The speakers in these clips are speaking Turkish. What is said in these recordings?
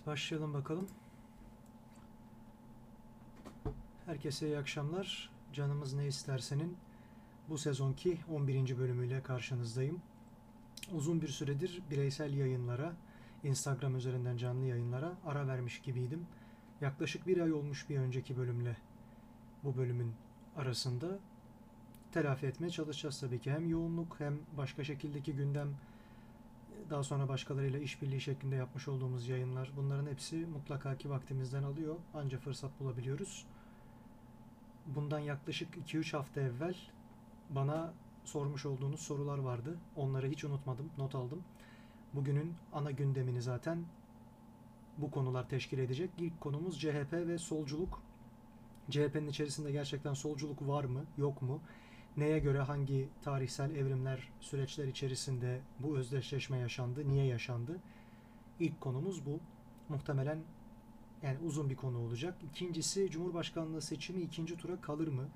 Evet başlayalım bakalım. Herkese iyi akşamlar. Canımız ne istersenin bu sezonki 11. bölümüyle karşınızdayım. Uzun bir süredir bireysel yayınlara, Instagram üzerinden canlı yayınlara ara vermiş gibiydim. Yaklaşık bir ay olmuş bir önceki bölümle bu bölümün arasında telafi etmeye çalışacağız tabii ki. Hem yoğunluk hem başka şekildeki gündem daha sonra başkalarıyla işbirliği şeklinde yapmış olduğumuz yayınlar bunların hepsi mutlaka ki vaktimizden alıyor. Anca fırsat bulabiliyoruz. Bundan yaklaşık 2-3 hafta evvel bana sormuş olduğunuz sorular vardı. Onları hiç unutmadım, not aldım. Bugünün ana gündemini zaten bu konular teşkil edecek. İlk konumuz CHP ve solculuk. CHP'nin içerisinde gerçekten solculuk var mı, yok mu? Neye göre hangi tarihsel evrimler, süreçler içerisinde bu özdeşleşme yaşandı, niye yaşandı? İlk konumuz bu. Muhtemelen yani uzun bir konu olacak. İkincisi Cumhurbaşkanlığı seçimi ikinci tura kalır mı?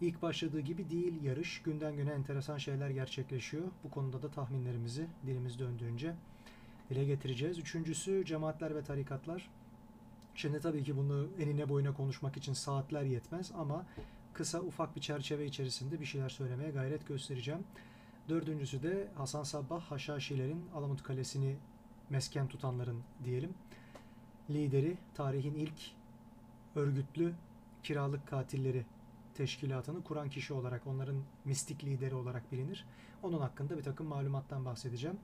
İlk başladığı gibi değil yarış. Günden güne enteresan şeyler gerçekleşiyor. Bu konuda da tahminlerimizi dilimiz döndüğünce dile getireceğiz. Üçüncüsü cemaatler ve tarikatlar. Şimdi tabii ki bunu enine boyuna konuşmak için saatler yetmez ama kısa ufak bir çerçeve içerisinde bir şeyler söylemeye gayret göstereceğim. Dördüncüsü de Hasan Sabbah Haşhaşilerin Alamut Kalesi'ni mesken tutanların diyelim lideri tarihin ilk örgütlü kiralık katilleri teşkilatını kuran kişi olarak onların mistik lideri olarak bilinir. Onun hakkında bir takım malumattan bahsedeceğim.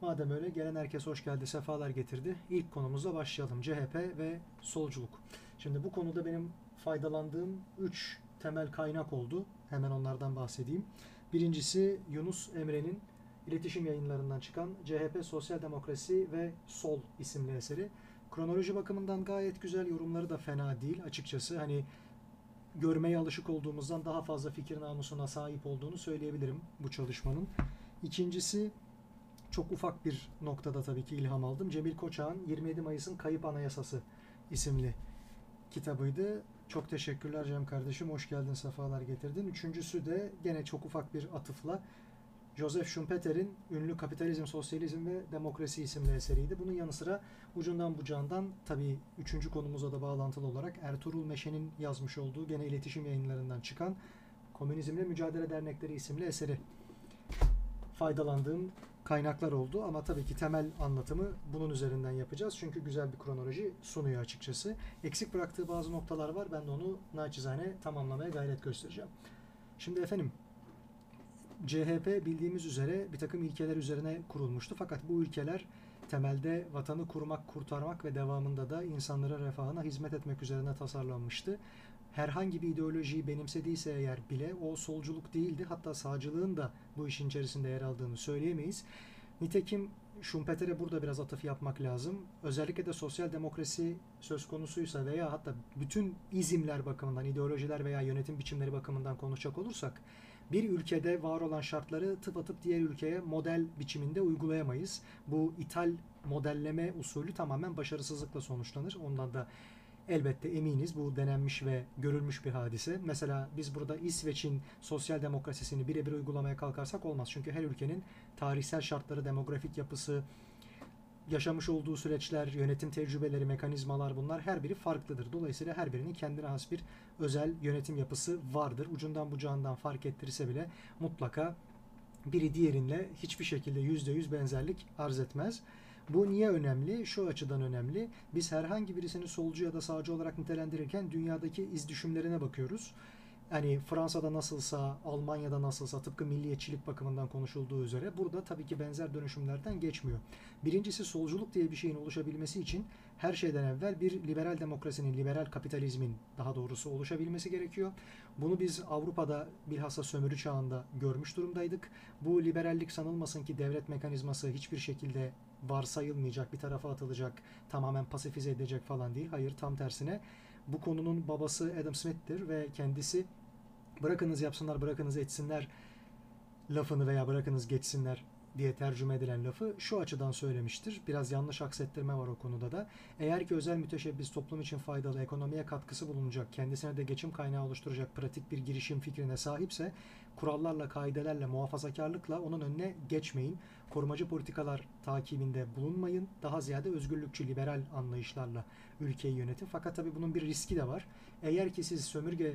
Madem öyle gelen herkes hoş geldi, sefalar getirdi. İlk konumuzla başlayalım. CHP ve solculuk. Şimdi bu konuda benim faydalandığım 3 temel kaynak oldu. Hemen onlardan bahsedeyim. Birincisi Yunus Emre'nin iletişim yayınlarından çıkan CHP Sosyal Demokrasi ve Sol isimli eseri. Kronoloji bakımından gayet güzel, yorumları da fena değil açıkçası. Hani görmeye alışık olduğumuzdan daha fazla fikir namusuna sahip olduğunu söyleyebilirim bu çalışmanın. İkincisi çok ufak bir noktada tabii ki ilham aldım. Cemil Koçak'ın 27 Mayıs'ın Kayıp Anayasası isimli kitabıydı. Çok teşekkürler Cem kardeşim. Hoş geldin, sefalar getirdin. Üçüncüsü de gene çok ufak bir atıfla Joseph Schumpeter'in ünlü Kapitalizm, Sosyalizm ve Demokrasi isimli eseriydi. Bunun yanı sıra ucundan bucağından tabii üçüncü konumuza da bağlantılı olarak Ertuğrul Meşe'nin yazmış olduğu gene iletişim yayınlarından çıkan Komünizmle Mücadele Dernekleri isimli eseri faydalandığım kaynaklar oldu ama tabii ki temel anlatımı bunun üzerinden yapacağız. Çünkü güzel bir kronoloji sunuyor açıkçası. Eksik bıraktığı bazı noktalar var. Ben de onu naçizane tamamlamaya gayret göstereceğim. Şimdi efendim CHP bildiğimiz üzere bir takım ilkeler üzerine kurulmuştu. Fakat bu ilkeler temelde vatanı kurmak, kurtarmak ve devamında da insanlara refahına hizmet etmek üzerine tasarlanmıştı. Herhangi bir ideolojiyi benimsediyse eğer bile o solculuk değildi. Hatta sağcılığın da bu işin içerisinde yer aldığını söyleyemeyiz. Nitekim Schumpeter'e burada biraz atıf yapmak lazım. Özellikle de sosyal demokrasi söz konusuysa veya hatta bütün izimler bakımından, ideolojiler veya yönetim biçimleri bakımından konuşacak olursak bir ülkede var olan şartları tıpatıp diğer ülkeye model biçiminde uygulayamayız. Bu ithal modelleme usulü tamamen başarısızlıkla sonuçlanır. Ondan da elbette eminiz bu denenmiş ve görülmüş bir hadise. Mesela biz burada İsveç'in sosyal demokrasisini birebir uygulamaya kalkarsak olmaz. Çünkü her ülkenin tarihsel şartları, demografik yapısı, yaşamış olduğu süreçler, yönetim tecrübeleri, mekanizmalar bunlar her biri farklıdır. Dolayısıyla her birinin kendine has bir özel yönetim yapısı vardır. Ucundan bucağından fark ettirirse bile mutlaka biri diğerinle hiçbir şekilde yüzde yüz benzerlik arz etmez. Bu niye önemli? Şu açıdan önemli. Biz herhangi birisini solcu ya da sağcı olarak nitelendirirken dünyadaki iz düşümlerine bakıyoruz hani Fransa'da nasılsa, Almanya'da nasılsa tıpkı milliyetçilik bakımından konuşulduğu üzere burada tabii ki benzer dönüşümlerden geçmiyor. Birincisi solculuk diye bir şeyin oluşabilmesi için her şeyden evvel bir liberal demokrasinin, liberal kapitalizmin daha doğrusu oluşabilmesi gerekiyor. Bunu biz Avrupa'da bilhassa sömürü çağında görmüş durumdaydık. Bu liberallik sanılmasın ki devlet mekanizması hiçbir şekilde varsayılmayacak, bir tarafa atılacak, tamamen pasifize edecek falan değil. Hayır tam tersine bu konunun babası Adam Smith'tir ve kendisi bırakınız yapsınlar, bırakınız etsinler lafını veya bırakınız geçsinler diye tercüme edilen lafı şu açıdan söylemiştir. Biraz yanlış aksettirme var o konuda da. Eğer ki özel müteşebbis toplum için faydalı, ekonomiye katkısı bulunacak, kendisine de geçim kaynağı oluşturacak pratik bir girişim fikrine sahipse kurallarla, kaidelerle, muhafazakarlıkla onun önüne geçmeyin. Korumacı politikalar takibinde bulunmayın. Daha ziyade özgürlükçü, liberal anlayışlarla ülkeyi yönetin. Fakat tabii bunun bir riski de var. Eğer ki siz sömürge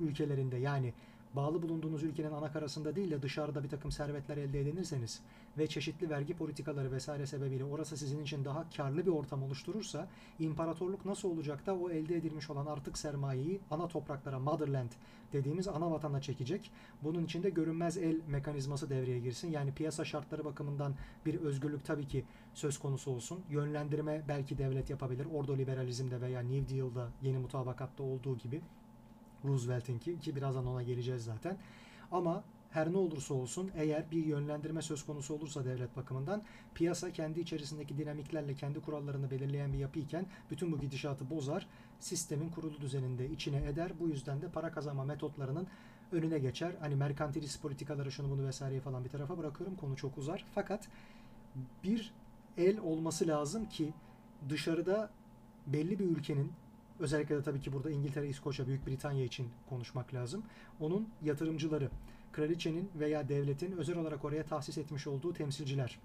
ülkelerinde yani bağlı bulunduğunuz ülkenin ana karasında değil de dışarıda bir takım servetler elde edinirseniz ve çeşitli vergi politikaları vesaire sebebiyle orası sizin için daha karlı bir ortam oluşturursa imparatorluk nasıl olacak da o elde edilmiş olan artık sermayeyi ana topraklara motherland dediğimiz ana vatana çekecek. Bunun için de görünmez el mekanizması devreye girsin. Yani piyasa şartları bakımından bir özgürlük tabii ki söz konusu olsun. Yönlendirme belki devlet yapabilir. Ordo liberalizmde veya New Deal'da yeni mutabakatta olduğu gibi Roosevelt'inki ki birazdan ona geleceğiz zaten. Ama her ne olursa olsun eğer bir yönlendirme söz konusu olursa devlet bakımından piyasa kendi içerisindeki dinamiklerle kendi kurallarını belirleyen bir yapıyken bütün bu gidişatı bozar. Sistemin kurulu düzeninde içine eder. Bu yüzden de para kazanma metotlarının önüne geçer. Hani merkantilist politikaları şunu bunu vesaireyi falan bir tarafa bırakıyorum. Konu çok uzar. Fakat bir el olması lazım ki dışarıda belli bir ülkenin özellikle de tabii ki burada İngiltere, İskoçya, Büyük Britanya için konuşmak lazım. Onun yatırımcıları, kraliçenin veya devletin özel olarak oraya tahsis etmiş olduğu temsilciler.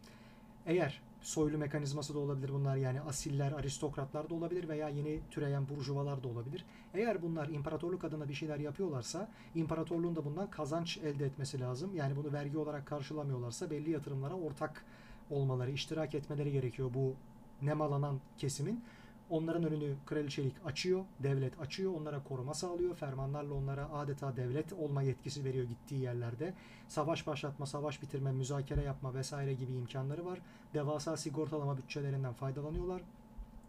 Eğer soylu mekanizması da olabilir bunlar yani asiller, aristokratlar da olabilir veya yeni türeyen burjuvalar da olabilir. Eğer bunlar imparatorluk adına bir şeyler yapıyorlarsa imparatorluğun da bundan kazanç elde etmesi lazım. Yani bunu vergi olarak karşılamıyorlarsa belli yatırımlara ortak olmaları, iştirak etmeleri gerekiyor bu nemalanan kesimin. Onların önünü kraliçelik açıyor, devlet açıyor, onlara koruma sağlıyor. Fermanlarla onlara adeta devlet olma yetkisi veriyor gittiği yerlerde. Savaş başlatma, savaş bitirme, müzakere yapma vesaire gibi imkanları var. Devasa sigortalama bütçelerinden faydalanıyorlar.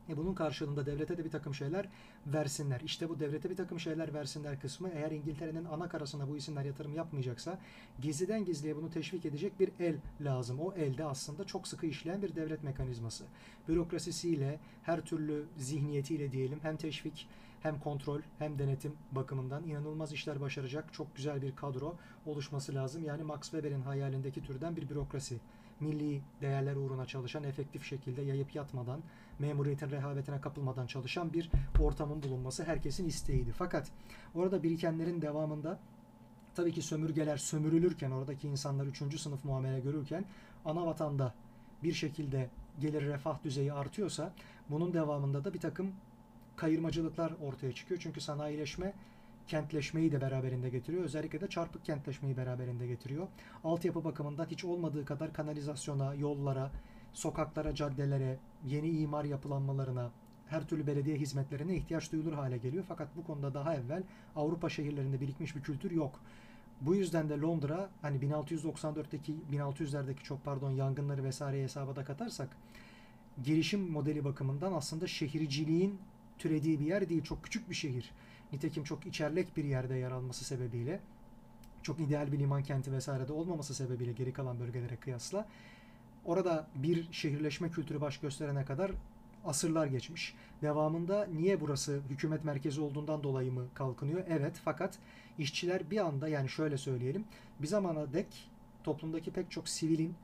E bunun karşılığında devlete de bir takım şeyler versinler. İşte bu devlete bir takım şeyler versinler kısmı eğer İngiltere'nin ana karasına bu isimler yatırım yapmayacaksa gizliden gizliye bunu teşvik edecek bir el lazım. O elde aslında çok sıkı işleyen bir devlet mekanizması. Bürokrasisiyle, her türlü zihniyetiyle diyelim hem teşvik hem kontrol hem denetim bakımından inanılmaz işler başaracak çok güzel bir kadro oluşması lazım. Yani Max Weber'in hayalindeki türden bir bürokrasi milli değerler uğruna çalışan, efektif şekilde yayıp yatmadan, memuriyetin rehavetine kapılmadan çalışan bir ortamın bulunması herkesin isteğiydi. Fakat orada birikenlerin devamında tabii ki sömürgeler sömürülürken, oradaki insanlar üçüncü sınıf muamele görürken ana vatanda bir şekilde gelir refah düzeyi artıyorsa bunun devamında da bir takım kayırmacılıklar ortaya çıkıyor. Çünkü sanayileşme kentleşmeyi de beraberinde getiriyor. Özellikle de çarpık kentleşmeyi beraberinde getiriyor. Altyapı bakımından hiç olmadığı kadar kanalizasyona, yollara, sokaklara, caddelere, yeni imar yapılanmalarına, her türlü belediye hizmetlerine ihtiyaç duyulur hale geliyor. Fakat bu konuda daha evvel Avrupa şehirlerinde birikmiş bir kültür yok. Bu yüzden de Londra hani 1694'teki 1600'lerdeki çok pardon yangınları vesaire hesaba da katarsak girişim modeli bakımından aslında şehirciliğin türediği bir yer değil. Çok küçük bir şehir. Nitekim çok içerlek bir yerde yer alması sebebiyle çok ideal bir liman kenti vesaire de olmaması sebebiyle geri kalan bölgelere kıyasla orada bir şehirleşme kültürü baş gösterene kadar asırlar geçmiş. Devamında niye burası hükümet merkezi olduğundan dolayı mı kalkınıyor? Evet fakat işçiler bir anda yani şöyle söyleyelim bir zamana dek toplumdaki pek çok sivilin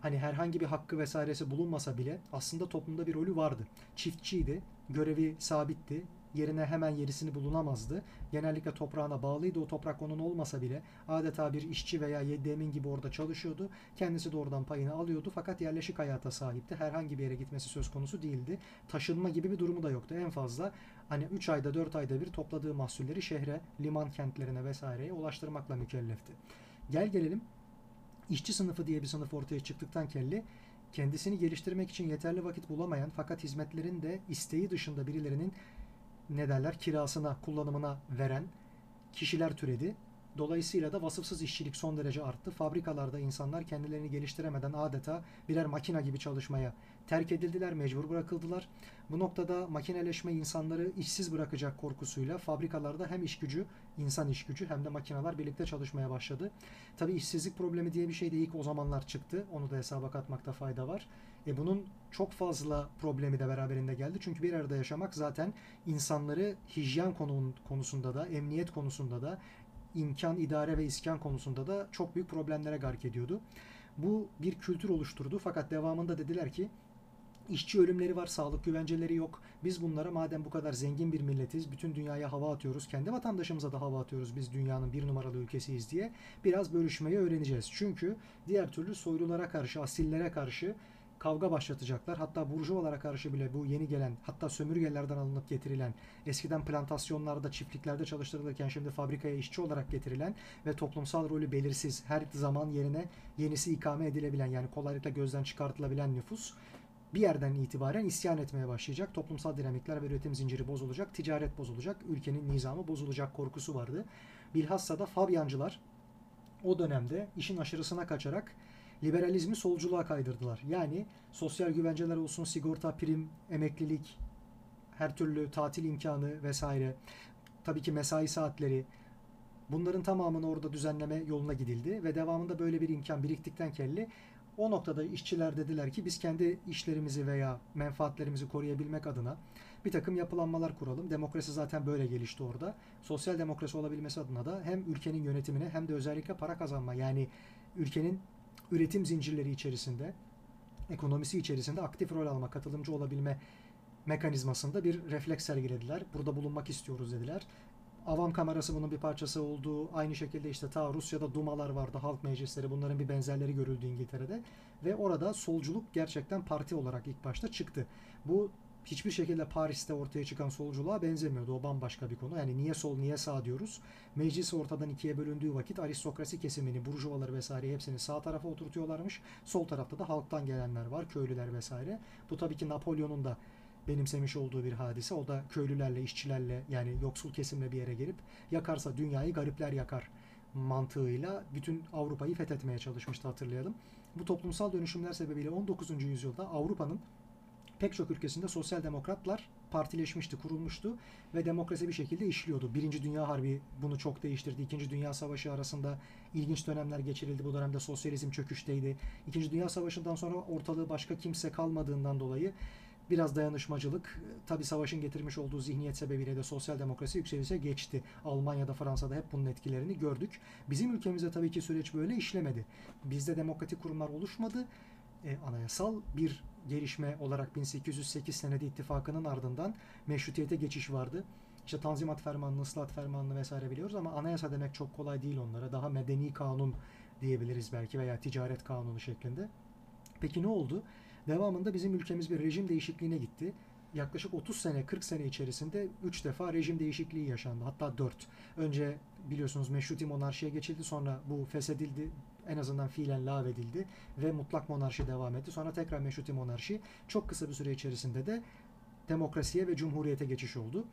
hani herhangi bir hakkı vesairesi bulunmasa bile aslında toplumda bir rolü vardı. Çiftçiydi, görevi sabitti, yerine hemen yerisini bulunamazdı. Genellikle toprağına bağlıydı. O toprak onun olmasa bile adeta bir işçi veya yeddemin gibi orada çalışıyordu. Kendisi de oradan payını alıyordu fakat yerleşik hayata sahipti. Herhangi bir yere gitmesi söz konusu değildi. Taşınma gibi bir durumu da yoktu. En fazla hani 3 ayda 4 ayda bir topladığı mahsulleri şehre, liman kentlerine vesaireye ulaştırmakla mükellefti. Gel gelelim işçi sınıfı diye bir sınıf ortaya çıktıktan kelli kendisini geliştirmek için yeterli vakit bulamayan fakat hizmetlerin de isteği dışında birilerinin ne derler kirasına, kullanımına veren kişiler türedi. Dolayısıyla da vasıfsız işçilik son derece arttı. Fabrikalarda insanlar kendilerini geliştiremeden adeta birer makina gibi çalışmaya terk edildiler, mecbur bırakıldılar. Bu noktada makineleşme insanları işsiz bırakacak korkusuyla fabrikalarda hem iş gücü, insan iş gücü hem de makineler birlikte çalışmaya başladı. Tabii işsizlik problemi diye bir şey de ilk o zamanlar çıktı. Onu da hesaba katmakta fayda var. E bunun çok fazla problemi de beraberinde geldi. Çünkü bir arada yaşamak zaten insanları hijyen konusunda da, emniyet konusunda da, imkan, idare ve iskan konusunda da çok büyük problemlere gark ediyordu. Bu bir kültür oluşturdu fakat devamında dediler ki işçi ölümleri var, sağlık güvenceleri yok. Biz bunlara madem bu kadar zengin bir milletiz, bütün dünyaya hava atıyoruz, kendi vatandaşımıza da hava atıyoruz biz dünyanın bir numaralı ülkesiyiz diye biraz bölüşmeyi öğreneceğiz. Çünkü diğer türlü soylulara karşı, asillere karşı kavga başlatacaklar. Hatta burjuvalara karşı bile bu yeni gelen hatta sömürgelerden alınıp getirilen eskiden plantasyonlarda çiftliklerde çalıştırılırken şimdi fabrikaya işçi olarak getirilen ve toplumsal rolü belirsiz her zaman yerine yenisi ikame edilebilen yani kolaylıkla gözden çıkartılabilen nüfus bir yerden itibaren isyan etmeye başlayacak. Toplumsal dinamikler ve üretim zinciri bozulacak, ticaret bozulacak, ülkenin nizamı bozulacak korkusu vardı. Bilhassa da Fabyancılar o dönemde işin aşırısına kaçarak liberalizmi solculuğa kaydırdılar. Yani sosyal güvenceler olsun, sigorta, prim, emeklilik, her türlü tatil imkanı vesaire, tabii ki mesai saatleri, bunların tamamını orada düzenleme yoluna gidildi ve devamında böyle bir imkan biriktikten kelli o noktada işçiler dediler ki biz kendi işlerimizi veya menfaatlerimizi koruyabilmek adına bir takım yapılanmalar kuralım. Demokrasi zaten böyle gelişti orada. Sosyal demokrasi olabilmesi adına da hem ülkenin yönetimine hem de özellikle para kazanma yani ülkenin üretim zincirleri içerisinde ekonomisi içerisinde aktif rol alma, katılımcı olabilme mekanizmasında bir refleks sergilediler. Burada bulunmak istiyoruz dediler. Avam kamerası bunun bir parçası olduğu aynı şekilde işte ta Rusya'da dumalar vardı, halk meclisleri bunların bir benzerleri görüldü İngiltere'de ve orada solculuk gerçekten parti olarak ilk başta çıktı. Bu hiçbir şekilde Paris'te ortaya çıkan solculuğa benzemiyordu. O bambaşka bir konu. Yani niye sol niye sağ diyoruz. Meclis ortadan ikiye bölündüğü vakit aristokrasi kesimini, burjuvaları vesaire hepsini sağ tarafa oturtuyorlarmış. Sol tarafta da halktan gelenler var, köylüler vesaire. Bu tabii ki Napolyon'un da benimsemiş olduğu bir hadise. O da köylülerle, işçilerle yani yoksul kesimle bir yere gelip yakarsa dünyayı garipler yakar mantığıyla bütün Avrupa'yı fethetmeye çalışmıştı hatırlayalım. Bu toplumsal dönüşümler sebebiyle 19. yüzyılda Avrupa'nın pek çok ülkesinde sosyal demokratlar partileşmişti, kurulmuştu ve demokrasi bir şekilde işliyordu. Birinci Dünya Harbi bunu çok değiştirdi. İkinci Dünya Savaşı arasında ilginç dönemler geçirildi. Bu dönemde sosyalizm çöküşteydi. İkinci Dünya Savaşı'ndan sonra ortalığı başka kimse kalmadığından dolayı biraz dayanışmacılık, tabi savaşın getirmiş olduğu zihniyet sebebiyle de sosyal demokrasi yükselişe geçti. Almanya'da, Fransa'da hep bunun etkilerini gördük. Bizim ülkemizde tabii ki süreç böyle işlemedi. Bizde demokratik kurumlar oluşmadı. E, anayasal bir gelişme olarak 1808 senedi ittifakının ardından meşrutiyete geçiş vardı. İşte Tanzimat Fermanı, Islahat Fermanı vesaire biliyoruz ama anayasa demek çok kolay değil onlara. Daha medeni kanun diyebiliriz belki veya ticaret kanunu şeklinde. Peki ne oldu? Devamında bizim ülkemiz bir rejim değişikliğine gitti. Yaklaşık 30 sene, 40 sene içerisinde 3 defa rejim değişikliği yaşandı. Hatta 4. Önce biliyorsunuz meşruti monarşiye geçildi. Sonra bu feshedildi. En azından fiilen lağvedildi. Ve mutlak monarşi devam etti. Sonra tekrar meşruti monarşi. Çok kısa bir süre içerisinde de demokrasiye ve cumhuriyete geçiş oldu.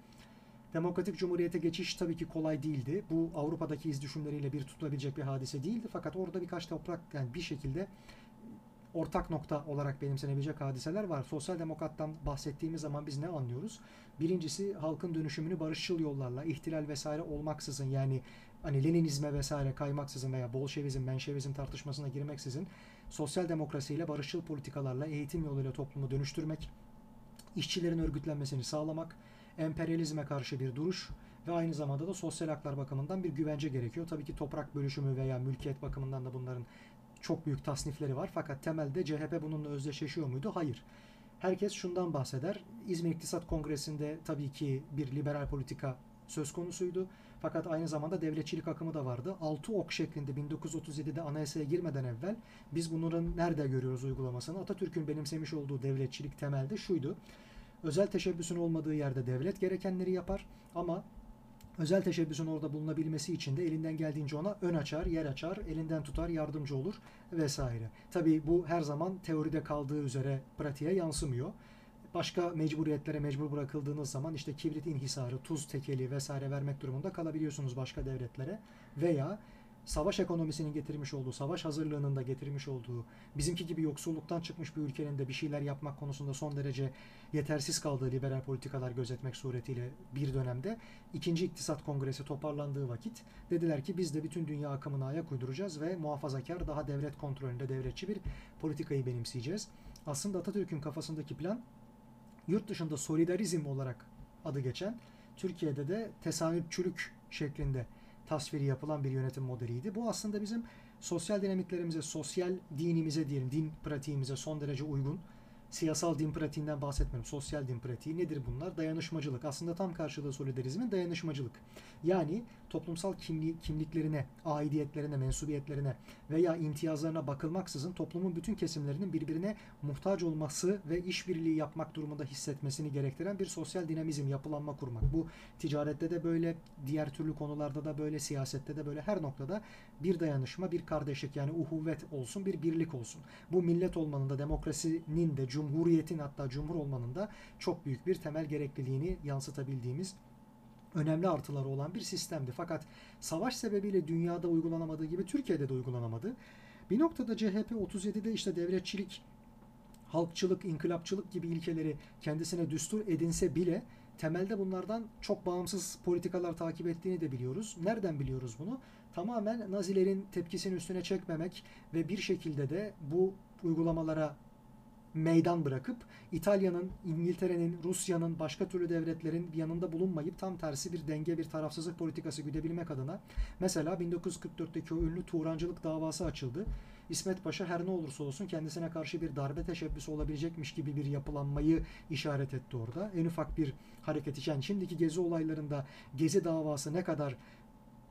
Demokratik Cumhuriyete geçiş tabii ki kolay değildi. Bu Avrupa'daki iz düşümleriyle bir tutulabilecek bir hadise değildi. Fakat orada birkaç toprak yani bir şekilde ortak nokta olarak benimsenebilecek hadiseler var. Sosyal demokrattan bahsettiğimiz zaman biz ne anlıyoruz? Birincisi halkın dönüşümünü barışçıl yollarla, ihtilal vesaire olmaksızın yani hani Leninizme vesaire kaymaksızın veya Bolşevizm, Menşevizm tartışmasına girmeksizin sosyal demokrasiyle barışçıl politikalarla eğitim yoluyla toplumu dönüştürmek, işçilerin örgütlenmesini sağlamak, emperyalizme karşı bir duruş ve aynı zamanda da sosyal haklar bakımından bir güvence gerekiyor. Tabii ki toprak bölüşümü veya mülkiyet bakımından da bunların çok büyük tasnifleri var. Fakat temelde CHP bununla özdeşleşiyor muydu? Hayır. Herkes şundan bahseder. İzmir İktisat Kongresi'nde tabii ki bir liberal politika söz konusuydu. Fakat aynı zamanda devletçilik akımı da vardı. Altı ok şeklinde 1937'de anayasaya girmeden evvel biz bunların nerede görüyoruz uygulamasını? Atatürk'ün benimsemiş olduğu devletçilik temelde şuydu. Özel teşebbüsün olmadığı yerde devlet gerekenleri yapar ama özel teşebbüsün orada bulunabilmesi için de elinden geldiğince ona ön açar, yer açar, elinden tutar, yardımcı olur vesaire. Tabii bu her zaman teoride kaldığı üzere pratiğe yansımıyor. Başka mecburiyetlere mecbur bırakıldığınız zaman işte kibrit inhisarı, tuz tekeli vesaire vermek durumunda kalabiliyorsunuz başka devletlere veya savaş ekonomisinin getirmiş olduğu, savaş hazırlığının da getirmiş olduğu, bizimki gibi yoksulluktan çıkmış bir ülkenin de bir şeyler yapmak konusunda son derece yetersiz kaldığı liberal politikalar gözetmek suretiyle bir dönemde ikinci iktisat kongresi toparlandığı vakit dediler ki biz de bütün dünya akımına ayak uyduracağız ve muhafazakar daha devlet kontrolünde devletçi bir politikayı benimseyeceğiz. Aslında Atatürk'ün kafasındaki plan yurt dışında solidarizm olarak adı geçen Türkiye'de de tesamüpçülük şeklinde tasviri yapılan bir yönetim modeliydi. Bu aslında bizim sosyal dinamiklerimize, sosyal dinimize diyelim, din pratiğimize son derece uygun siyasal din pratiğinden bahsetmiyorum. Sosyal din pratiği nedir bunlar? Dayanışmacılık. Aslında tam karşılığı solidarizmin dayanışmacılık. Yani toplumsal kimli, kimliklerine, aidiyetlerine, mensubiyetlerine veya imtiyazlarına bakılmaksızın toplumun bütün kesimlerinin birbirine muhtaç olması ve işbirliği yapmak durumunda hissetmesini gerektiren bir sosyal dinamizm, yapılanma kurmak. Bu ticarette de böyle, diğer türlü konularda da böyle, siyasette de böyle her noktada bir dayanışma, bir kardeşlik yani uhuvvet olsun, bir birlik olsun. Bu millet olmanın da demokrasinin de, cumhuriyetin hatta cumhur olmanın da çok büyük bir temel gerekliliğini yansıtabildiğimiz önemli artıları olan bir sistemdi. Fakat savaş sebebiyle dünyada uygulanamadığı gibi Türkiye'de de uygulanamadı. Bir noktada CHP 37'de işte devletçilik, halkçılık, inkılapçılık gibi ilkeleri kendisine düstur edinse bile temelde bunlardan çok bağımsız politikalar takip ettiğini de biliyoruz. Nereden biliyoruz bunu? Tamamen Nazilerin tepkisini üstüne çekmemek ve bir şekilde de bu uygulamalara meydan bırakıp İtalya'nın, İngiltere'nin, Rusya'nın, başka türlü devletlerin bir yanında bulunmayıp tam tersi bir denge, bir tarafsızlık politikası güdebilmek adına mesela 1944'teki o ünlü Turancılık davası açıldı. İsmet Paşa her ne olursa olsun kendisine karşı bir darbe teşebbüsü olabilecekmiş gibi bir yapılanmayı işaret etti orada. En ufak bir hareket. Yani şimdiki gezi olaylarında gezi davası ne kadar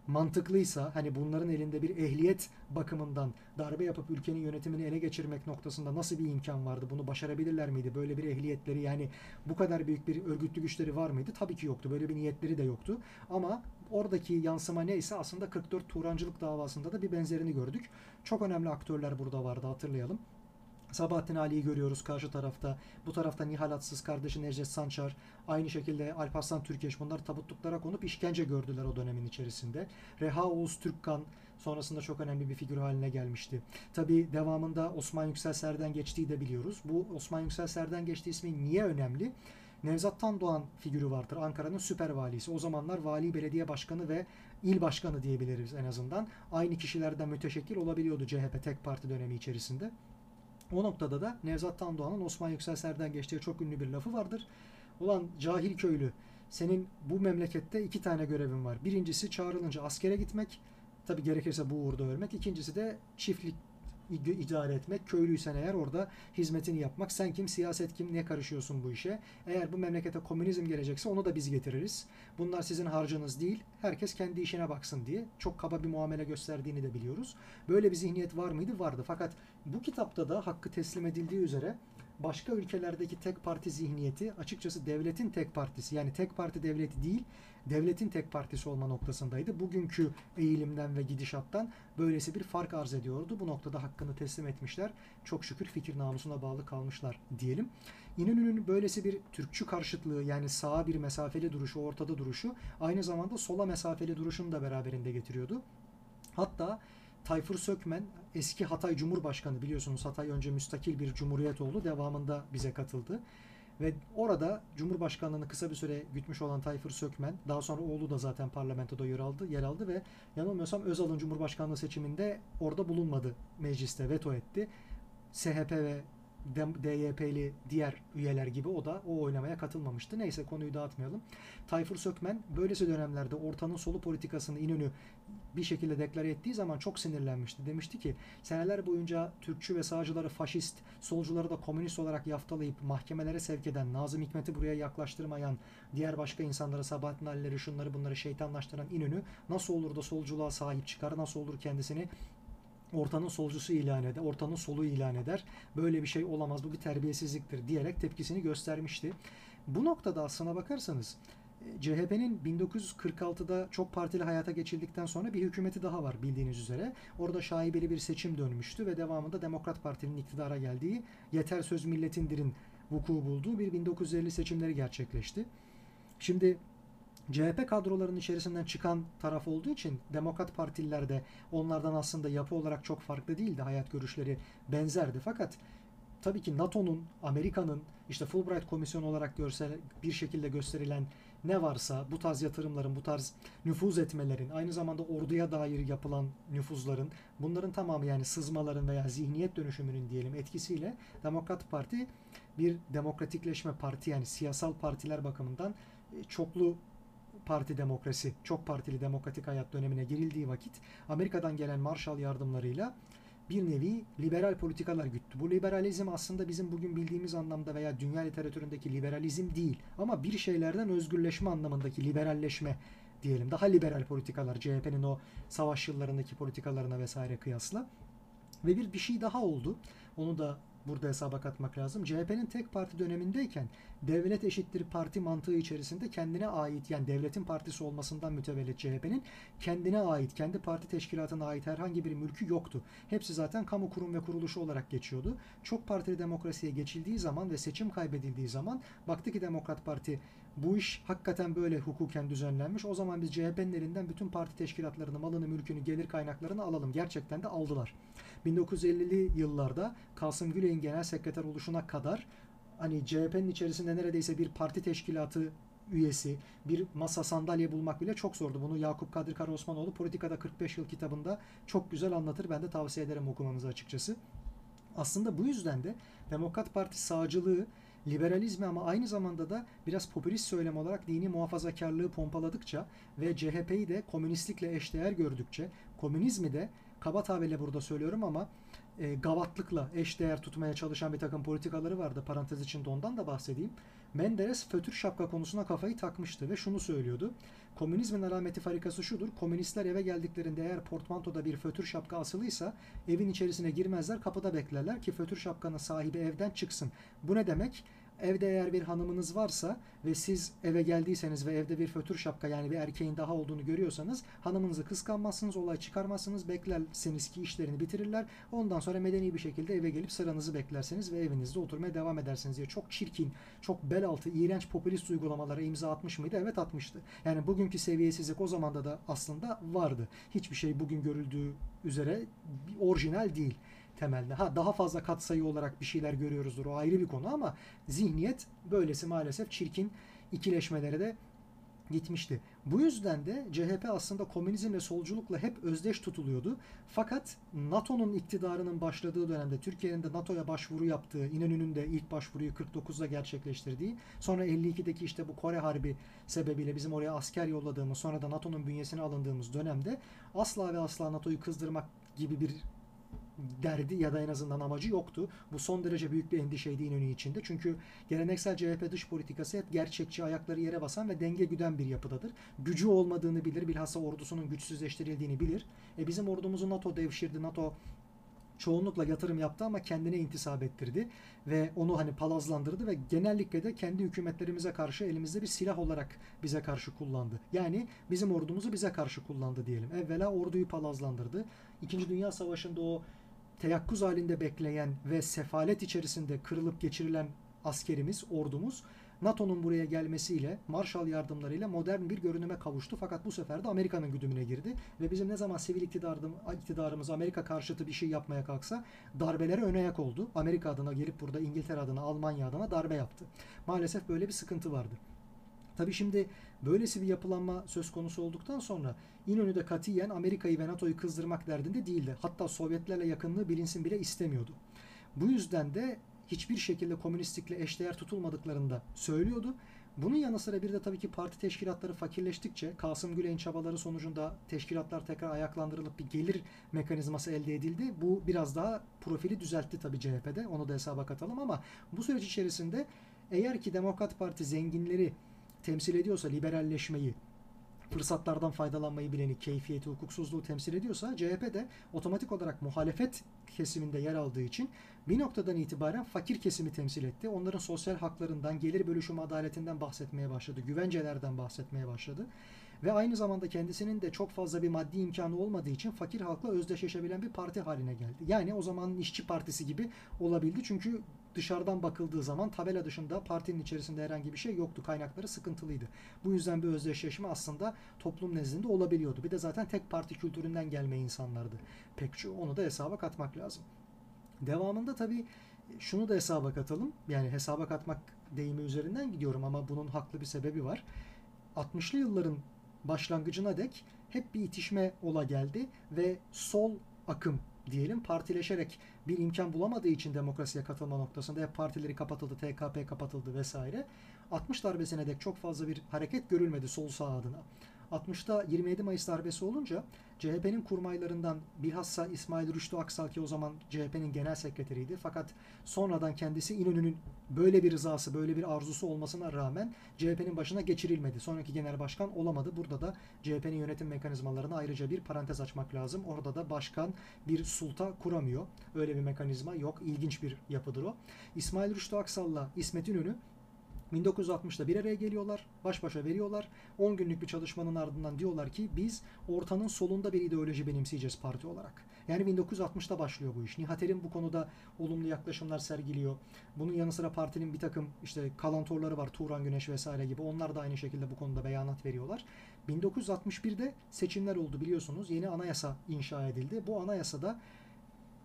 mantıklıysa hani bunların elinde bir ehliyet bakımından darbe yapıp ülkenin yönetimini ele geçirmek noktasında nasıl bir imkan vardı? Bunu başarabilirler miydi? Böyle bir ehliyetleri yani bu kadar büyük bir örgütlü güçleri var mıydı? Tabii ki yoktu. Böyle bir niyetleri de yoktu. Ama oradaki yansıma neyse aslında 44 Turancılık davasında da bir benzerini gördük. Çok önemli aktörler burada vardı hatırlayalım. Sabahattin Ali'yi görüyoruz karşı tarafta. Bu tarafta Nihal Atsız kardeşi Necdet Sançar. Aynı şekilde Alparslan Türkeş bunlar tabutluklara konup işkence gördüler o dönemin içerisinde. Reha Oğuz Türkkan sonrasında çok önemli bir figür haline gelmişti. Tabi devamında Osman Yüksel Serden geçtiği de biliyoruz. Bu Osman Yüksel Serden geçtiği ismi niye önemli? Nevzat Tandoğan figürü vardır. Ankara'nın süper valisi. O zamanlar vali, belediye başkanı ve il başkanı diyebiliriz en azından. Aynı kişilerden müteşekkil olabiliyordu CHP tek parti dönemi içerisinde. O noktada da Nevzat Tandoğan'ın Osman Yüksel Ser'den geçtiği çok ünlü bir lafı vardır. Ulan cahil köylü senin bu memlekette iki tane görevin var. Birincisi çağrılınca askere gitmek. Tabi gerekirse bu uğurda ölmek. İkincisi de çiftlik idare etmek, köylüysen eğer orada hizmetini yapmak. Sen kim, siyaset kim, ne karışıyorsun bu işe? Eğer bu memlekete komünizm gelecekse onu da biz getiririz. Bunlar sizin harcınız değil. Herkes kendi işine baksın diye çok kaba bir muamele gösterdiğini de biliyoruz. Böyle bir zihniyet var mıydı? Vardı. Fakat bu kitapta da hakkı teslim edildiği üzere başka ülkelerdeki tek parti zihniyeti açıkçası devletin tek partisi yani tek parti devleti değil devletin tek partisi olma noktasındaydı. Bugünkü eğilimden ve gidişattan böylesi bir fark arz ediyordu. Bu noktada hakkını teslim etmişler. Çok şükür fikir namusuna bağlı kalmışlar diyelim. İnönü'nün böylesi bir Türkçü karşıtlığı yani sağa bir mesafeli duruşu, ortada duruşu aynı zamanda sola mesafeli duruşunu da beraberinde getiriyordu. Hatta Tayfur Sökmen eski Hatay Cumhurbaşkanı biliyorsunuz Hatay önce müstakil bir cumhuriyet oldu. Devamında bize katıldı. Ve orada Cumhurbaşkanlığını kısa bir süre gütmüş olan Tayfur Sökmen, daha sonra oğlu da zaten parlamentoda yer aldı, yer aldı ve yanılmıyorsam Özal'ın Cumhurbaşkanlığı seçiminde orada bulunmadı mecliste, veto etti. SHP ve DYP'li diğer üyeler gibi o da o oynamaya katılmamıştı. Neyse konuyu dağıtmayalım. Tayfur Sökmen böylesi dönemlerde ortanın solu politikasını İnönü bir şekilde deklare ettiği zaman çok sinirlenmişti. Demişti ki seneler boyunca Türkçü ve sağcıları faşist, solcuları da komünist olarak yaftalayıp mahkemelere sevk eden, Nazım Hikmet'i buraya yaklaştırmayan, diğer başka insanlara Sabahattin Ali'leri şunları bunları şeytanlaştıran İnönü nasıl olur da solculuğa sahip çıkar, nasıl olur kendisini ortanın solcusu ilan eder, ortanın solu ilan eder. Böyle bir şey olamaz, bu bir terbiyesizliktir diyerek tepkisini göstermişti. Bu noktada aslına bakarsanız e, CHP'nin 1946'da çok partili hayata geçildikten sonra bir hükümeti daha var bildiğiniz üzere. Orada şaibeli bir seçim dönmüştü ve devamında Demokrat Parti'nin iktidara geldiği Yeter Söz Milletindir'in vuku bulduğu bir 1950 seçimleri gerçekleşti. Şimdi CHP kadrolarının içerisinden çıkan taraf olduğu için Demokrat Partililer de onlardan aslında yapı olarak çok farklı değildi. Hayat görüşleri benzerdi. Fakat tabii ki NATO'nun, Amerika'nın işte Fulbright Komisyonu olarak görsel, bir şekilde gösterilen ne varsa bu tarz yatırımların, bu tarz nüfuz etmelerin, aynı zamanda orduya dair yapılan nüfuzların, bunların tamamı yani sızmaların veya zihniyet dönüşümünün diyelim etkisiyle Demokrat Parti bir demokratikleşme parti yani siyasal partiler bakımından e, çoklu parti demokrasi, çok partili demokratik hayat dönemine girildiği vakit Amerika'dan gelen Marshall yardımlarıyla bir nevi liberal politikalar güttü. Bu liberalizm aslında bizim bugün bildiğimiz anlamda veya dünya literatüründeki liberalizm değil ama bir şeylerden özgürleşme anlamındaki liberalleşme diyelim. Daha liberal politikalar CHP'nin o savaş yıllarındaki politikalarına vesaire kıyasla. Ve bir bir şey daha oldu. Onu da burada hesaba katmak lazım. CHP'nin tek parti dönemindeyken devlet eşittir parti mantığı içerisinde kendine ait yani devletin partisi olmasından mütevellit CHP'nin kendine ait, kendi parti teşkilatına ait herhangi bir mülkü yoktu. Hepsi zaten kamu kurum ve kuruluşu olarak geçiyordu. Çok partili demokrasiye geçildiği zaman ve seçim kaybedildiği zaman baktı ki Demokrat Parti bu iş hakikaten böyle hukuken düzenlenmiş. O zaman biz CHP'nin elinden bütün parti teşkilatlarını, malını, mülkünü, gelir kaynaklarını alalım. Gerçekten de aldılar. 1950'li yıllarda Kasım Güley'in genel sekreter oluşuna kadar hani CHP'nin içerisinde neredeyse bir parti teşkilatı üyesi, bir masa sandalye bulmak bile çok zordu. Bunu Yakup Kadri Karaosmanoğlu Politikada 45 Yıl kitabında çok güzel anlatır. Ben de tavsiye ederim okumanızı açıkçası. Aslında bu yüzden de Demokrat Parti sağcılığı liberalizmi ama aynı zamanda da biraz popülist söylem olarak dini muhafazakarlığı pompaladıkça ve CHP'yi de komünistlikle eşdeğer gördükçe, komünizmi de kaba tabirle burada söylüyorum ama e, gavatlıkla eşdeğer tutmaya çalışan bir takım politikaları vardı. Parantez içinde ondan da bahsedeyim. Menderes fötür şapka konusuna kafayı takmıştı ve şunu söylüyordu. Komünizmin alameti farikası şudur. Komünistler eve geldiklerinde eğer portmantoda bir fötür şapka asılıysa evin içerisine girmezler kapıda beklerler ki fötür şapkanın sahibi evden çıksın. Bu ne demek? Evde eğer bir hanımınız varsa ve siz eve geldiyseniz ve evde bir fötür şapka yani bir erkeğin daha olduğunu görüyorsanız hanımınızı kıskanmazsınız, olay çıkarmazsınız, beklersiniz ki işlerini bitirirler. Ondan sonra medeni bir şekilde eve gelip sıranızı beklersiniz ve evinizde oturmaya devam edersiniz diye çok çirkin, çok bel altı, iğrenç popülist uygulamalara imza atmış mıydı? Evet atmıştı. Yani bugünkü seviyesizlik o zamanda da aslında vardı. Hiçbir şey bugün görüldüğü üzere orijinal değil temelde. Ha daha fazla katsayı olarak bir şeyler görüyoruzdur. O ayrı bir konu ama zihniyet böylesi maalesef çirkin ikileşmelere de gitmişti. Bu yüzden de CHP aslında komünizmle solculukla hep özdeş tutuluyordu. Fakat NATO'nun iktidarının başladığı dönemde Türkiye'nin de NATO'ya başvuru yaptığı, İnönü'nün de ilk başvuruyu 49'da gerçekleştirdiği, sonra 52'deki işte bu Kore Harbi sebebiyle bizim oraya asker yolladığımız, sonra da NATO'nun bünyesine alındığımız dönemde asla ve asla NATO'yu kızdırmak gibi bir derdi ya da en azından amacı yoktu. Bu son derece büyük bir endişeydi İnönü içinde. Çünkü geleneksel CHP dış politikası hep gerçekçi, ayakları yere basan ve denge güden bir yapıdadır. Gücü olmadığını bilir, bilhassa ordusunun güçsüzleştirildiğini bilir. E bizim ordumuzu NATO devşirdi, NATO çoğunlukla yatırım yaptı ama kendine intisap ettirdi ve onu hani palazlandırdı ve genellikle de kendi hükümetlerimize karşı elimizde bir silah olarak bize karşı kullandı. Yani bizim ordumuzu bize karşı kullandı diyelim. Evvela orduyu palazlandırdı. İkinci Dünya Savaşı'nda o teyakkuz halinde bekleyen ve sefalet içerisinde kırılıp geçirilen askerimiz, ordumuz NATO'nun buraya gelmesiyle, Marshall yardımlarıyla modern bir görünüme kavuştu. Fakat bu sefer de Amerika'nın güdümüne girdi. Ve bizim ne zaman sivil iktidarımız Amerika karşıtı bir şey yapmaya kalksa darbelere ön ayak oldu. Amerika adına gelip burada İngiltere adına, Almanya adına darbe yaptı. Maalesef böyle bir sıkıntı vardı. Tabi şimdi böylesi bir yapılanma söz konusu olduktan sonra İnönü'de katiyen Amerika'yı ve NATO'yu kızdırmak derdinde değildi. Hatta Sovyetlerle yakınlığı bilinsin bile istemiyordu. Bu yüzden de hiçbir şekilde komünistlikle eşdeğer tutulmadıklarını da söylüyordu. Bunun yanı sıra bir de tabii ki parti teşkilatları fakirleştikçe Kasım Güley'in çabaları sonucunda teşkilatlar tekrar ayaklandırılıp bir gelir mekanizması elde edildi. Bu biraz daha profili düzeltti tabii CHP'de. Onu da hesaba katalım ama bu süreç içerisinde eğer ki Demokrat Parti zenginleri temsil ediyorsa liberalleşmeyi, fırsatlardan faydalanmayı bileni, keyfiyeti, hukuksuzluğu temsil ediyorsa CHP de otomatik olarak muhalefet kesiminde yer aldığı için bir noktadan itibaren fakir kesimi temsil etti. Onların sosyal haklarından, gelir bölüşümü adaletinden bahsetmeye başladı, güvencelerden bahsetmeye başladı. Ve aynı zamanda kendisinin de çok fazla bir maddi imkanı olmadığı için fakir halkla özdeşleşebilen bir parti haline geldi. Yani o zamanın işçi partisi gibi olabildi. Çünkü dışarıdan bakıldığı zaman tabela dışında partinin içerisinde herhangi bir şey yoktu. Kaynakları sıkıntılıydı. Bu yüzden bir özdeşleşme aslında toplum nezdinde olabiliyordu. Bir de zaten tek parti kültüründen gelme insanlardı. Pek çok onu da hesaba katmak lazım. Devamında tabii şunu da hesaba katalım. Yani hesaba katmak deyimi üzerinden gidiyorum ama bunun haklı bir sebebi var. 60'lı yılların başlangıcına dek hep bir itişme ola geldi ve sol akım diyelim partileşerek bir imkan bulamadığı için demokrasiye katılma noktasında hep partileri kapatıldı, TKP kapatıldı vesaire. 60 darbesine dek çok fazla bir hareket görülmedi sol sağ adına. 60'ta 27 Mayıs darbesi olunca CHP'nin kurmaylarından bilhassa İsmail Rüştü Aksal ki o zaman CHP'nin genel sekreteriydi. Fakat sonradan kendisi İnönü'nün böyle bir rızası, böyle bir arzusu olmasına rağmen CHP'nin başına geçirilmedi. Sonraki genel başkan olamadı. Burada da CHP'nin yönetim mekanizmalarına ayrıca bir parantez açmak lazım. Orada da başkan bir sulta kuramıyor. Öyle bir mekanizma yok. İlginç bir yapıdır o. İsmail Rüştü Aksal'la İsmet İnönü 1960'da bir araya geliyorlar, baş başa veriyorlar. 10 günlük bir çalışmanın ardından diyorlar ki biz ortanın solunda bir ideoloji benimseyeceğiz parti olarak. Yani 1960'ta başlıyor bu iş. Nihat Erim bu konuda olumlu yaklaşımlar sergiliyor. Bunun yanı sıra partinin bir takım işte kalantorları var. Turan Güneş vesaire gibi. Onlar da aynı şekilde bu konuda beyanat veriyorlar. 1961'de seçimler oldu biliyorsunuz. Yeni anayasa inşa edildi. Bu anayasada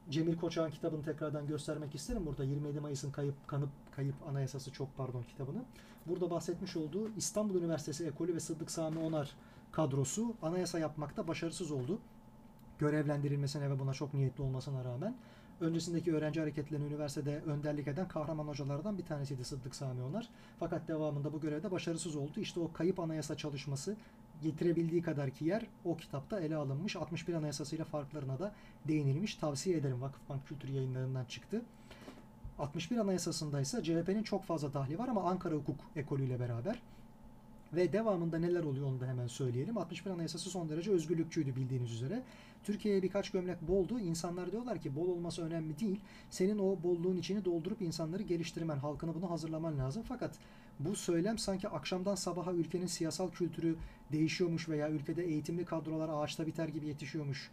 Cemil Koçak'ın kitabını tekrardan göstermek isterim burada. 27 Mayıs'ın kayıp kanıp kayıp anayasası çok pardon kitabını. Burada bahsetmiş olduğu İstanbul Üniversitesi ekolü ve Sıddık Sami Onar kadrosu anayasa yapmakta başarısız oldu. Görevlendirilmesine ve buna çok niyetli olmasına rağmen. Öncesindeki öğrenci hareketlerine üniversitede önderlik eden kahraman hocalardan bir tanesiydi Sıddık Sami Onar. Fakat devamında bu görevde başarısız oldu. İşte o kayıp anayasa çalışması getirebildiği kadar ki yer o kitapta ele alınmış. 61 Anayasasıyla farklarına da değinilmiş. Tavsiye ederim. Vakıfbank Kültür yayınlarından çıktı. 61 Anayasası'nda ise CHP'nin çok fazla dahli var ama Ankara Hukuk ekolüyle beraber. Ve devamında neler oluyor onu da hemen söyleyelim. 61 Anayasası son derece özgürlükçüydü bildiğiniz üzere. Türkiye'ye birkaç gömlek boldu. İnsanlar diyorlar ki bol olması önemli değil. Senin o bolluğun içini doldurup insanları geliştirmen, halkını bunu hazırlaman lazım. Fakat bu söylem sanki akşamdan sabaha ülkenin siyasal kültürü değişiyormuş veya ülkede eğitimli kadrolar ağaçta biter gibi yetişiyormuş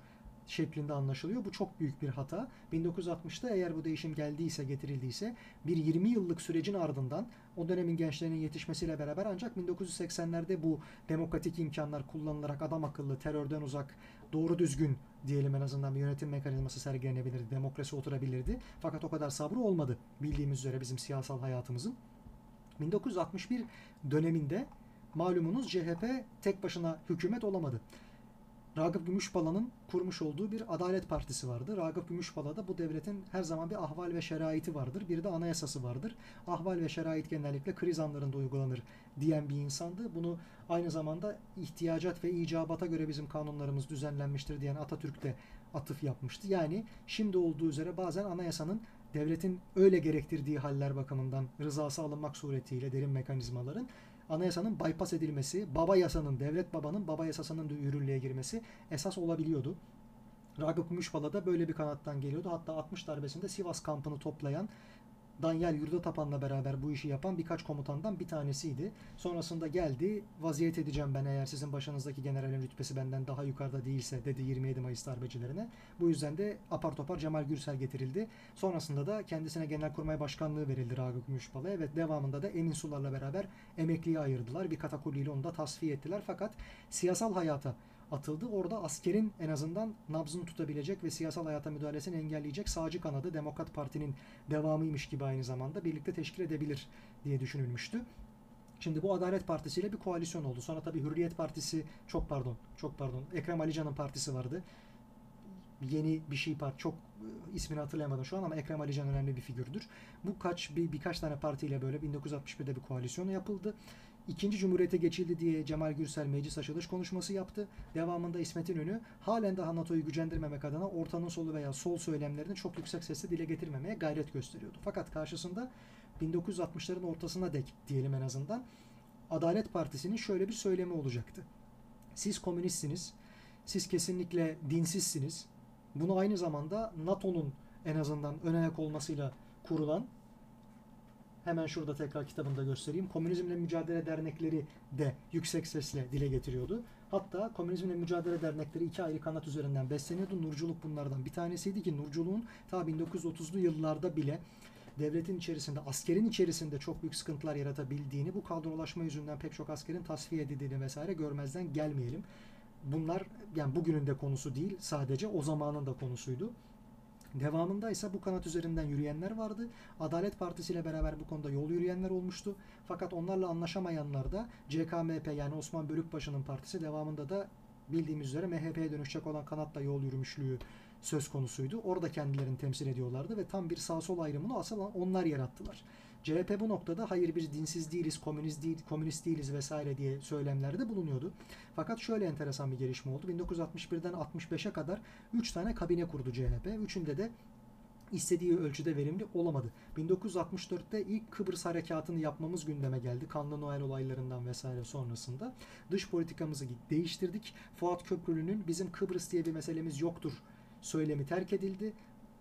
şeklinde anlaşılıyor. Bu çok büyük bir hata. 1960'ta eğer bu değişim geldiyse, getirildiyse bir 20 yıllık sürecin ardından o dönemin gençlerinin yetişmesiyle beraber ancak 1980'lerde bu demokratik imkanlar kullanılarak adam akıllı, terörden uzak, doğru düzgün diyelim en azından bir yönetim mekanizması sergilenebilirdi, demokrasi oturabilirdi. Fakat o kadar sabrı olmadı bildiğimiz üzere bizim siyasal hayatımızın. 1961 döneminde malumunuz CHP tek başına hükümet olamadı. Ragıp Gümüşpala'nın kurmuş olduğu bir Adalet Partisi vardı. Ragıp Gümüşpala da bu devletin her zaman bir ahval ve şeraiti vardır. Bir de anayasası vardır. Ahval ve şerait genellikle kriz anlarında uygulanır diyen bir insandı. Bunu aynı zamanda ihtiyacat ve icabata göre bizim kanunlarımız düzenlenmiştir diyen Atatürk de atıf yapmıştı. Yani şimdi olduğu üzere bazen anayasanın devletin öyle gerektirdiği haller bakımından rızası alınmak suretiyle derin mekanizmaların anayasanın bypass edilmesi, baba yasanın, devlet babanın baba yasasının yürürlüğe girmesi esas olabiliyordu. Ragıp Gümüşpala da böyle bir kanattan geliyordu. Hatta 60 darbesinde Sivas kampını toplayan Danyal Yurdatapan'la beraber bu işi yapan birkaç komutandan bir tanesiydi. Sonrasında geldi, vaziyet edeceğim ben eğer sizin başınızdaki generalin rütbesi benden daha yukarıda değilse dedi 27 Mayıs darbecilerine. Bu yüzden de apar topar Cemal Gürsel getirildi. Sonrasında da kendisine Genelkurmay Başkanlığı verildi Ragıp Gümüşpala'ya ve devamında da Emin Sular'la beraber emekliye ayırdılar. Bir katakulliyle onu da tasfiye ettiler. Fakat siyasal hayata atıldı. Orada askerin en azından nabzını tutabilecek ve siyasal hayata müdahalesini engelleyecek sağcı kanadı Demokrat Parti'nin devamıymış gibi aynı zamanda birlikte teşkil edebilir diye düşünülmüştü. Şimdi bu Adalet Partisi ile bir koalisyon oldu. Sonra tabii Hürriyet Partisi çok pardon, çok pardon. Ekrem Ali partisi vardı. Yeni bir şey part çok e, ismini hatırlayamadım şu an ama Ekrem Ali önemli bir figürdür. Bu kaç bir birkaç tane partiyle böyle 1961'de bir koalisyon yapıldı. İkinci Cumhuriyete geçildi diye Cemal Gürsel meclis açılış konuşması yaptı. Devamında İsmet İnönü halen daha NATO'yu gücendirmemek adına ortanın solu veya sol söylemlerini çok yüksek sesle dile getirmemeye gayret gösteriyordu. Fakat karşısında 1960'ların ortasına dek diyelim en azından Adalet Partisi'nin şöyle bir söylemi olacaktı. Siz komünistsiniz, siz kesinlikle dinsizsiniz. Bunu aynı zamanda NATO'nun en azından ön ayak olmasıyla kurulan Hemen şurada tekrar kitabında göstereyim. Komünizmle Mücadele Dernekleri de yüksek sesle dile getiriyordu. Hatta Komünizmle Mücadele Dernekleri iki ayrı kanat üzerinden besleniyordu. Nurculuk bunlardan bir tanesiydi ki Nurculuğun ta 1930'lu yıllarda bile devletin içerisinde, askerin içerisinde çok büyük sıkıntılar yaratabildiğini, bu kadrolaşma yüzünden pek çok askerin tasfiye edildiğini vesaire görmezden gelmeyelim. Bunlar yani bugünün de konusu değil, sadece o zamanın da konusuydu. Devamında ise bu kanat üzerinden yürüyenler vardı. Adalet Partisi ile beraber bu konuda yol yürüyenler olmuştu. Fakat onlarla anlaşamayanlar da CKMP yani Osman Bölükbaşı'nın partisi devamında da bildiğimiz üzere MHP'ye dönüşecek olan kanatla yol yürümüşlüğü söz konusuydu. Orada kendilerini temsil ediyorlardı ve tam bir sağ sol ayrımını asıl onlar yarattılar. CHP bu noktada hayır biz dinsiz değiliz, komünist değil, komünist değiliz vesaire diye söylemlerde bulunuyordu. Fakat şöyle enteresan bir gelişme oldu. 1961'den 65'e kadar 3 tane kabine kurdu CHP. Üçünde de istediği ölçüde verimli olamadı. 1964'te ilk Kıbrıs harekatını yapmamız gündeme geldi. Kanlı Noel olaylarından vesaire sonrasında. Dış politikamızı değiştirdik. Fuat Köprülü'nün bizim Kıbrıs diye bir meselemiz yoktur söylemi terk edildi.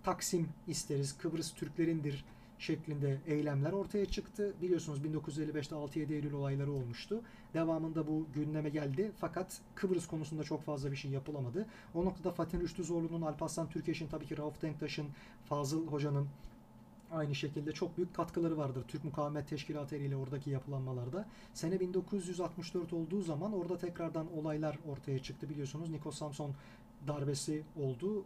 Taksim isteriz, Kıbrıs Türklerindir şeklinde eylemler ortaya çıktı. Biliyorsunuz 1955'te 6-7 Eylül olayları olmuştu. Devamında bu gündeme geldi. Fakat Kıbrıs konusunda çok fazla bir şey yapılamadı. O noktada Fatih Rüştü Zorlu'nun, Alparslan Türkeş'in, tabii ki Rauf Denktaş'ın, Fazıl Hoca'nın aynı şekilde çok büyük katkıları vardır. Türk Mukavemet Teşkilatı ile oradaki yapılanmalarda. Sene 1964 olduğu zaman orada tekrardan olaylar ortaya çıktı biliyorsunuz. Nikos Samson darbesi oldu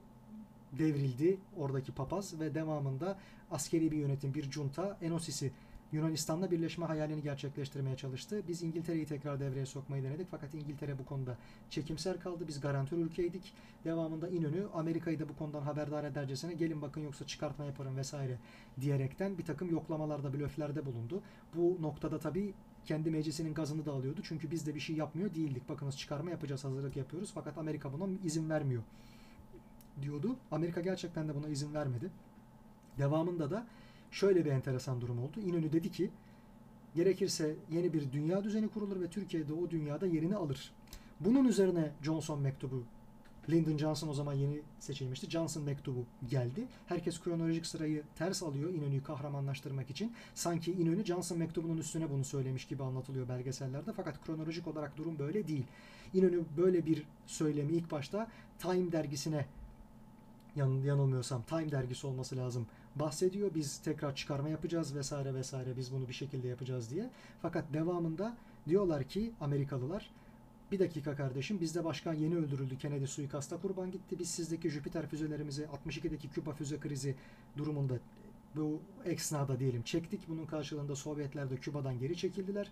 devrildi oradaki papaz ve devamında askeri bir yönetim, bir junta Enosis'i Yunanistan'la birleşme hayalini gerçekleştirmeye çalıştı. Biz İngiltere'yi tekrar devreye sokmayı denedik fakat İngiltere bu konuda çekimser kaldı. Biz garantör ülkeydik. Devamında İnönü Amerika'yı da bu konudan haberdar edercesine gelin bakın yoksa çıkartma yaparım vesaire diyerekten bir takım yoklamalarda, blöflerde bulundu. Bu noktada tabii kendi meclisinin gazını da alıyordu. Çünkü biz de bir şey yapmıyor değildik. Bakınız çıkarma yapacağız, hazırlık yapıyoruz. Fakat Amerika buna izin vermiyor diyordu. Amerika gerçekten de buna izin vermedi. Devamında da şöyle bir enteresan durum oldu. İnönü dedi ki gerekirse yeni bir dünya düzeni kurulur ve Türkiye'de o dünyada yerini alır. Bunun üzerine Johnson mektubu Lyndon Johnson o zaman yeni seçilmişti. Johnson mektubu geldi. Herkes kronolojik sırayı ters alıyor İnönü'yü kahramanlaştırmak için. Sanki İnönü Johnson mektubunun üstüne bunu söylemiş gibi anlatılıyor belgesellerde. Fakat kronolojik olarak durum böyle değil. İnönü böyle bir söylemi ilk başta Time dergisine yan, yanılmıyorsam Time dergisi olması lazım bahsediyor. Biz tekrar çıkarma yapacağız vesaire vesaire biz bunu bir şekilde yapacağız diye. Fakat devamında diyorlar ki Amerikalılar bir dakika kardeşim bizde başkan yeni öldürüldü. Kennedy suikasta kurban gitti. Biz sizdeki Jüpiter füzelerimizi 62'deki Küba füze krizi durumunda bu eksnada diyelim çektik. Bunun karşılığında Sovyetler de Küba'dan geri çekildiler.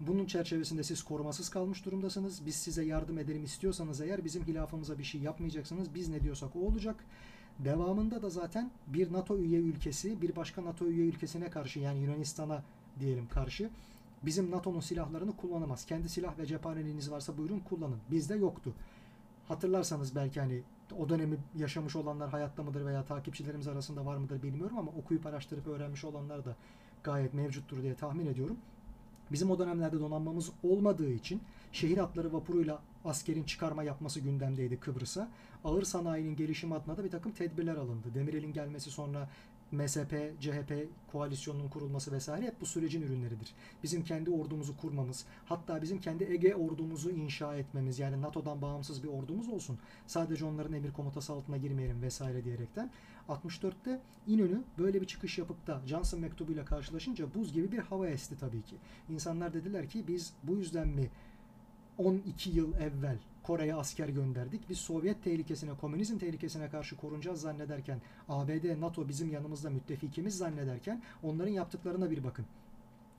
Bunun çerçevesinde siz korumasız kalmış durumdasınız. Biz size yardım edelim istiyorsanız eğer bizim hilafımıza bir şey yapmayacaksınız. Biz ne diyorsak o olacak. Devamında da zaten bir NATO üye ülkesi bir başka NATO üye ülkesine karşı yani Yunanistan'a diyelim karşı bizim NATO'nun silahlarını kullanamaz. Kendi silah ve cephaneliğiniz varsa buyurun kullanın. Bizde yoktu. Hatırlarsanız belki hani o dönemi yaşamış olanlar hayatta mıdır veya takipçilerimiz arasında var mıdır bilmiyorum ama okuyup araştırıp öğrenmiş olanlar da gayet mevcuttur diye tahmin ediyorum. Bizim o dönemlerde donanmamız olmadığı için şehir hatları vapuruyla askerin çıkarma yapması gündemdeydi Kıbrıs'a. Ağır sanayinin gelişimi adına da bir takım tedbirler alındı. Demirel'in gelmesi sonra MSP, CHP koalisyonunun kurulması vesaire hep bu sürecin ürünleridir. Bizim kendi ordumuzu kurmamız, hatta bizim kendi Ege ordumuzu inşa etmemiz yani NATO'dan bağımsız bir ordumuz olsun. Sadece onların emir komutası altına girmeyelim vesaire diyerekten. 64'te İnönü böyle bir çıkış yapıp da Johnson mektubuyla karşılaşınca buz gibi bir hava esti tabii ki. İnsanlar dediler ki biz bu yüzden mi 12 yıl evvel Kore'ye asker gönderdik. Biz Sovyet tehlikesine, komünizm tehlikesine karşı korunacağız zannederken, ABD, NATO bizim yanımızda müttefikimiz zannederken onların yaptıklarına bir bakın.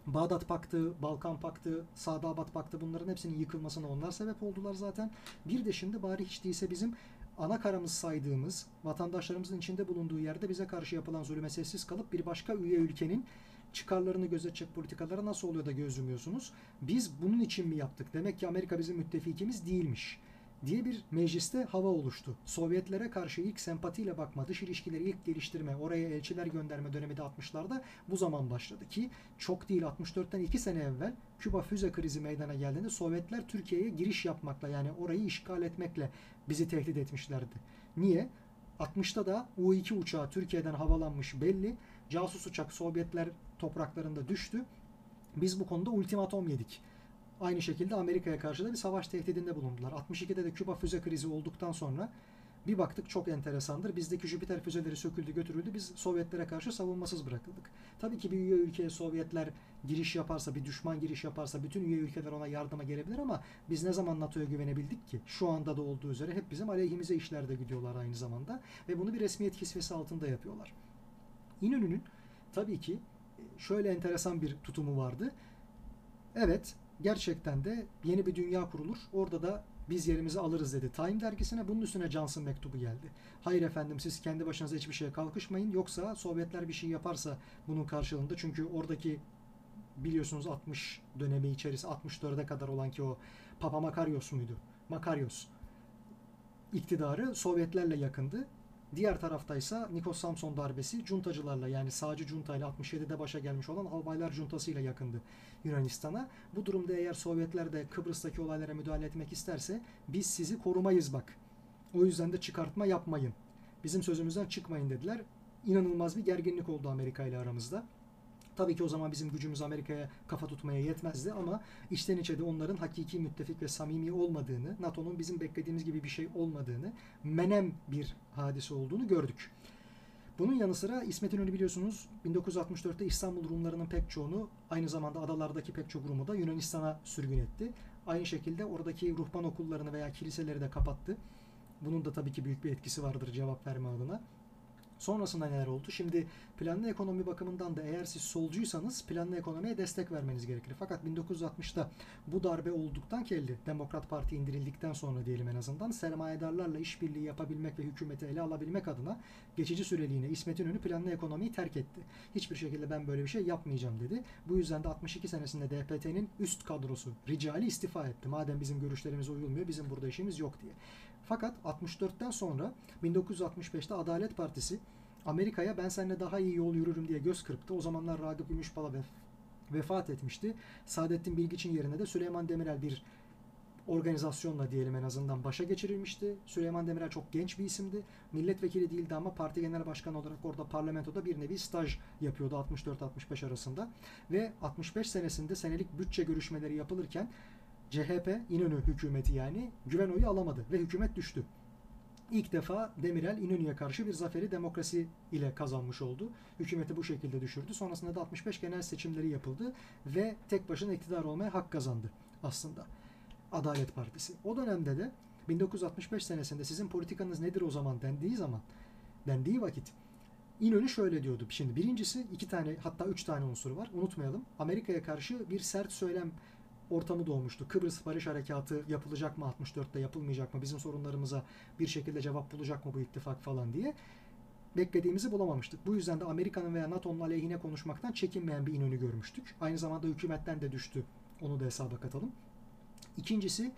Bağdat Paktı, Balkan Paktı, Sadabat Paktı bunların hepsinin yıkılmasına onlar sebep oldular zaten. Bir de şimdi bari hiç değilse bizim ana karamız saydığımız, vatandaşlarımızın içinde bulunduğu yerde bize karşı yapılan zulüme sessiz kalıp bir başka üye ülkenin çıkarlarını gözetecek politikalara nasıl oluyor da göz yumuyorsunuz? Biz bunun için mi yaptık? Demek ki Amerika bizim müttefikimiz değilmiş diye bir mecliste hava oluştu. Sovyetlere karşı ilk sempatiyle bakma, dış ilişkileri ilk geliştirme, oraya elçiler gönderme dönemi de 60'larda bu zaman başladı ki çok değil 64'ten 2 sene evvel Küba füze krizi meydana geldiğinde Sovyetler Türkiye'ye giriş yapmakla yani orayı işgal etmekle bizi tehdit etmişlerdi. Niye? 60'ta da U-2 uçağı Türkiye'den havalanmış belli. Casus uçak Sovyetler topraklarında düştü. Biz bu konuda ultimatom yedik. Aynı şekilde Amerika'ya karşı da bir savaş tehdidinde bulundular. 62'de de Küba füze krizi olduktan sonra bir baktık çok enteresandır. Bizdeki Jüpiter füzeleri söküldü götürüldü. Biz Sovyetlere karşı savunmasız bırakıldık. Tabii ki bir üye ülkeye Sovyetler giriş yaparsa, bir düşman giriş yaparsa bütün üye ülkeler ona yardıma gelebilir ama biz ne zaman NATO'ya güvenebildik ki? Şu anda da olduğu üzere hep bizim aleyhimize işlerde gidiyorlar aynı zamanda ve bunu bir resmiyet kisvesi altında yapıyorlar. İnönü'nün tabii ki şöyle enteresan bir tutumu vardı. Evet, gerçekten de yeni bir dünya kurulur. Orada da biz yerimizi alırız dedi Time dergisine. Bunun üstüne Johnson mektubu geldi. Hayır efendim siz kendi başınıza hiçbir şeye kalkışmayın. Yoksa Sovyetler bir şey yaparsa bunun karşılığında çünkü oradaki biliyorsunuz 60 dönemi içerisinde 64'e kadar olan ki o Papa Makarios muydu? Makarios iktidarı Sovyetlerle yakındı. Diğer taraftaysa Nikos Samson darbesi cuntacılarla yani sağcı cuntayla 67'de başa gelmiş olan albaylar cuntasıyla yakındı Yunanistan'a. Bu durumda eğer Sovyetler de Kıbrıs'taki olaylara müdahale etmek isterse biz sizi korumayız bak. O yüzden de çıkartma yapmayın. Bizim sözümüzden çıkmayın dediler. İnanılmaz bir gerginlik oldu Amerika ile aramızda. Tabii ki o zaman bizim gücümüz Amerika'ya kafa tutmaya yetmezdi ama içten içe de onların hakiki müttefik ve samimi olmadığını, NATO'nun bizim beklediğimiz gibi bir şey olmadığını, menem bir hadise olduğunu gördük. Bunun yanı sıra İsmet İnönü biliyorsunuz 1964'te İstanbul Rumlarının pek çoğunu aynı zamanda adalardaki pek çok Rum'u da Yunanistan'a sürgün etti. Aynı şekilde oradaki ruhban okullarını veya kiliseleri de kapattı. Bunun da tabii ki büyük bir etkisi vardır cevap verme adına. Sonrasında neler oldu? Şimdi planlı ekonomi bakımından da eğer siz solcuysanız planlı ekonomiye destek vermeniz gerekir. Fakat 1960'ta bu darbe olduktan kelli Demokrat Parti indirildikten sonra diyelim en azından sermayedarlarla işbirliği yapabilmek ve hükümeti ele alabilmek adına geçici süreliğine İsmet İnönü planlı ekonomiyi terk etti. Hiçbir şekilde ben böyle bir şey yapmayacağım dedi. Bu yüzden de 62 senesinde DPT'nin üst kadrosu Ricali istifa etti. Madem bizim görüşlerimize uyulmuyor bizim burada işimiz yok diye. Fakat 64'ten sonra 1965'te Adalet Partisi Amerika'ya ben seninle daha iyi yol yürürüm diye göz kırptı. O zamanlar Ragıp Gümüşpala vef vefat etmişti. Saadettin Bilgiç'in yerine de Süleyman Demirel bir organizasyonla diyelim en azından başa geçirilmişti. Süleyman Demirel çok genç bir isimdi. Milletvekili değildi ama parti genel başkanı olarak orada parlamentoda bir nevi staj yapıyordu 64-65 arasında. Ve 65 senesinde senelik bütçe görüşmeleri yapılırken CHP, İnönü hükümeti yani güven oyu alamadı ve hükümet düştü. İlk defa Demirel İnönü'ye karşı bir zaferi demokrasi ile kazanmış oldu. Hükümeti bu şekilde düşürdü. Sonrasında da 65 genel seçimleri yapıldı ve tek başına iktidar olmaya hak kazandı aslında. Adalet Partisi. O dönemde de 1965 senesinde sizin politikanız nedir o zaman dendiği zaman dendiği vakit İnönü şöyle diyordu. Şimdi birincisi iki tane hatta üç tane unsuru var. Unutmayalım. Amerika'ya karşı bir sert söylem ortamı doğmuştu. Kıbrıs Barış Harekatı yapılacak mı 64'te yapılmayacak mı? Bizim sorunlarımıza bir şekilde cevap bulacak mı bu ittifak falan diye beklediğimizi bulamamıştık. Bu yüzden de Amerika'nın veya NATO'nun aleyhine konuşmaktan çekinmeyen bir İnönü görmüştük. Aynı zamanda hükümetten de düştü. Onu da hesaba katalım. İkincisi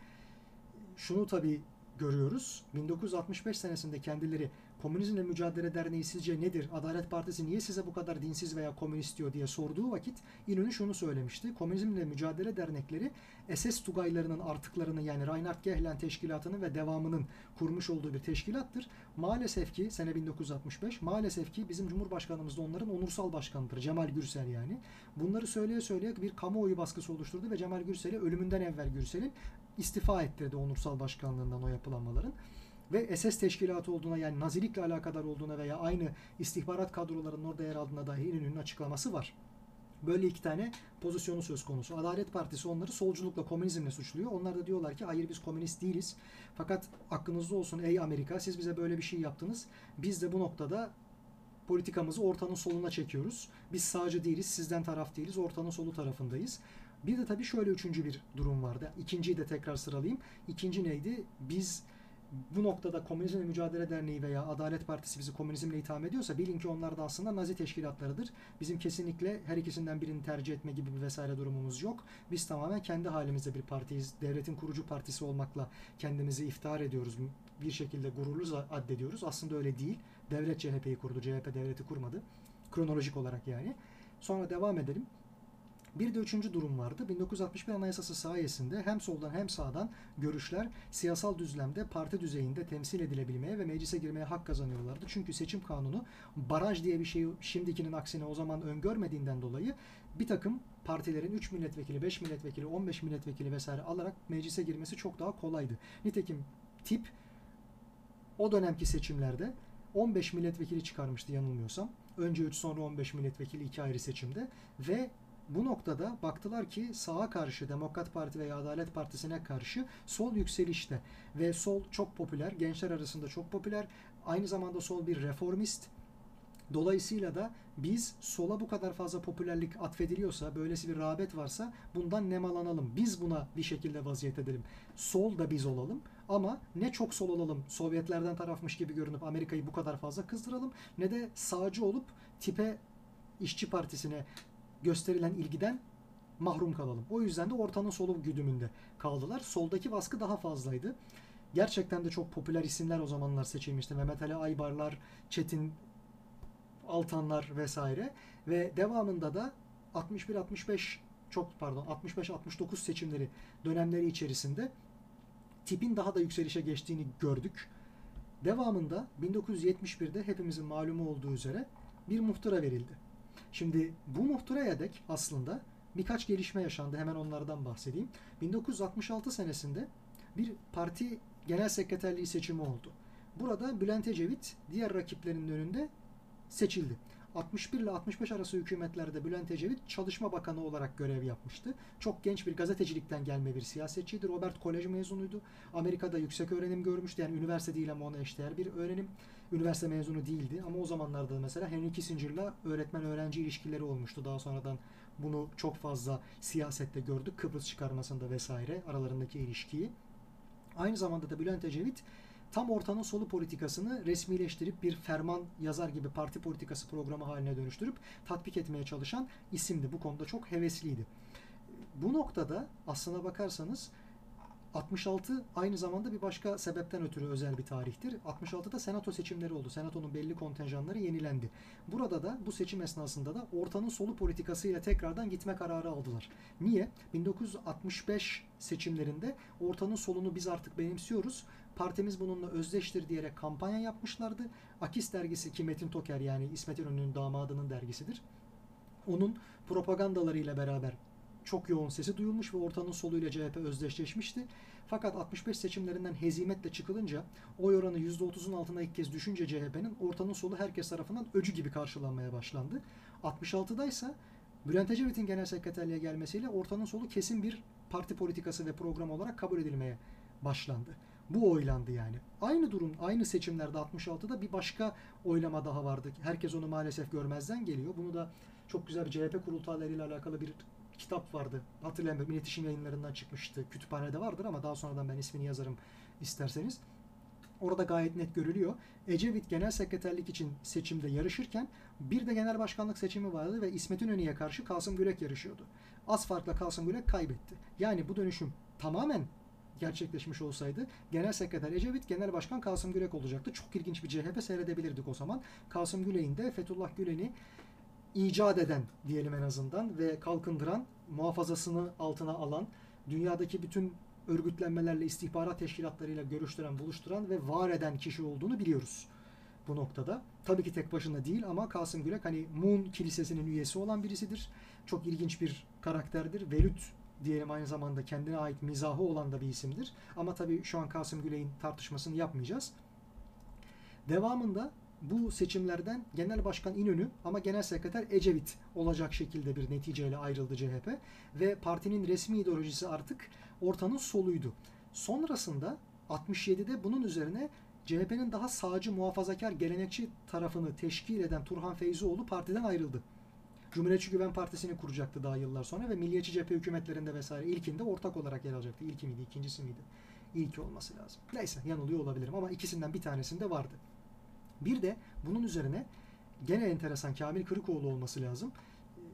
şunu tabii görüyoruz. 1965 senesinde kendileri Komünizmle Mücadele Derneği sizce nedir? Adalet Partisi niye size bu kadar dinsiz veya komünist diyor diye sorduğu vakit İnönü şunu söylemişti. Komünizmle Mücadele Dernekleri SS Tugaylarının artıklarını yani Reinhard Gehlen Teşkilatı'nın ve devamının kurmuş olduğu bir teşkilattır. Maalesef ki sene 1965 maalesef ki bizim Cumhurbaşkanımız da onların onursal başkanıdır. Cemal Gürsel yani. Bunları söyleye söyleye bir kamuoyu baskısı oluşturdu ve Cemal Gürsel'i ölümünden evvel Gürsel'in istifa ettirdi onursal başkanlığından o yapılanmaların ve SS teşkilatı olduğuna yani Nazilikle alakadar olduğuna veya aynı istihbarat kadrolarının orada yer aldığına dair İnönü'nün açıklaması var. Böyle iki tane pozisyonu söz konusu. Adalet Partisi onları solculukla, komünizmle suçluyor. Onlar da diyorlar ki hayır biz komünist değiliz. Fakat aklınızda olsun ey Amerika siz bize böyle bir şey yaptınız. Biz de bu noktada politikamızı ortanın soluna çekiyoruz. Biz sağcı değiliz, sizden taraf değiliz, ortanın solu tarafındayız. Bir de tabii şöyle üçüncü bir durum vardı. İkinciyi de tekrar sıralayayım. İkinci neydi? Biz bu noktada Komünizmle Mücadele Derneği veya Adalet Partisi bizi komünizmle itham ediyorsa bilin ki onlar da aslında Nazi teşkilatlarıdır. Bizim kesinlikle her ikisinden birini tercih etme gibi bir vesaire durumumuz yok. Biz tamamen kendi halimizde bir partiyiz. Devletin kurucu partisi olmakla kendimizi iftihar ediyoruz. Bir şekilde gururlu addediyoruz. Aslında öyle değil. Devlet CHP'yi kurdu. CHP devleti kurmadı. Kronolojik olarak yani. Sonra devam edelim. Bir de üçüncü durum vardı. 1961 Anayasası sayesinde hem soldan hem sağdan görüşler siyasal düzlemde parti düzeyinde temsil edilebilmeye ve meclise girmeye hak kazanıyorlardı. Çünkü seçim kanunu baraj diye bir şeyi şimdikinin aksine o zaman öngörmediğinden dolayı bir takım partilerin 3 milletvekili, 5 milletvekili, 15 milletvekili vesaire alarak meclise girmesi çok daha kolaydı. Nitekim tip o dönemki seçimlerde 15 milletvekili çıkarmıştı yanılmıyorsam. Önce 3 sonra 15 milletvekili iki ayrı seçimde ve bu noktada baktılar ki sağa karşı Demokrat Parti veya Adalet Partisi'ne karşı sol yükselişte ve sol çok popüler, gençler arasında çok popüler. Aynı zamanda sol bir reformist Dolayısıyla da biz sola bu kadar fazla popülerlik atfediliyorsa, böylesi bir rağbet varsa bundan nemalanalım. Biz buna bir şekilde vaziyet edelim. Sol da biz olalım ama ne çok sol olalım, Sovyetlerden tarafmış gibi görünüp Amerika'yı bu kadar fazla kızdıralım ne de sağcı olup tipe işçi partisine gösterilen ilgiden mahrum kalalım. O yüzden de ortanın solu güdümünde kaldılar. Soldaki baskı daha fazlaydı. Gerçekten de çok popüler isimler o zamanlar seçilmişti. Mehmet Ali Aybarlar, Çetin Altanlar vesaire ve devamında da 61-65 çok pardon 65-69 seçimleri dönemleri içerisinde tipin daha da yükselişe geçtiğini gördük. Devamında 1971'de hepimizin malumu olduğu üzere bir muhtıra verildi. Şimdi bu muhtıraya dek aslında birkaç gelişme yaşandı. Hemen onlardan bahsedeyim. 1966 senesinde bir parti genel sekreterliği seçimi oldu. Burada Bülent Ecevit diğer rakiplerinin önünde seçildi. 61 ile 65 arası hükümetlerde Bülent Ecevit Çalışma Bakanı olarak görev yapmıştı. Çok genç bir gazetecilikten gelme bir siyasetçiydi. Robert Kolej mezunuydu. Amerika'da yüksek öğrenim görmüştü. Yani üniversite değil ama ona eşdeğer bir öğrenim. Üniversite mezunu değildi ama o zamanlarda mesela Henry Kissinger'la öğretmen-öğrenci ilişkileri olmuştu. Daha sonradan bunu çok fazla siyasette gördük. Kıbrıs çıkarmasında vesaire aralarındaki ilişkiyi. Aynı zamanda da Bülent Ecevit tam ortanın solu politikasını resmileştirip bir ferman yazar gibi parti politikası programı haline dönüştürüp tatbik etmeye çalışan isimdi. Bu konuda çok hevesliydi. Bu noktada aslına bakarsanız 66 aynı zamanda bir başka sebepten ötürü özel bir tarihtir. 66'da senato seçimleri oldu. Senatonun belli kontenjanları yenilendi. Burada da bu seçim esnasında da ortanın solu politikasıyla tekrardan gitme kararı aldılar. Niye? 1965 seçimlerinde ortanın solunu biz artık benimsiyoruz. Partimiz bununla özdeştir diyerek kampanya yapmışlardı. Akis dergisi ki Metin Toker yani İsmet İnönü'nün damadının dergisidir. Onun propagandalarıyla beraber çok yoğun sesi duyulmuş ve ortanın soluyla CHP özdeşleşmişti. Fakat 65 seçimlerinden hezimetle çıkılınca oy oranı %30'un altına ilk kez düşünce CHP'nin ortanın solu herkes tarafından öcü gibi karşılanmaya başlandı. 66'da ise Bülent Ecevit'in genel sekreterliğe gelmesiyle ortanın solu kesin bir parti politikası ve program olarak kabul edilmeye başlandı. Bu oylandı yani. Aynı durum aynı seçimlerde 66'da bir başka oylama daha vardı. Herkes onu maalesef görmezden geliyor. Bunu da çok güzel CHP kurultaylarıyla alakalı bir kitap vardı. Hatırlayamıyorum. İletişim yayınlarından çıkmıştı. Kütüphanede vardır ama daha sonradan ben ismini yazarım isterseniz. Orada gayet net görülüyor. Ecevit genel sekreterlik için seçimde yarışırken bir de genel başkanlık seçimi vardı ve İsmet İnönü'ye karşı Kasım Gülek yarışıyordu. Az farkla Kasım Gülek kaybetti. Yani bu dönüşüm tamamen gerçekleşmiş olsaydı Genel Sekreter Ecevit, Genel Başkan Kasım Gülek olacaktı. Çok ilginç bir CHP seyredebilirdik o zaman. Kasım Gülek'in de Fethullah Gülen'i icat eden diyelim en azından ve kalkındıran, muhafazasını altına alan, dünyadaki bütün örgütlenmelerle, istihbarat teşkilatlarıyla görüştüren, buluşturan ve var eden kişi olduğunu biliyoruz bu noktada. Tabii ki tek başına değil ama Kasım Gülek hani Moon Kilisesi'nin üyesi olan birisidir. Çok ilginç bir karakterdir. Velüt diyelim aynı zamanda kendine ait mizahı olan da bir isimdir. Ama tabii şu an Kasım Gülek'in tartışmasını yapmayacağız. Devamında bu seçimlerden Genel Başkan İnönü ama Genel Sekreter Ecevit olacak şekilde bir neticeyle ayrıldı CHP ve partinin resmi ideolojisi artık ortanın soluydu. Sonrasında 67'de bunun üzerine CHP'nin daha sağcı muhafazakar gelenekçi tarafını teşkil eden Turhan Feyzioğlu partiden ayrıldı. Cumhuriyetçi Güven Partisi'ni kuracaktı daha yıllar sonra ve Milliyetçi Cephe hükümetlerinde vesaire ilkinde ortak olarak yer alacaktı. İlki miydi, ikincisi miydi? İlki olması lazım. Neyse yanılıyor olabilirim ama ikisinden bir tanesinde vardı. Bir de bunun üzerine gene enteresan Kamil Kırıkoğlu olması lazım.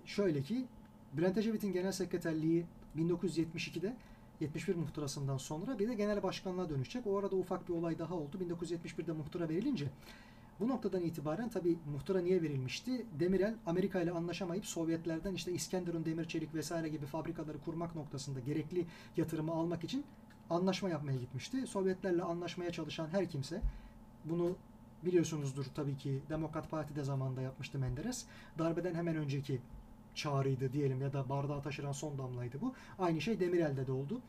Şöyle ki Bülent Ecevit'in genel sekreterliği 1972'de 71 muhtırasından sonra bir de genel başkanlığa dönüşecek. O arada ufak bir olay daha oldu. 1971'de muhtıra verilince bu noktadan itibaren tabi muhtıra niye verilmişti? Demirel Amerika ile anlaşamayıp Sovyetlerden işte İskenderun demir çelik vesaire gibi fabrikaları kurmak noktasında gerekli yatırımı almak için anlaşma yapmaya gitmişti. Sovyetlerle anlaşmaya çalışan her kimse bunu biliyorsunuzdur tabii ki Demokrat Parti de zamanında yapmıştı Menderes. Darbeden hemen önceki çağrıydı diyelim ya da bardağı taşıran son damlaydı bu. Aynı şey Demirel'de de oldu.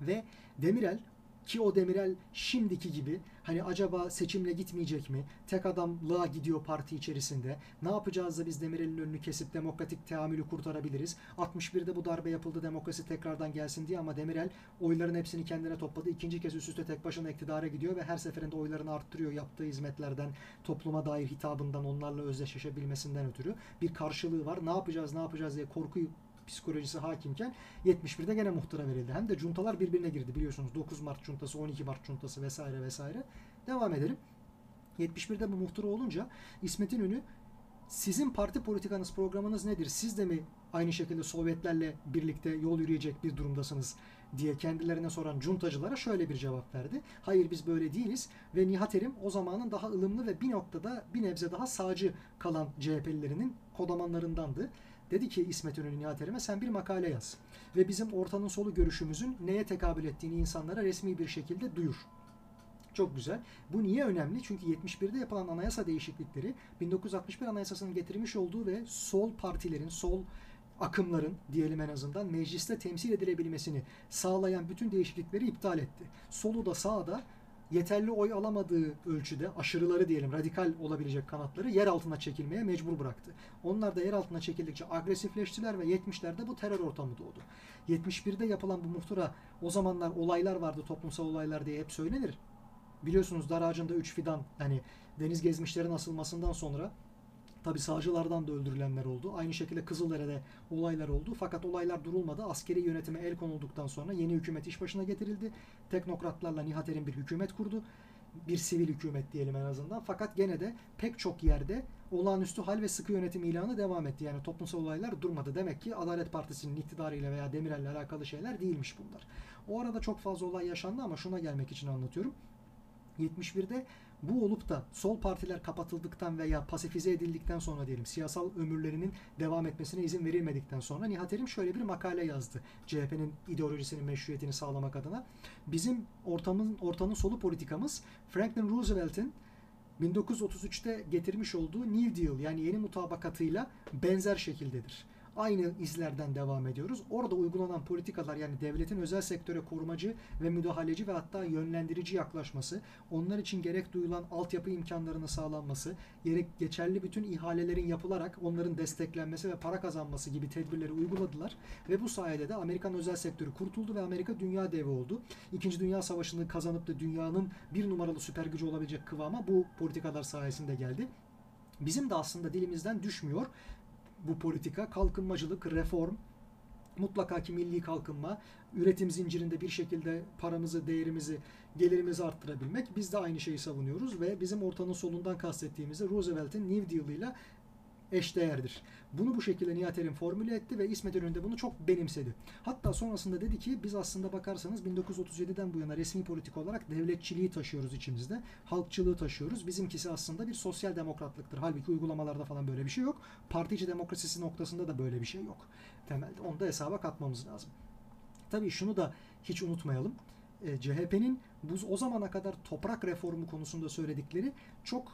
Ve Demirel ki o Demirel şimdiki gibi hani acaba seçimle gitmeyecek mi? Tek adamlığa gidiyor parti içerisinde. Ne yapacağız da biz Demirel'in önünü kesip demokratik teamülü kurtarabiliriz? 61'de bu darbe yapıldı demokrasi tekrardan gelsin diye ama Demirel oyların hepsini kendine topladı. İkinci kez üst üste tek başına iktidara gidiyor ve her seferinde oylarını arttırıyor yaptığı hizmetlerden, topluma dair hitabından, onlarla özdeşleşebilmesinden ötürü bir karşılığı var. Ne yapacağız, ne yapacağız diye korkuyu psikolojisi hakimken 71'de gene muhtıra verildi. Hem de cuntalar birbirine girdi biliyorsunuz. 9 Mart cuntası, 12 Mart cuntası vesaire vesaire. Devam edelim. 71'de bu muhtıra olunca İsmet İnönü sizin parti politikanız, programınız nedir? Siz de mi aynı şekilde Sovyetlerle birlikte yol yürüyecek bir durumdasınız diye kendilerine soran cuntacılara şöyle bir cevap verdi. Hayır biz böyle değiliz ve Nihat Erim o zamanın daha ılımlı ve bir noktada bir nebze daha sağcı kalan CHP'lilerinin kodamanlarındandı. Dedi ki İsmet İnönü Nihat Erim'e sen bir makale yaz ve bizim ortanın solu görüşümüzün neye tekabül ettiğini insanlara resmi bir şekilde duyur. Çok güzel. Bu niye önemli? Çünkü 71'de yapılan anayasa değişiklikleri 1961 anayasasının getirmiş olduğu ve sol partilerin, sol akımların diyelim en azından mecliste temsil edilebilmesini sağlayan bütün değişiklikleri iptal etti. Solu da sağı da yeterli oy alamadığı ölçüde aşırıları diyelim radikal olabilecek kanatları yer altına çekilmeye mecbur bıraktı. Onlar da yer altına çekildikçe agresifleştiler ve 70'lerde bu terör ortamı doğdu. 71'de yapılan bu muhtıra o zamanlar olaylar vardı toplumsal olaylar diye hep söylenir. Biliyorsunuz dar ağacında 3 fidan yani deniz gezmişlerin asılmasından sonra Tabi sağcılardan da öldürülenler oldu. Aynı şekilde Kızıldere'de olaylar oldu. Fakat olaylar durulmadı. Askeri yönetime el konulduktan sonra yeni hükümet iş başına getirildi. Teknokratlarla Nihat Erim bir hükümet kurdu. Bir sivil hükümet diyelim en azından. Fakat gene de pek çok yerde olağanüstü hal ve sıkı yönetim ilanı devam etti. Yani toplumsal olaylar durmadı. Demek ki Adalet Partisi'nin iktidarıyla veya Demirel'le alakalı şeyler değilmiş bunlar. O arada çok fazla olay yaşandı ama şuna gelmek için anlatıyorum. 71'de bu olup da sol partiler kapatıldıktan veya pasifize edildikten sonra diyelim siyasal ömürlerinin devam etmesine izin verilmedikten sonra Nihat Erim şöyle bir makale yazdı. CHP'nin ideolojisinin meşruiyetini sağlamak adına. Bizim ortamın ortanın solu politikamız Franklin Roosevelt'in 1933'te getirmiş olduğu New Deal yani yeni mutabakatıyla benzer şekildedir aynı izlerden devam ediyoruz. Orada uygulanan politikalar yani devletin özel sektöre korumacı ve müdahaleci ve hatta yönlendirici yaklaşması, onlar için gerek duyulan altyapı imkanlarının sağlanması, gerek geçerli bütün ihalelerin yapılarak onların desteklenmesi ve para kazanması gibi tedbirleri uyguladılar ve bu sayede de Amerikan özel sektörü kurtuldu ve Amerika dünya devi oldu. İkinci Dünya Savaşı'nı kazanıp da dünyanın bir numaralı süper gücü olabilecek kıvama bu politikalar sayesinde geldi. Bizim de aslında dilimizden düşmüyor bu politika kalkınmacılık, reform, mutlaka ki milli kalkınma, üretim zincirinde bir şekilde paramızı, değerimizi, gelirimizi arttırabilmek. Biz de aynı şeyi savunuyoruz ve bizim ortanın solundan kastettiğimizde Roosevelt'in New Deal ile eşdeğerdir. Bunu bu şekilde Nihat Erim formüle etti ve İsmet İnönü bunu çok benimsedi. Hatta sonrasında dedi ki biz aslında bakarsanız 1937'den bu yana resmi politik olarak devletçiliği taşıyoruz içimizde. Halkçılığı taşıyoruz. Bizimkisi aslında bir sosyal demokratlıktır. Halbuki uygulamalarda falan böyle bir şey yok. Partici demokrasisi noktasında da böyle bir şey yok. Temelde onu da hesaba katmamız lazım. Tabii şunu da hiç unutmayalım. E, CHP'nin bu o zamana kadar toprak reformu konusunda söyledikleri çok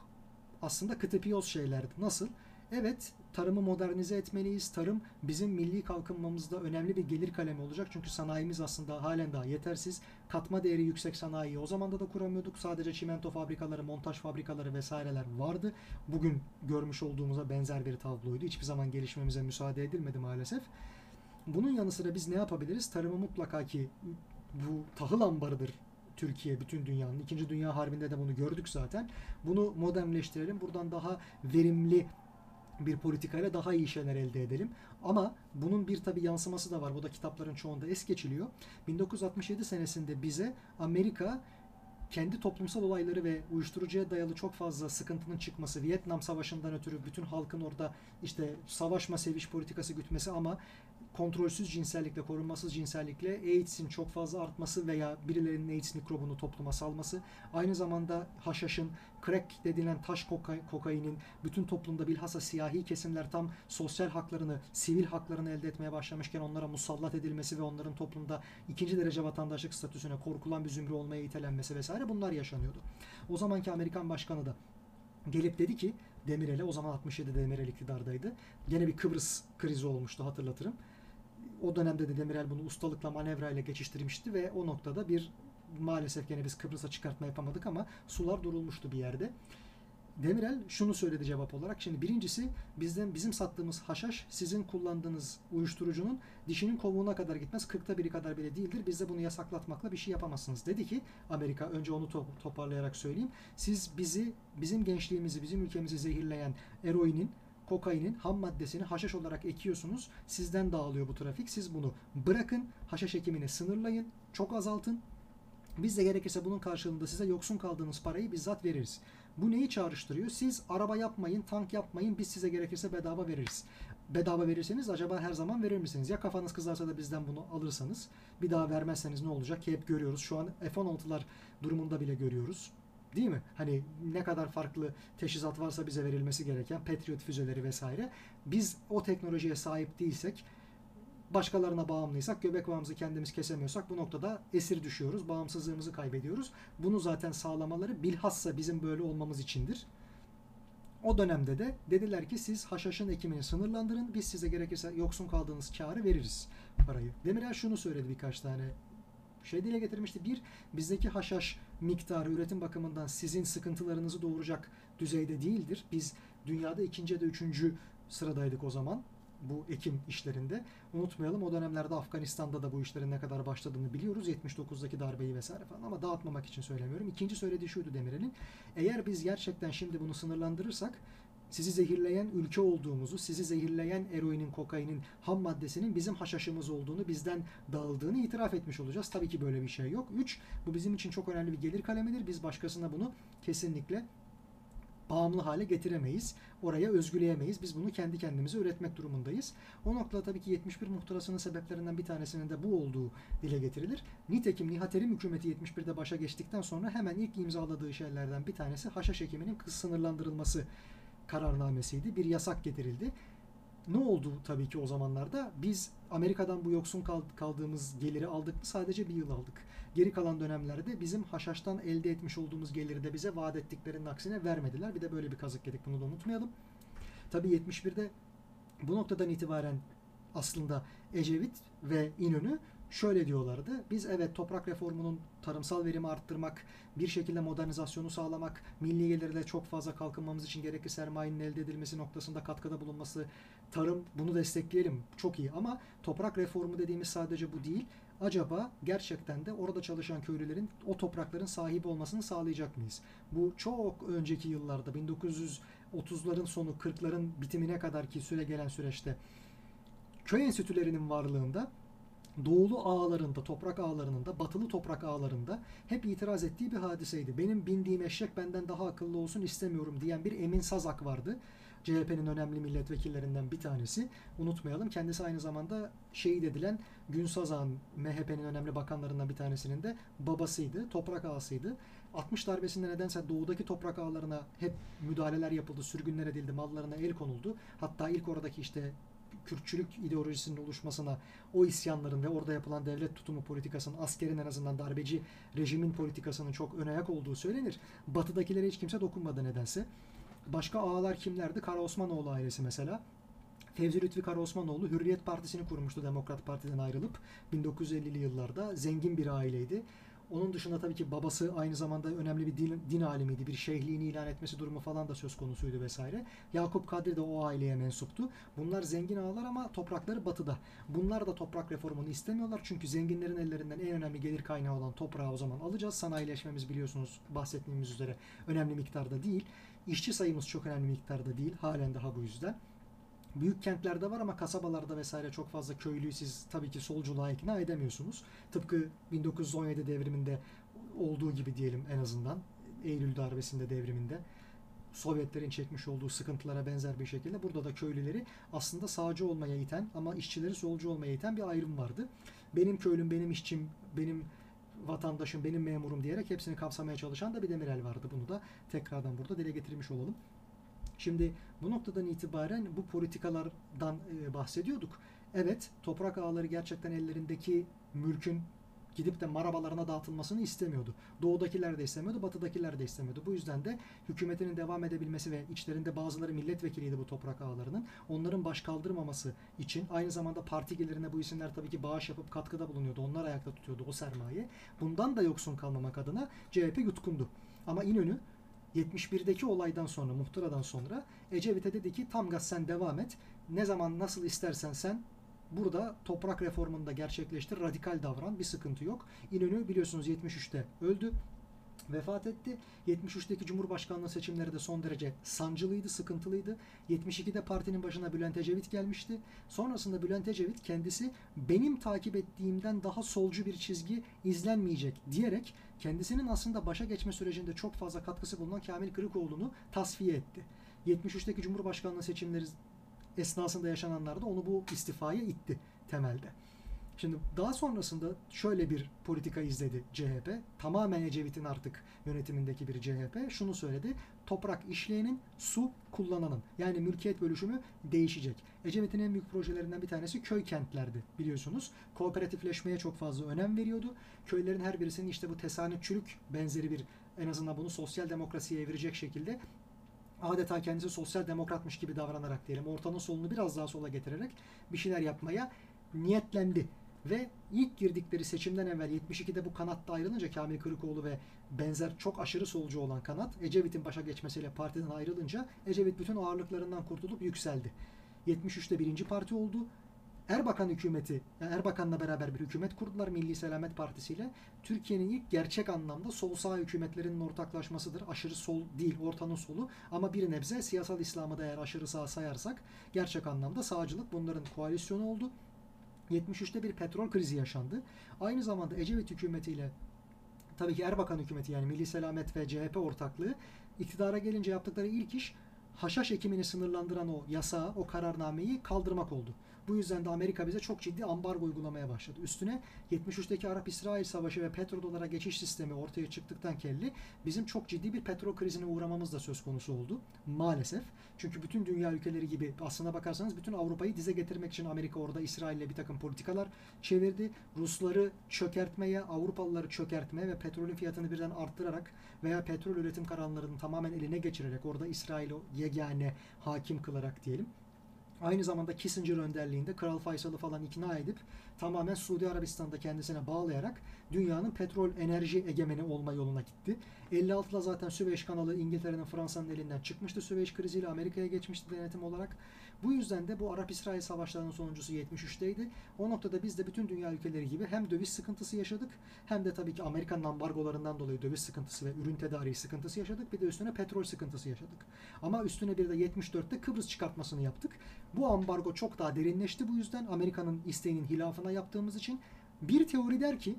aslında kıtıpiyoz şeylerdi. Nasıl? Evet, tarımı modernize etmeliyiz. Tarım bizim milli kalkınmamızda önemli bir gelir kalemi olacak. Çünkü sanayimiz aslında halen daha yetersiz. Katma değeri yüksek sanayiyi o zaman da kuramıyorduk. Sadece çimento fabrikaları, montaj fabrikaları vesaireler vardı. Bugün görmüş olduğumuza benzer bir tabloydu. Hiçbir zaman gelişmemize müsaade edilmedi maalesef. Bunun yanı sıra biz ne yapabiliriz? Tarımı mutlaka ki bu tahıl ambarıdır Türkiye bütün dünyanın. İkinci Dünya Harbi'nde de bunu gördük zaten. Bunu modernleştirelim. Buradan daha verimli bir politikayla daha iyi şeyler elde edelim. Ama bunun bir tabi yansıması da var. Bu da kitapların çoğunda es geçiliyor. 1967 senesinde bize Amerika kendi toplumsal olayları ve uyuşturucuya dayalı çok fazla sıkıntının çıkması, Vietnam Savaşı'ndan ötürü bütün halkın orada işte savaşma seviş politikası gütmesi ama kontrolsüz cinsellikle, korunmasız cinsellikle AIDS'in çok fazla artması veya birilerinin AIDS mikrobunu topluma salması, aynı zamanda haşhaşın, crack dedilen taş koka kokainin bütün toplumda bilhassa siyahi kesimler tam sosyal haklarını, sivil haklarını elde etmeye başlamışken onlara musallat edilmesi ve onların toplumda ikinci derece vatandaşlık statüsüne korkulan bir zümre olmaya itelenmesi vesaire bunlar yaşanıyordu. O zamanki Amerikan başkanı da gelip dedi ki Demirel'e o zaman 67 Demirel iktidardaydı. Gene bir Kıbrıs krizi olmuştu hatırlatırım o dönemde de Demirel bunu ustalıkla manevrayla geçiştirmişti ve o noktada bir Maalesef gene biz Kıbrıs'a çıkartma yapamadık ama sular durulmuştu bir yerde. Demirel şunu söyledi cevap olarak. Şimdi birincisi bizden bizim sattığımız haşhaş sizin kullandığınız uyuşturucunun dişinin kovuğuna kadar gitmez. 40'ta biri kadar bile değildir. Biz de bunu yasaklatmakla bir şey yapamazsınız. Dedi ki Amerika önce onu to- toparlayarak söyleyeyim. Siz bizi bizim gençliğimizi, bizim ülkemizi zehirleyen eroinin kokainin ham maddesini haşhaş olarak ekiyorsunuz. Sizden dağılıyor bu trafik. Siz bunu bırakın. Haşhaş ekimini sınırlayın. Çok azaltın. Biz de gerekirse bunun karşılığında size yoksun kaldığınız parayı bizzat veririz. Bu neyi çağrıştırıyor? Siz araba yapmayın, tank yapmayın, biz size gerekirse bedava veririz. Bedava verirseniz acaba her zaman verir misiniz? Ya kafanız kızarsa da bizden bunu alırsanız, bir daha vermezseniz ne olacak ki hep görüyoruz. Şu an F-16'lar durumunda bile görüyoruz. Değil mi? Hani ne kadar farklı teşhisat varsa bize verilmesi gereken Patriot füzeleri vesaire. Biz o teknolojiye sahip değilsek başkalarına bağımlıysak, göbek bağımızı kendimiz kesemiyorsak bu noktada esir düşüyoruz, bağımsızlığımızı kaybediyoruz. Bunu zaten sağlamaları bilhassa bizim böyle olmamız içindir. O dönemde de dediler ki siz haşhaşın ekimini sınırlandırın, biz size gerekirse yoksun kaldığınız karı veririz parayı. Demirel şunu söyledi birkaç tane şey dile getirmişti. Bir, bizdeki haşhaş miktarı üretim bakımından sizin sıkıntılarınızı doğuracak düzeyde değildir. Biz dünyada ikinci ya da üçüncü sıradaydık o zaman bu ekim işlerinde. Unutmayalım o dönemlerde Afganistan'da da bu işlerin ne kadar başladığını biliyoruz. 79'daki darbeyi vesaire falan ama dağıtmamak için söylemiyorum. İkinci söylediği şuydu Demirel'in. Eğer biz gerçekten şimdi bunu sınırlandırırsak sizi zehirleyen ülke olduğumuzu, sizi zehirleyen eroinin, kokainin, ham maddesinin bizim haşhaşımız olduğunu, bizden dağıldığını itiraf etmiş olacağız. Tabii ki böyle bir şey yok. Üç, bu bizim için çok önemli bir gelir kalemidir. Biz başkasına bunu kesinlikle bağımlı hale getiremeyiz. Oraya özgüleyemeyiz. Biz bunu kendi kendimize üretmek durumundayız. O noktada tabii ki 71 muhtırasının sebeplerinden bir tanesinin de bu olduğu dile getirilir. Nitekim Nihat Erim hükümeti 71'de başa geçtikten sonra hemen ilk imzaladığı şeylerden bir tanesi haşhaş ekiminin kız sınırlandırılması kararnamesiydi. Bir yasak getirildi. Ne oldu tabii ki o zamanlarda? Biz Amerika'dan bu yoksun kaldığımız geliri aldık mı? Sadece bir yıl aldık. Geri kalan dönemlerde bizim haşhaştan elde etmiş olduğumuz geliri de bize vaat ettiklerinin aksine vermediler. Bir de böyle bir kazık yedik bunu da unutmayalım. Tabii 71'de bu noktadan itibaren aslında Ecevit ve İnönü şöyle diyorlardı. Biz evet toprak reformunun tarımsal verimi arttırmak, bir şekilde modernizasyonu sağlamak, milli gelirle çok fazla kalkınmamız için gerekli sermayenin elde edilmesi noktasında katkıda bulunması, tarım bunu destekleyelim çok iyi ama toprak reformu dediğimiz sadece bu değil. Acaba gerçekten de orada çalışan köylülerin o toprakların sahibi olmasını sağlayacak mıyız? Bu çok önceki yıllarda 1930'ların sonu 40'ların bitimine kadar ki süre gelen süreçte köy enstitülerinin varlığında doğulu ağlarında, toprak ağlarının da, batılı toprak ağlarında hep itiraz ettiği bir hadiseydi. Benim bindiğim eşek benden daha akıllı olsun istemiyorum diyen bir Emin Sazak vardı. CHP'nin önemli milletvekillerinden bir tanesi. Unutmayalım. Kendisi aynı zamanda şehit edilen Gün Sazak'ın MHP'nin önemli bakanlarından bir tanesinin de babasıydı. Toprak ağasıydı. 60 darbesinde nedense doğudaki toprak ağlarına hep müdahaleler yapıldı, sürgünler edildi, mallarına el konuldu. Hatta ilk oradaki işte Kürtçülük ideolojisinin oluşmasına, o isyanların ve orada yapılan devlet tutumu politikasının, askerin en azından darbeci rejimin politikasının çok ön ayak olduğu söylenir. Batıdakilere hiç kimse dokunmadı nedense. Başka ağalar kimlerdi? Kara Osmanoğlu ailesi mesela. Fevzi Lütfi Kara Osmanoğlu Hürriyet Partisi'ni kurmuştu Demokrat Parti'den ayrılıp 1950'li yıllarda zengin bir aileydi. Onun dışında tabii ki babası aynı zamanda önemli bir din, din alimiydi. Bir şeyhliğini ilan etmesi durumu falan da söz konusuydu vesaire. Yakup Kadri de o aileye mensuptu. Bunlar zengin ağalar ama toprakları batıda. Bunlar da toprak reformunu istemiyorlar. Çünkü zenginlerin ellerinden en önemli gelir kaynağı olan toprağı o zaman alacağız. Sanayileşmemiz biliyorsunuz bahsettiğimiz üzere önemli miktarda değil. İşçi sayımız çok önemli miktarda değil. Halen daha bu yüzden. Büyük kentlerde var ama kasabalarda vesaire çok fazla köylüyü siz tabii ki solculuğa ikna edemiyorsunuz. Tıpkı 1917 devriminde olduğu gibi diyelim en azından. Eylül darbesinde devriminde. Sovyetlerin çekmiş olduğu sıkıntılara benzer bir şekilde burada da köylüleri aslında sağcı olmaya iten ama işçileri solcu olmaya iten bir ayrım vardı. Benim köylüm, benim işçim, benim vatandaşım, benim memurum diyerek hepsini kapsamaya çalışan da bir Demirel vardı. Bunu da tekrardan burada dile getirmiş olalım. Şimdi bu noktadan itibaren bu politikalardan e, bahsediyorduk. Evet, toprak ağları gerçekten ellerindeki mülkün gidip de marabalarına dağıtılmasını istemiyordu. Doğudakiler de istemiyordu, batıdakiler de istemiyordu. Bu yüzden de hükümetinin devam edebilmesi ve içlerinde bazıları milletvekiliydi bu toprak ağlarının. Onların baş kaldırmaması için aynı zamanda parti gelirine bu isimler tabii ki bağış yapıp katkıda bulunuyordu. Onlar ayakta tutuyordu o sermaye. Bundan da yoksun kalmamak adına CHP yutkundu. Ama İnönü 71'deki olaydan sonra, muhtıradan sonra Ecevit'e dedi ki tam sen devam et. Ne zaman nasıl istersen sen burada toprak reformunu da gerçekleştir. Radikal davran. Bir sıkıntı yok. İnönü biliyorsunuz 73'te öldü. Vefat etti. 73'teki Cumhurbaşkanlığı seçimleri de son derece sancılıydı, sıkıntılıydı. 72'de partinin başına Bülent Ecevit gelmişti. Sonrasında Bülent Ecevit kendisi benim takip ettiğimden daha solcu bir çizgi izlenmeyecek diyerek kendisinin aslında başa geçme sürecinde çok fazla katkısı bulunan Kamil Kırıkoğlu'nu tasfiye etti. 73'teki Cumhurbaşkanlığı seçimleri esnasında yaşananlarda onu bu istifaya itti temelde. Şimdi daha sonrasında şöyle bir politika izledi CHP. Tamamen Ecevit'in artık yönetimindeki bir CHP. Şunu söyledi. Toprak işleyenin, su kullananın. Yani mülkiyet bölüşümü değişecek. Ecevit'in en büyük projelerinden bir tanesi köy kentlerdi biliyorsunuz. Kooperatifleşmeye çok fazla önem veriyordu. Köylerin her birisinin işte bu tesanütçülük benzeri bir en azından bunu sosyal demokrasiye evirecek şekilde adeta kendisi sosyal demokratmış gibi davranarak diyelim ortanın solunu biraz daha sola getirerek bir şeyler yapmaya niyetlendi. Ve ilk girdikleri seçimden evvel 72'de bu kanatta ayrılınca Kamil Kırıkoğlu ve benzer çok aşırı solcu olan kanat Ecevit'in başa geçmesiyle partiden ayrılınca Ecevit bütün ağırlıklarından kurtulup yükseldi. 73'te birinci parti oldu. Erbakan hükümeti, yani Erbakan'la beraber bir hükümet kurdular Milli Selamet Partisi ile. Türkiye'nin ilk gerçek anlamda sol sağ hükümetlerinin ortaklaşmasıdır. Aşırı sol değil, ortanın solu ama bir nebze siyasal İslam'ı da eğer aşırı sağ sayarsak gerçek anlamda sağcılık bunların koalisyonu oldu. 73'te bir petrol krizi yaşandı. Aynı zamanda Ecevit hükümetiyle tabii ki Erbakan hükümeti yani Milli Selamet ve CHP ortaklığı iktidara gelince yaptıkları ilk iş haşhaş ekimini sınırlandıran o yasağı, o kararnameyi kaldırmak oldu. Bu yüzden de Amerika bize çok ciddi ambargo uygulamaya başladı. Üstüne 73'teki Arap-İsrail Savaşı ve petrodolara geçiş sistemi ortaya çıktıktan kelli bizim çok ciddi bir petrol krizine uğramamız da söz konusu oldu. Maalesef. Çünkü bütün dünya ülkeleri gibi aslına bakarsanız bütün Avrupa'yı dize getirmek için Amerika orada İsrail'le bir takım politikalar çevirdi. Rusları çökertmeye, Avrupalıları çökertmeye ve petrolün fiyatını birden arttırarak veya petrol üretim kararlarını tamamen eline geçirerek orada İsrail'i yegane hakim kılarak diyelim Aynı zamanda Kissinger önderliğinde Kral Faysal'ı falan ikna edip tamamen Suudi Arabistan'da kendisine bağlayarak dünyanın petrol enerji egemeni olma yoluna gitti. 56'da zaten Süveyş kanalı İngiltere'nin Fransa'nın elinden çıkmıştı. Süveyş kriziyle Amerika'ya geçmişti denetim olarak. Bu yüzden de bu Arap-İsrail savaşlarının sonuncusu 73'teydi. O noktada biz de bütün dünya ülkeleri gibi hem döviz sıkıntısı yaşadık hem de tabii ki Amerikan ambargolarından dolayı döviz sıkıntısı ve ürün tedariği sıkıntısı yaşadık. Bir de üstüne petrol sıkıntısı yaşadık. Ama üstüne bir de 74'te Kıbrıs çıkartmasını yaptık. Bu ambargo çok daha derinleşti bu yüzden Amerika'nın isteğinin hilafına yaptığımız için. Bir teori der ki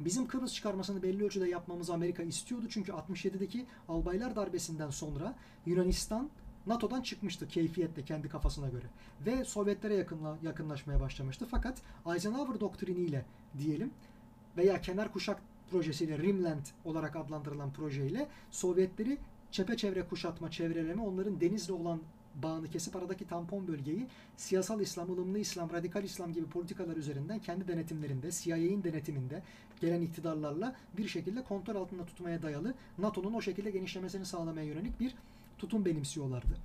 Bizim Kıbrıs çıkarmasını belli ölçüde yapmamızı Amerika istiyordu. Çünkü 67'deki albaylar darbesinden sonra Yunanistan NATO'dan çıkmıştı keyfiyetle kendi kafasına göre. Ve Sovyetlere yakınla, yakınlaşmaya başlamıştı. Fakat Eisenhower doktriniyle diyelim veya kenar kuşak projesiyle Rimland olarak adlandırılan projeyle Sovyetleri çepeçevre kuşatma, çevreleme onların denizle olan bağını kesip aradaki tampon bölgeyi siyasal İslam, ılımlı İslam, radikal İslam gibi politikalar üzerinden kendi denetimlerinde, CIA'in denetiminde gelen iktidarlarla bir şekilde kontrol altında tutmaya dayalı NATO'nun o şekilde genişlemesini sağlamaya yönelik bir tutum benimsiyorlardı.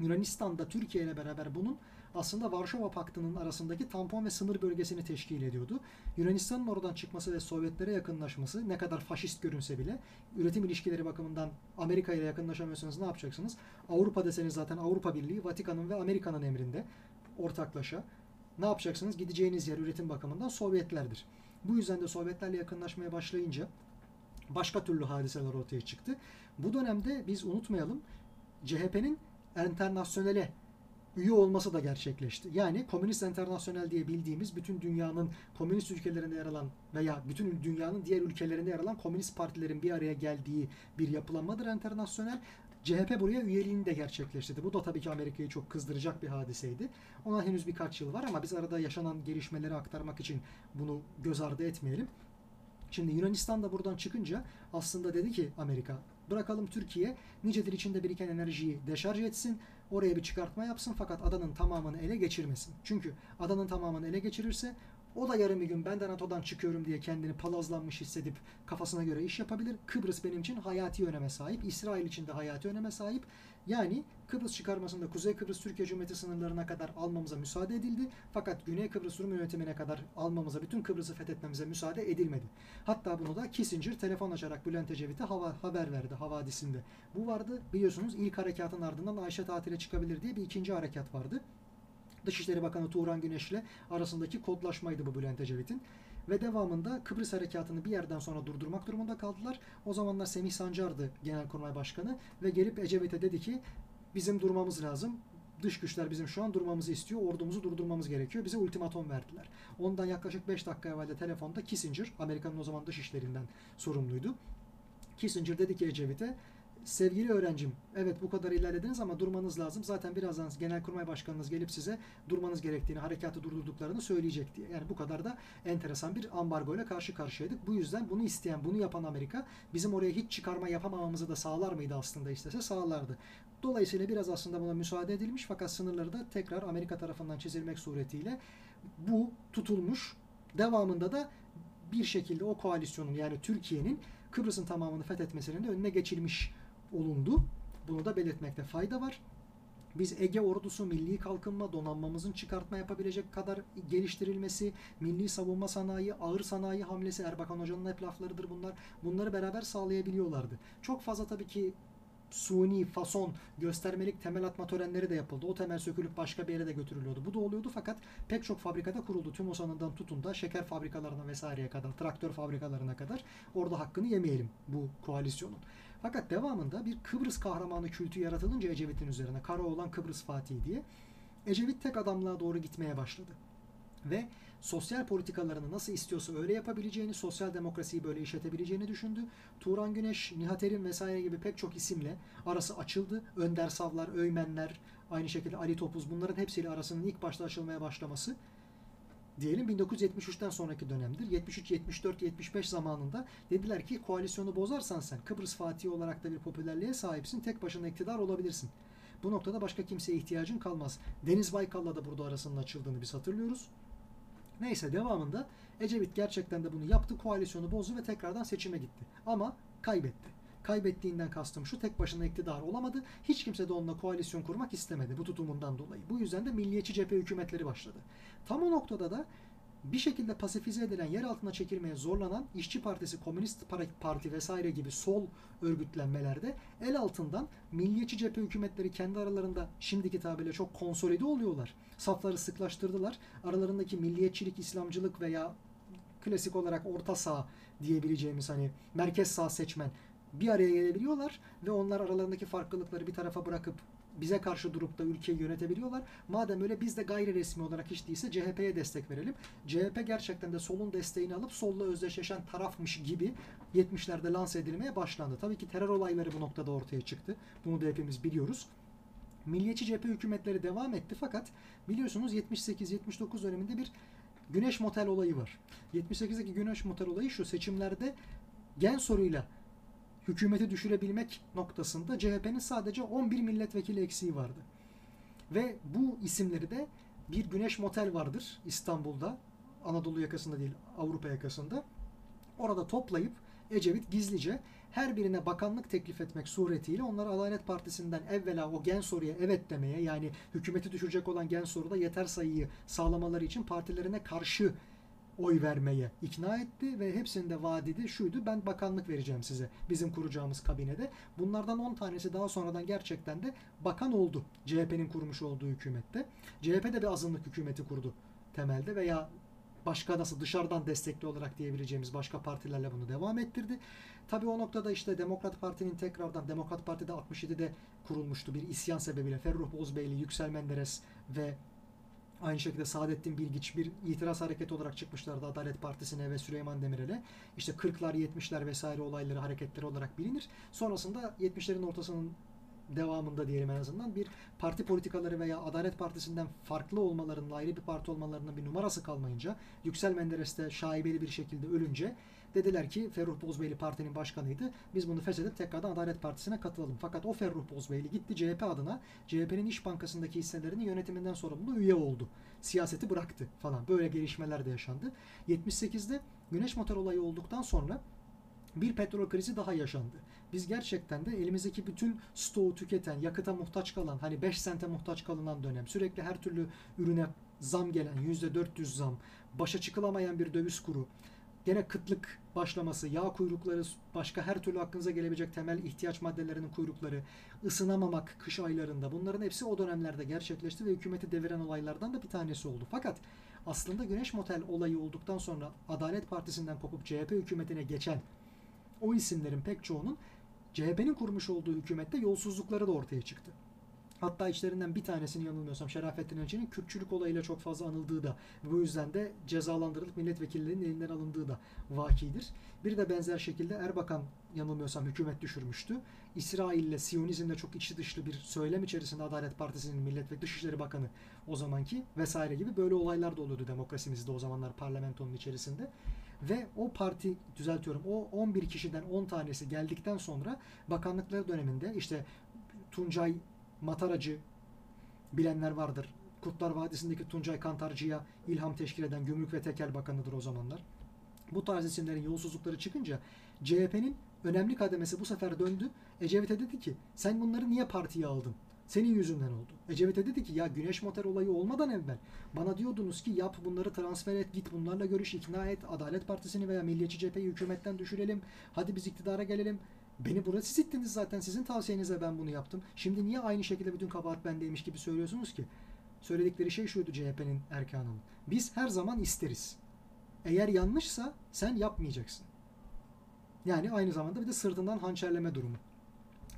Yunanistan'da Türkiye ile beraber bunun aslında Varşova Paktı'nın arasındaki tampon ve sınır bölgesini teşkil ediyordu. Yunanistan'ın oradan çıkması ve Sovyetlere yakınlaşması ne kadar faşist görünse bile üretim ilişkileri bakımından Amerika ile yakınlaşamıyorsanız ne yapacaksınız? Avrupa deseniz zaten Avrupa Birliği, Vatikan'ın ve Amerika'nın emrinde ortaklaşa. Ne yapacaksınız? Gideceğiniz yer üretim bakımından Sovyetlerdir. Bu yüzden de Sovyetlerle yakınlaşmaya başlayınca başka türlü hadiseler ortaya çıktı. Bu dönemde biz unutmayalım CHP'nin internasyonele üye olması da gerçekleşti. Yani Komünist Enternasyonel diye bildiğimiz bütün dünyanın komünist ülkelerinde yer alan veya bütün dünyanın diğer ülkelerinde yer alan komünist partilerin bir araya geldiği bir yapılanmadır enternasyonel. CHP buraya üyeliğini de gerçekleştirdi. Bu da tabii ki Amerika'yı çok kızdıracak bir hadiseydi. Ona henüz birkaç yıl var ama biz arada yaşanan gelişmeleri aktarmak için bunu göz ardı etmeyelim. Şimdi Yunanistan da buradan çıkınca aslında dedi ki Amerika bırakalım Türkiye nicedir içinde biriken enerjiyi deşarj etsin. Oraya bir çıkartma yapsın fakat adanın tamamını ele geçirmesin. Çünkü adanın tamamını ele geçirirse O da yarın bir gün ben de NATO'dan çıkıyorum diye kendini palazlanmış hissedip kafasına göre iş yapabilir. Kıbrıs benim için hayati öneme sahip. İsrail için de hayati öneme sahip. Yani Kıbrıs çıkarmasında Kuzey Kıbrıs Türkiye Cumhuriyeti sınırlarına kadar almamıza müsaade edildi. Fakat Güney Kıbrıs Rum yönetimine kadar almamıza, bütün Kıbrıs'ı fethetmemize müsaade edilmedi. Hatta bunu da Kissinger telefon açarak Bülent Ecevit'e hava, haber verdi havadisinde. Bu vardı. Biliyorsunuz ilk harekatın ardından Ayşe tatile çıkabilir diye bir ikinci harekat vardı. Dışişleri Bakanı Turan Güneş'le arasındaki kodlaşmaydı bu Bülent Ecevit'in. Ve devamında Kıbrıs harekatını bir yerden sonra durdurmak durumunda kaldılar. O zamanlar Semih Sancar'dı Genelkurmay Başkanı ve gelip Ecevit'e dedi ki bizim durmamız lazım. Dış güçler bizim şu an durmamızı istiyor. Ordumuzu durdurmamız gerekiyor. Bize ultimatom verdiler. Ondan yaklaşık 5 dakika evvel de telefonda Kissinger, Amerika'nın o zaman dış işlerinden sorumluydu. Kissinger dedi ki Ecevit'e sevgili öğrencim evet bu kadar ilerlediniz ama durmanız lazım. Zaten birazdan Genelkurmay Başkanınız gelip size durmanız gerektiğini, harekatı durdurduklarını söyleyecek diye. Yani bu kadar da enteresan bir ambargo ile karşı karşıyaydık. Bu yüzden bunu isteyen, bunu yapan Amerika bizim oraya hiç çıkarma yapamamamızı da sağlar mıydı aslında istese sağlardı. Dolayısıyla biraz aslında buna müsaade edilmiş fakat sınırları da tekrar Amerika tarafından çizilmek suretiyle bu tutulmuş. Devamında da bir şekilde o koalisyonun yani Türkiye'nin Kıbrıs'ın tamamını fethetmesinin de önüne geçilmiş olundu. Bunu da belirtmekte fayda var. Biz Ege ordusu milli kalkınma donanmamızın çıkartma yapabilecek kadar geliştirilmesi, milli savunma sanayi, ağır sanayi hamlesi Erbakan Hoca'nın hep laflarıdır bunlar. Bunları beraber sağlayabiliyorlardı. Çok fazla tabii ki suni, fason, göstermelik temel atma törenleri de yapıldı. O temel sökülüp başka bir yere de götürülüyordu. Bu da oluyordu fakat pek çok fabrikada kuruldu. Tüm Osan'ından tutun da şeker fabrikalarına vesaireye kadar, traktör fabrikalarına kadar orada hakkını yemeyelim bu koalisyonun. Fakat devamında bir Kıbrıs kahramanı kültü yaratılınca Ecevit'in üzerine Karaoğlan Kıbrıs Fatih diye Ecevit tek adamlığa doğru gitmeye başladı. Ve sosyal politikalarını nasıl istiyorsa öyle yapabileceğini, sosyal demokrasiyi böyle işletebileceğini düşündü. Turan Güneş, Nihat Erim vesaire gibi pek çok isimle arası açıldı. Önder Savlar, Öymenler, aynı şekilde Ali Topuz bunların hepsiyle arasının ilk başta açılmaya başlaması diyelim 1973'ten sonraki dönemdir. 73, 74, 75 zamanında dediler ki koalisyonu bozarsan sen Kıbrıs Fatih olarak da bir popülerliğe sahipsin. Tek başına iktidar olabilirsin. Bu noktada başka kimseye ihtiyacın kalmaz. Deniz Baykal'la da burada arasının açıldığını biz hatırlıyoruz. Neyse devamında Ecevit gerçekten de bunu yaptı. Koalisyonu bozdu ve tekrardan seçime gitti. Ama kaybetti. Kaybettiğinden kastım şu tek başına iktidar olamadı. Hiç kimse de onunla koalisyon kurmak istemedi bu tutumundan dolayı. Bu yüzden de milliyetçi cephe hükümetleri başladı. Tam o noktada da bir şekilde pasifize edilen, yer altına çekilmeye zorlanan İşçi Partisi, Komünist Parti vesaire gibi sol örgütlenmelerde el altından milliyetçi cephe hükümetleri kendi aralarında şimdiki tabirle çok konsolide oluyorlar. Safları sıklaştırdılar. Aralarındaki milliyetçilik, İslamcılık veya klasik olarak orta sağ diyebileceğimiz hani merkez sağ seçmen bir araya gelebiliyorlar ve onlar aralarındaki farklılıkları bir tarafa bırakıp bize karşı durup da ülkeyi yönetebiliyorlar. Madem öyle biz de gayri resmi olarak hiç değilse CHP'ye destek verelim. CHP gerçekten de solun desteğini alıp solla özdeşleşen tarafmış gibi 70'lerde lanse edilmeye başlandı. Tabii ki terör olayları bu noktada ortaya çıktı. Bunu da hepimiz biliyoruz. Milliyetçi cephe hükümetleri devam etti fakat biliyorsunuz 78-79 döneminde bir Güneş Motel olayı var. 78'deki Güneş Motel olayı şu seçimlerde gen soruyla hükümeti düşürebilmek noktasında CHP'nin sadece 11 milletvekili eksiği vardı. Ve bu isimleri de bir Güneş Motel vardır İstanbul'da. Anadolu yakasında değil Avrupa yakasında. Orada toplayıp Ecevit gizlice her birine bakanlık teklif etmek suretiyle onları Adalet Partisi'nden evvela o gen soruya evet demeye yani hükümeti düşürecek olan gen soruda yeter sayıyı sağlamaları için partilerine karşı oy vermeye ikna etti ve hepsinde vadidi şuydu ben bakanlık vereceğim size bizim kuracağımız kabinede. Bunlardan 10 tanesi daha sonradan gerçekten de bakan oldu CHP'nin kurmuş olduğu hükümette. CHP de bir azınlık hükümeti kurdu temelde veya başka nasıl dışarıdan destekli olarak diyebileceğimiz başka partilerle bunu devam ettirdi. Tabi o noktada işte Demokrat Parti'nin tekrardan Demokrat Parti'de 67'de kurulmuştu bir isyan sebebiyle Ferruh Bozbeyli, Yüksel Menderes ve Aynı şekilde Saadettin Bilgiç bir itiraz hareketi olarak çıkmışlardı Adalet Partisi'ne ve Süleyman Demirel'e. İşte 40'lar 70'ler vesaire olayları hareketleri olarak bilinir. Sonrasında 70'lerin ortasının devamında diyelim en azından bir parti politikaları veya Adalet Partisi'nden farklı olmalarının, ayrı bir parti olmalarının bir numarası kalmayınca Yüksel Menderes de şaibeli bir şekilde ölünce dediler ki Ferruh Bozbeyli partinin başkanıydı. Biz bunu feshedip tekrardan Adalet Partisi'ne katılalım. Fakat o Ferruh Bozbeyli gitti CHP adına CHP'nin İş Bankası'ndaki hisselerinin yönetiminden sorumlu üye oldu. Siyaseti bıraktı falan. Böyle gelişmeler de yaşandı. 78'de Güneş Motor olayı olduktan sonra bir petrol krizi daha yaşandı. Biz gerçekten de elimizdeki bütün stoğu tüketen, yakıta muhtaç kalan, hani 5 sente muhtaç kalınan dönem, sürekli her türlü ürüne zam gelen, %400 zam, başa çıkılamayan bir döviz kuru, gene kıtlık başlaması, yağ kuyrukları, başka her türlü aklınıza gelebilecek temel ihtiyaç maddelerinin kuyrukları, ısınamamak kış aylarında bunların hepsi o dönemlerde gerçekleşti ve hükümeti deviren olaylardan da bir tanesi oldu. Fakat aslında Güneş Motel olayı olduktan sonra Adalet Partisi'nden kopup CHP hükümetine geçen o isimlerin pek çoğunun CHP'nin kurmuş olduğu hükümette yolsuzlukları da ortaya çıktı. Hatta içlerinden bir tanesini yanılmıyorsam Şerafettin Elçi'nin Kürtçülük olayıyla çok fazla anıldığı da bu yüzden de cezalandırılıp milletvekillerinin elinden alındığı da vakidir. Bir de benzer şekilde Erbakan yanılmıyorsam hükümet düşürmüştü. İsrail ile Siyonizmle çok içi dışlı bir söylem içerisinde Adalet Partisi'nin millet ve Dışişleri Bakanı o zamanki vesaire gibi böyle olaylar da oluyordu demokrasimizde o zamanlar parlamentonun içerisinde. Ve o parti düzeltiyorum o 11 kişiden 10 tanesi geldikten sonra bakanlıkları döneminde işte Tuncay Mataracı bilenler vardır. Kurtlar Vadisi'ndeki Tuncay Kantarcı'ya ilham teşkil eden Gümrük ve Tekel Bakanı'dır o zamanlar. Bu tarz isimlerin yolsuzlukları çıkınca CHP'nin önemli kademesi bu sefer döndü. Ecevit'e dedi ki sen bunları niye partiye aldın? Senin yüzünden oldu. Ecevit'e dedi ki ya Güneş Motor olayı olmadan evvel bana diyordunuz ki yap bunları transfer et git bunlarla görüş ikna et Adalet Partisi'ni veya Milliyetçi Cephe'yi hükümetten düşürelim. Hadi biz iktidara gelelim. Beni buraya siz ittiniz zaten. Sizin tavsiyenize ben bunu yaptım. Şimdi niye aynı şekilde bütün kabahat bendeymiş gibi söylüyorsunuz ki? Söyledikleri şey şuydu CHP'nin erkanının. Biz her zaman isteriz. Eğer yanlışsa sen yapmayacaksın. Yani aynı zamanda bir de sırtından hançerleme durumu.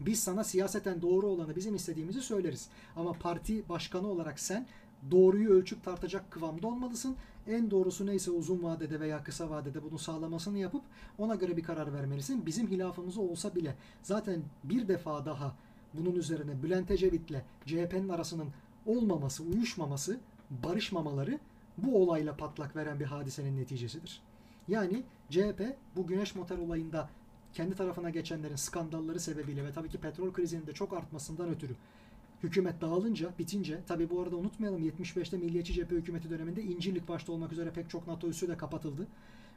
Biz sana siyaseten doğru olanı bizim istediğimizi söyleriz. Ama parti başkanı olarak sen doğruyu ölçüp tartacak kıvamda olmalısın. En doğrusu neyse uzun vadede veya kısa vadede bunu sağlamasını yapıp ona göre bir karar vermelisin. Bizim hilafımız olsa bile zaten bir defa daha bunun üzerine Bülent Ecevit'le CHP'nin arasının olmaması, uyuşmaması, barışmamaları bu olayla patlak veren bir hadisenin neticesidir. Yani CHP bu güneş motor olayında kendi tarafına geçenlerin skandalları sebebiyle ve tabii ki petrol krizinin de çok artmasından ötürü hükümet dağılınca, bitince, tabi bu arada unutmayalım 75'te Milliyetçi Cephe hükümeti döneminde İncirlik başta olmak üzere pek çok NATO üssü de kapatıldı.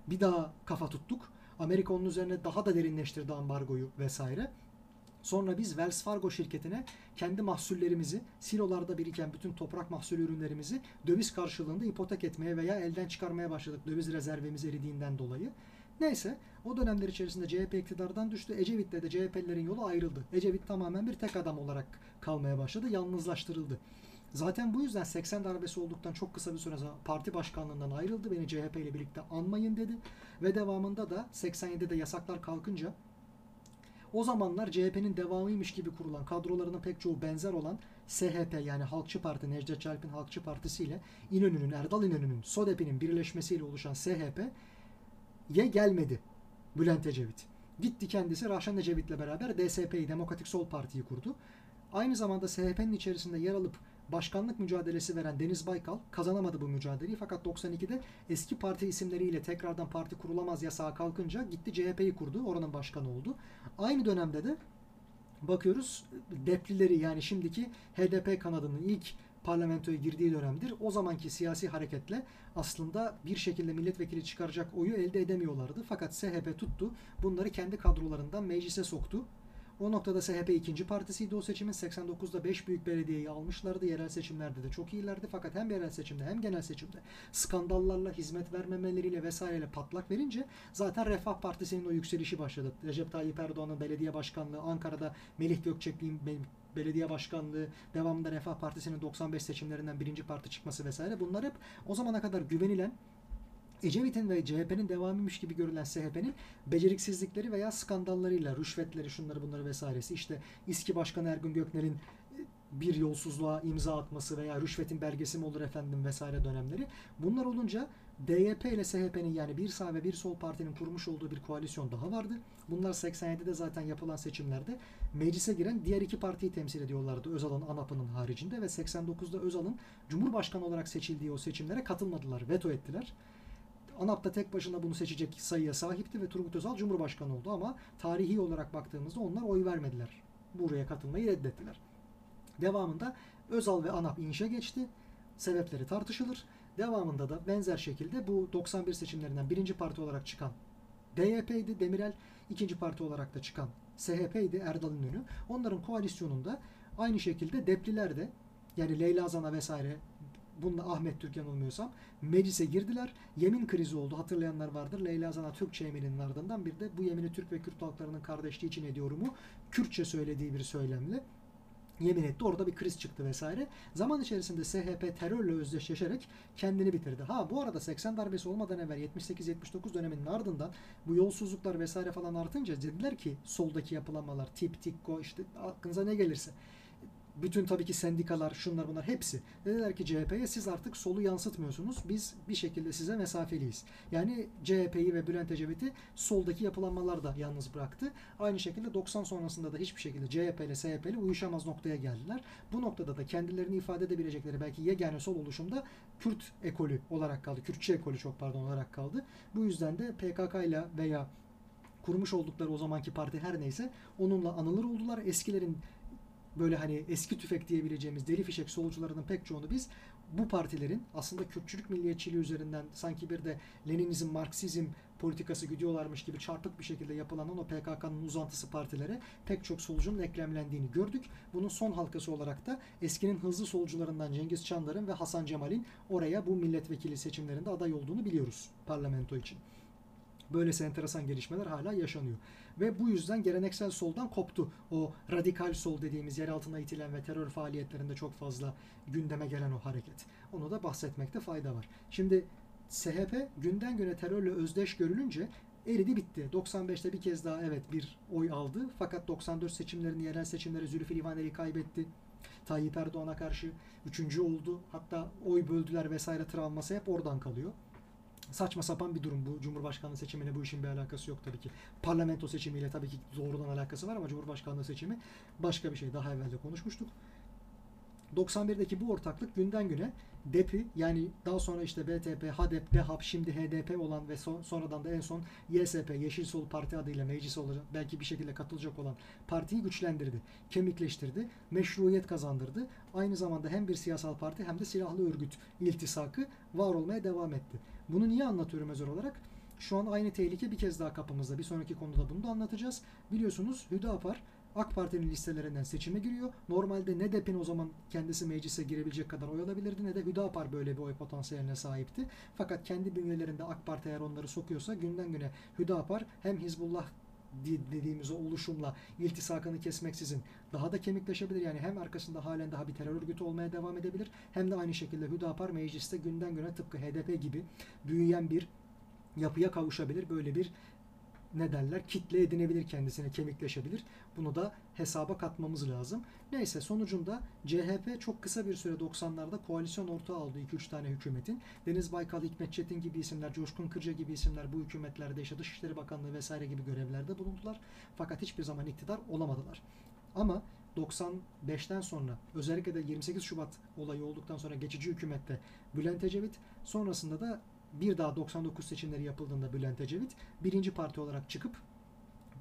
Bir daha kafa tuttuk. Amerika onun üzerine daha da derinleştirdi ambargoyu vesaire. Sonra biz Wells Fargo şirketine kendi mahsullerimizi, silolarda biriken bütün toprak mahsulü ürünlerimizi döviz karşılığında ipotek etmeye veya elden çıkarmaya başladık döviz rezervimiz eridiğinden dolayı. Neyse o dönemler içerisinde CHP iktidardan düştü. Ecevit'le de CHP'lilerin yolu ayrıldı. Ecevit tamamen bir tek adam olarak kalmaya başladı. Yalnızlaştırıldı. Zaten bu yüzden 80 darbesi olduktan çok kısa bir süre sonra parti başkanlığından ayrıldı. Beni CHP ile birlikte anmayın dedi. Ve devamında da 87'de yasaklar kalkınca o zamanlar CHP'nin devamıymış gibi kurulan kadrolarının pek çoğu benzer olan SHP yani Halkçı Parti, Necdet Çalp'in Halkçı Partisi ile İnönü'nün, Erdal İnönü'nün, SODEP'inin birleşmesiyle oluşan SHP ye gelmedi Bülent Ecevit. Gitti kendisi Rahşan Ecevit'le beraber DSP'yi, Demokratik Sol Parti'yi kurdu. Aynı zamanda SHP'nin içerisinde yer alıp başkanlık mücadelesi veren Deniz Baykal kazanamadı bu mücadeleyi fakat 92'de eski parti isimleriyle tekrardan parti kurulamaz yasağı kalkınca gitti CHP'yi kurdu. Oranın başkanı oldu. Aynı dönemde de bakıyoruz Deplileri yani şimdiki HDP kanadının ilk parlamentoya girdiği dönemdir. O zamanki siyasi hareketle aslında bir şekilde milletvekili çıkaracak oyu elde edemiyorlardı. Fakat SHP tuttu. Bunları kendi kadrolarından meclise soktu. O noktada SHP ikinci partisiydi o seçimin. 89'da 5 büyük belediyeyi almışlardı. Yerel seçimlerde de çok iyilerdi. Fakat hem yerel seçimde hem genel seçimde skandallarla, hizmet vermemeleriyle vesaireyle patlak verince zaten Refah Partisi'nin o yükselişi başladı. Recep Tayyip Erdoğan'ın belediye başkanlığı, Ankara'da Melih Gökçekli'nin belediye başkanlığı, devamında Refah Partisi'nin 95 seçimlerinden birinci parti çıkması vesaire bunlar hep o zamana kadar güvenilen Ecevit'in ve CHP'nin devamıymış gibi görülen SHP'nin beceriksizlikleri veya skandallarıyla, rüşvetleri, şunları bunları vesairesi işte İSKİ Başkanı Ergun Gökner'in e, bir yolsuzluğa imza atması veya rüşvetin belgesi mi olur efendim vesaire dönemleri. Bunlar olunca DYP ile SHP'nin yani bir sağ ve bir sol partinin kurmuş olduğu bir koalisyon daha vardı. Bunlar 87'de zaten yapılan seçimlerde meclise giren diğer iki partiyi temsil ediyorlardı Özal'ın ANAP'ının haricinde ve 89'da Özal'ın Cumhurbaşkanı olarak seçildiği o seçimlere katılmadılar, veto ettiler. ANAP da tek başına bunu seçecek sayıya sahipti ve Turgut Özal Cumhurbaşkanı oldu ama tarihi olarak baktığımızda onlar oy vermediler. Buraya katılmayı reddettiler. Devamında Özal ve ANAP inişe geçti. Sebepleri tartışılır. Devamında da benzer şekilde bu 91 seçimlerinden birinci parti olarak çıkan DYP'ydi Demirel, ikinci parti olarak da çıkan SHP'ydi Erdal İnönü. Onların koalisyonunda aynı şekilde Depliler de yani Leyla Zana vesaire bununla Ahmet Türkan olmuyorsam meclise girdiler. Yemin krizi oldu. Hatırlayanlar vardır. Leyla Zana Türkçe yemininin ardından bir de bu yemini Türk ve Kürt halklarının kardeşliği için ediyorumu Kürtçe söylediği bir söylemle yemin etti. Orada bir kriz çıktı vesaire. Zaman içerisinde SHP terörle özdeşleşerek kendini bitirdi. Ha bu arada 80 darbesi olmadan evvel 78-79 döneminin ardından bu yolsuzluklar vesaire falan artınca dediler ki soldaki yapılanmalar tip, tikko işte aklınıza ne gelirse bütün tabii ki sendikalar, şunlar bunlar hepsi dediler ki CHP'ye siz artık solu yansıtmıyorsunuz. Biz bir şekilde size mesafeliyiz. Yani CHP'yi ve Bülent Ecevit'i soldaki yapılanmalar da yalnız bıraktı. Aynı şekilde 90 sonrasında da hiçbir şekilde CHP ile SHP ile uyuşamaz noktaya geldiler. Bu noktada da kendilerini ifade edebilecekleri belki yegane sol oluşumda Kürt ekolü olarak kaldı. Kürtçe ekolü çok pardon olarak kaldı. Bu yüzden de PKK ile veya kurmuş oldukları o zamanki parti her neyse onunla anılır oldular. Eskilerin böyle hani eski tüfek diyebileceğimiz deli fişek solcularının pek çoğunu biz bu partilerin aslında Kürtçülük milliyetçiliği üzerinden sanki bir de Leninizm, Marksizm politikası gidiyorlarmış gibi çarpık bir şekilde yapılanan o PKK'nın uzantısı partilere pek çok solcunun eklemlendiğini gördük. Bunun son halkası olarak da eskinin hızlı solcularından Cengiz Çandar'ın ve Hasan Cemal'in oraya bu milletvekili seçimlerinde aday olduğunu biliyoruz parlamento için. Böylesi enteresan gelişmeler hala yaşanıyor. Ve bu yüzden geleneksel soldan koptu. O radikal sol dediğimiz yer altına itilen ve terör faaliyetlerinde çok fazla gündeme gelen o hareket. Onu da bahsetmekte fayda var. Şimdi SHP günden güne terörle özdeş görülünce eridi bitti. 95'te bir kez daha evet bir oy aldı. Fakat 94 seçimlerini, yerel seçimleri Zülfü Livaneli kaybetti. Tayyip Erdoğan'a karşı üçüncü oldu. Hatta oy böldüler vesaire travması hep oradan kalıyor saçma sapan bir durum bu. Cumhurbaşkanlığı seçimiyle bu işin bir alakası yok tabii ki. Parlamento seçimiyle tabii ki doğrudan alakası var ama Cumhurbaşkanlığı seçimi başka bir şey. Daha evvel de konuşmuştuk. 91'deki bu ortaklık günden güne DEP'i yani daha sonra işte BTP, HDP, DEHAP, şimdi HDP olan ve son, sonradan da en son YSP, Yeşil Sol Parti adıyla meclis olacak, belki bir şekilde katılacak olan partiyi güçlendirdi, kemikleştirdi, meşruiyet kazandırdı. Aynı zamanda hem bir siyasal parti hem de silahlı örgüt iltisakı var olmaya devam etti. Bunu niye anlatıyorum özel olarak? Şu an aynı tehlike bir kez daha kapımızda. Bir sonraki konuda bunu da anlatacağız. Biliyorsunuz Hüdapar AK Parti'nin listelerinden seçime giriyor. Normalde ne DEP'in o zaman kendisi meclise girebilecek kadar oy alabilirdi ne de Hüdapar böyle bir oy potansiyeline sahipti. Fakat kendi bünyelerinde AK Parti eğer onları sokuyorsa günden güne Hüdapar hem Hizbullah dediğimiz o oluşumla iltisakını kesmeksizin daha da kemikleşebilir. Yani hem arkasında halen daha bir terör örgütü olmaya devam edebilir hem de aynı şekilde Hüdapar mecliste günden güne tıpkı HDP gibi büyüyen bir yapıya kavuşabilir. Böyle bir ne derler kitle edinebilir kendisine kemikleşebilir. Bunu da hesaba katmamız lazım. Neyse sonucunda CHP çok kısa bir süre 90'larda koalisyon ortağı aldı 2-3 tane hükümetin. Deniz Baykal, Hikmet Çetin gibi isimler, Coşkun Kırca gibi isimler bu hükümetlerde işte Dışişleri Bakanlığı vesaire gibi görevlerde bulundular. Fakat hiçbir zaman iktidar olamadılar. Ama 95'ten sonra özellikle de 28 Şubat olayı olduktan sonra geçici hükümette Bülent Ecevit sonrasında da bir daha 99 seçimleri yapıldığında Bülent Ecevit birinci parti olarak çıkıp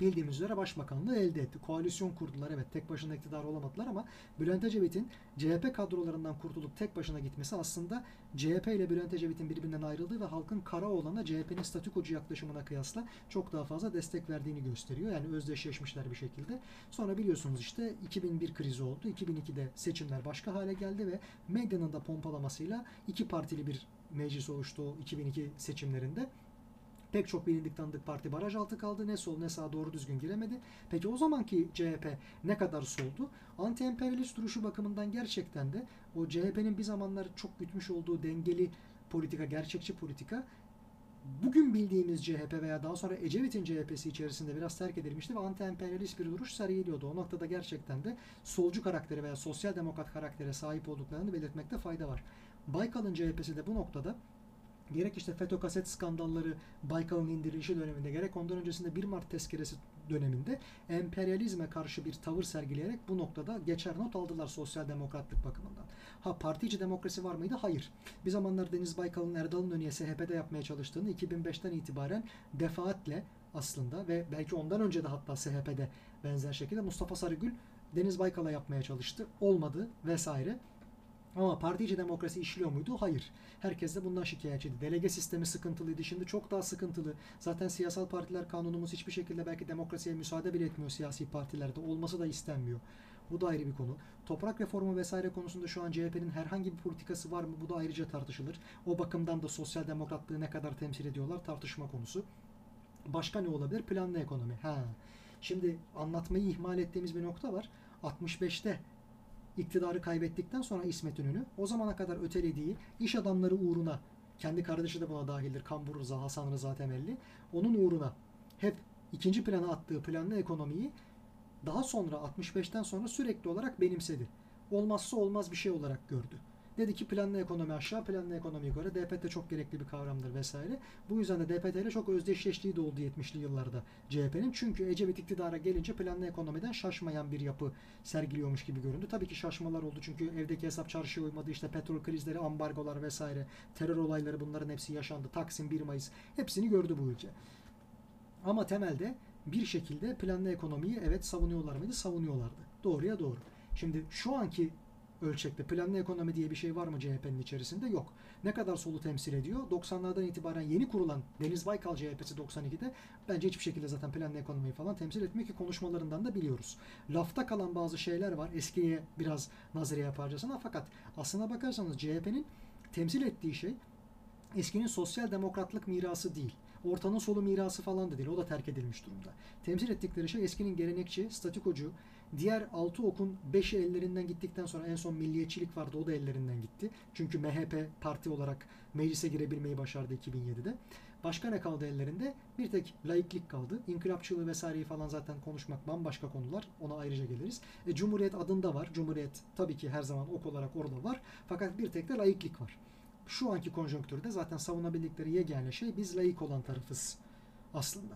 bildiğimiz üzere başbakanlığı elde etti. Koalisyon kurdular evet tek başına iktidar olamadılar ama Bülent Ecevit'in CHP kadrolarından kurtulup tek başına gitmesi aslında CHP ile Bülent Ecevit'in birbirinden ayrıldığı ve halkın kara olana CHP'nin statükocu yaklaşımına kıyasla çok daha fazla destek verdiğini gösteriyor. Yani özdeşleşmişler bir şekilde. Sonra biliyorsunuz işte 2001 krizi oldu. 2002'de seçimler başka hale geldi ve medyanın da pompalamasıyla iki partili bir meclis oluştu o 2002 seçimlerinde. Pek çok bilindik tanıdık parti baraj altı kaldı. Ne sol ne sağ doğru düzgün giremedi. Peki o zamanki CHP ne kadar soldu? Anti-emperyalist duruşu bakımından gerçekten de o CHP'nin bir zamanlar çok gütmüş olduğu dengeli politika, gerçekçi politika bugün bildiğimiz CHP veya daha sonra Ecevit'in CHP'si içerisinde biraz terk edilmişti ve anti-emperyalist bir duruş sergiliyordu. O noktada gerçekten de solcu karakteri veya sosyal demokrat karaktere sahip olduklarını belirtmekte fayda var. Baykal'ın CHP'si de bu noktada gerek işte FETÖ kaset skandalları Baykal'ın indirilişi döneminde gerek ondan öncesinde 1 Mart tezkeresi döneminde emperyalizme karşı bir tavır sergileyerek bu noktada geçer not aldılar sosyal demokratlık bakımından. Ha parti demokrasi var mıydı? Hayır. Bir zamanlar Deniz Baykal'ın Erdal'ın önüye SHP'de yapmaya çalıştığını 2005'ten itibaren defaatle aslında ve belki ondan önce de hatta SHP'de benzer şekilde Mustafa Sarıgül Deniz Baykal'a yapmaya çalıştı. Olmadı vesaire. Ama parti içi demokrasi işliyor muydu? Hayır. Herkes de bundan şikayetçiydi. Delege sistemi sıkıntılıydı. Şimdi çok daha sıkıntılı. Zaten siyasal partiler kanunumuz hiçbir şekilde belki demokrasiye müsaade bile etmiyor siyasi partilerde. Olması da istenmiyor. Bu da ayrı bir konu. Toprak reformu vesaire konusunda şu an CHP'nin herhangi bir politikası var mı? Bu da ayrıca tartışılır. O bakımdan da sosyal demokratlığı ne kadar temsil ediyorlar tartışma konusu. Başka ne olabilir? Planlı ekonomi. Ha. Şimdi anlatmayı ihmal ettiğimiz bir nokta var. 65'te iktidarı kaybettikten sonra İsmet İnönü o zamana kadar ötelediği iş adamları uğruna kendi kardeşi de buna dahildir. Kambur Rıza, Hasan Rıza Temelli. Onun uğruna hep ikinci plana attığı planlı ekonomiyi daha sonra 65'ten sonra sürekli olarak benimsedi. Olmazsa olmaz bir şey olarak gördü. Dedi ki planlı ekonomi aşağı, planlı ekonomi yukarı. DPT çok gerekli bir kavramdır vesaire. Bu yüzden de DPT ile çok özdeşleştiği de oldu 70'li yıllarda CHP'nin. Çünkü Ecevit iktidara gelince planlı ekonomiden şaşmayan bir yapı sergiliyormuş gibi göründü. Tabii ki şaşmalar oldu çünkü evdeki hesap çarşıya uymadı. İşte petrol krizleri, ambargolar vesaire, terör olayları bunların hepsi yaşandı. Taksim 1 Mayıs hepsini gördü bu ülke. Ama temelde bir şekilde planlı ekonomiyi evet savunuyorlar mıydı? Savunuyorlardı. Doğruya doğru. Şimdi şu anki ölçekte planlı ekonomi diye bir şey var mı CHP'nin içerisinde? Yok. Ne kadar solu temsil ediyor? 90'lardan itibaren yeni kurulan Deniz Baykal CHP'si 92'de bence hiçbir şekilde zaten planlı ekonomiyi falan temsil etmiyor ki konuşmalarından da biliyoruz. Lafta kalan bazı şeyler var. Eskiye biraz nazire yaparcasına fakat aslına bakarsanız CHP'nin temsil ettiği şey eskinin sosyal demokratlık mirası değil. Ortanın solu mirası falan da değil. O da terk edilmiş durumda. Temsil ettikleri şey eskinin gelenekçi, statikocu, diğer altı okun beşi ellerinden gittikten sonra en son milliyetçilik vardı. O da ellerinden gitti. Çünkü MHP parti olarak meclise girebilmeyi başardı 2007'de. Başka ne kaldı ellerinde? Bir tek laiklik kaldı. İnkılapçılığı vesaireyi falan zaten konuşmak bambaşka konular. Ona ayrıca geliriz. E, Cumhuriyet adında var. Cumhuriyet tabii ki her zaman ok olarak orada var. Fakat bir tek de laiklik var şu anki konjonktürde zaten savunabildikleri yegane şey biz layık olan tarafız aslında.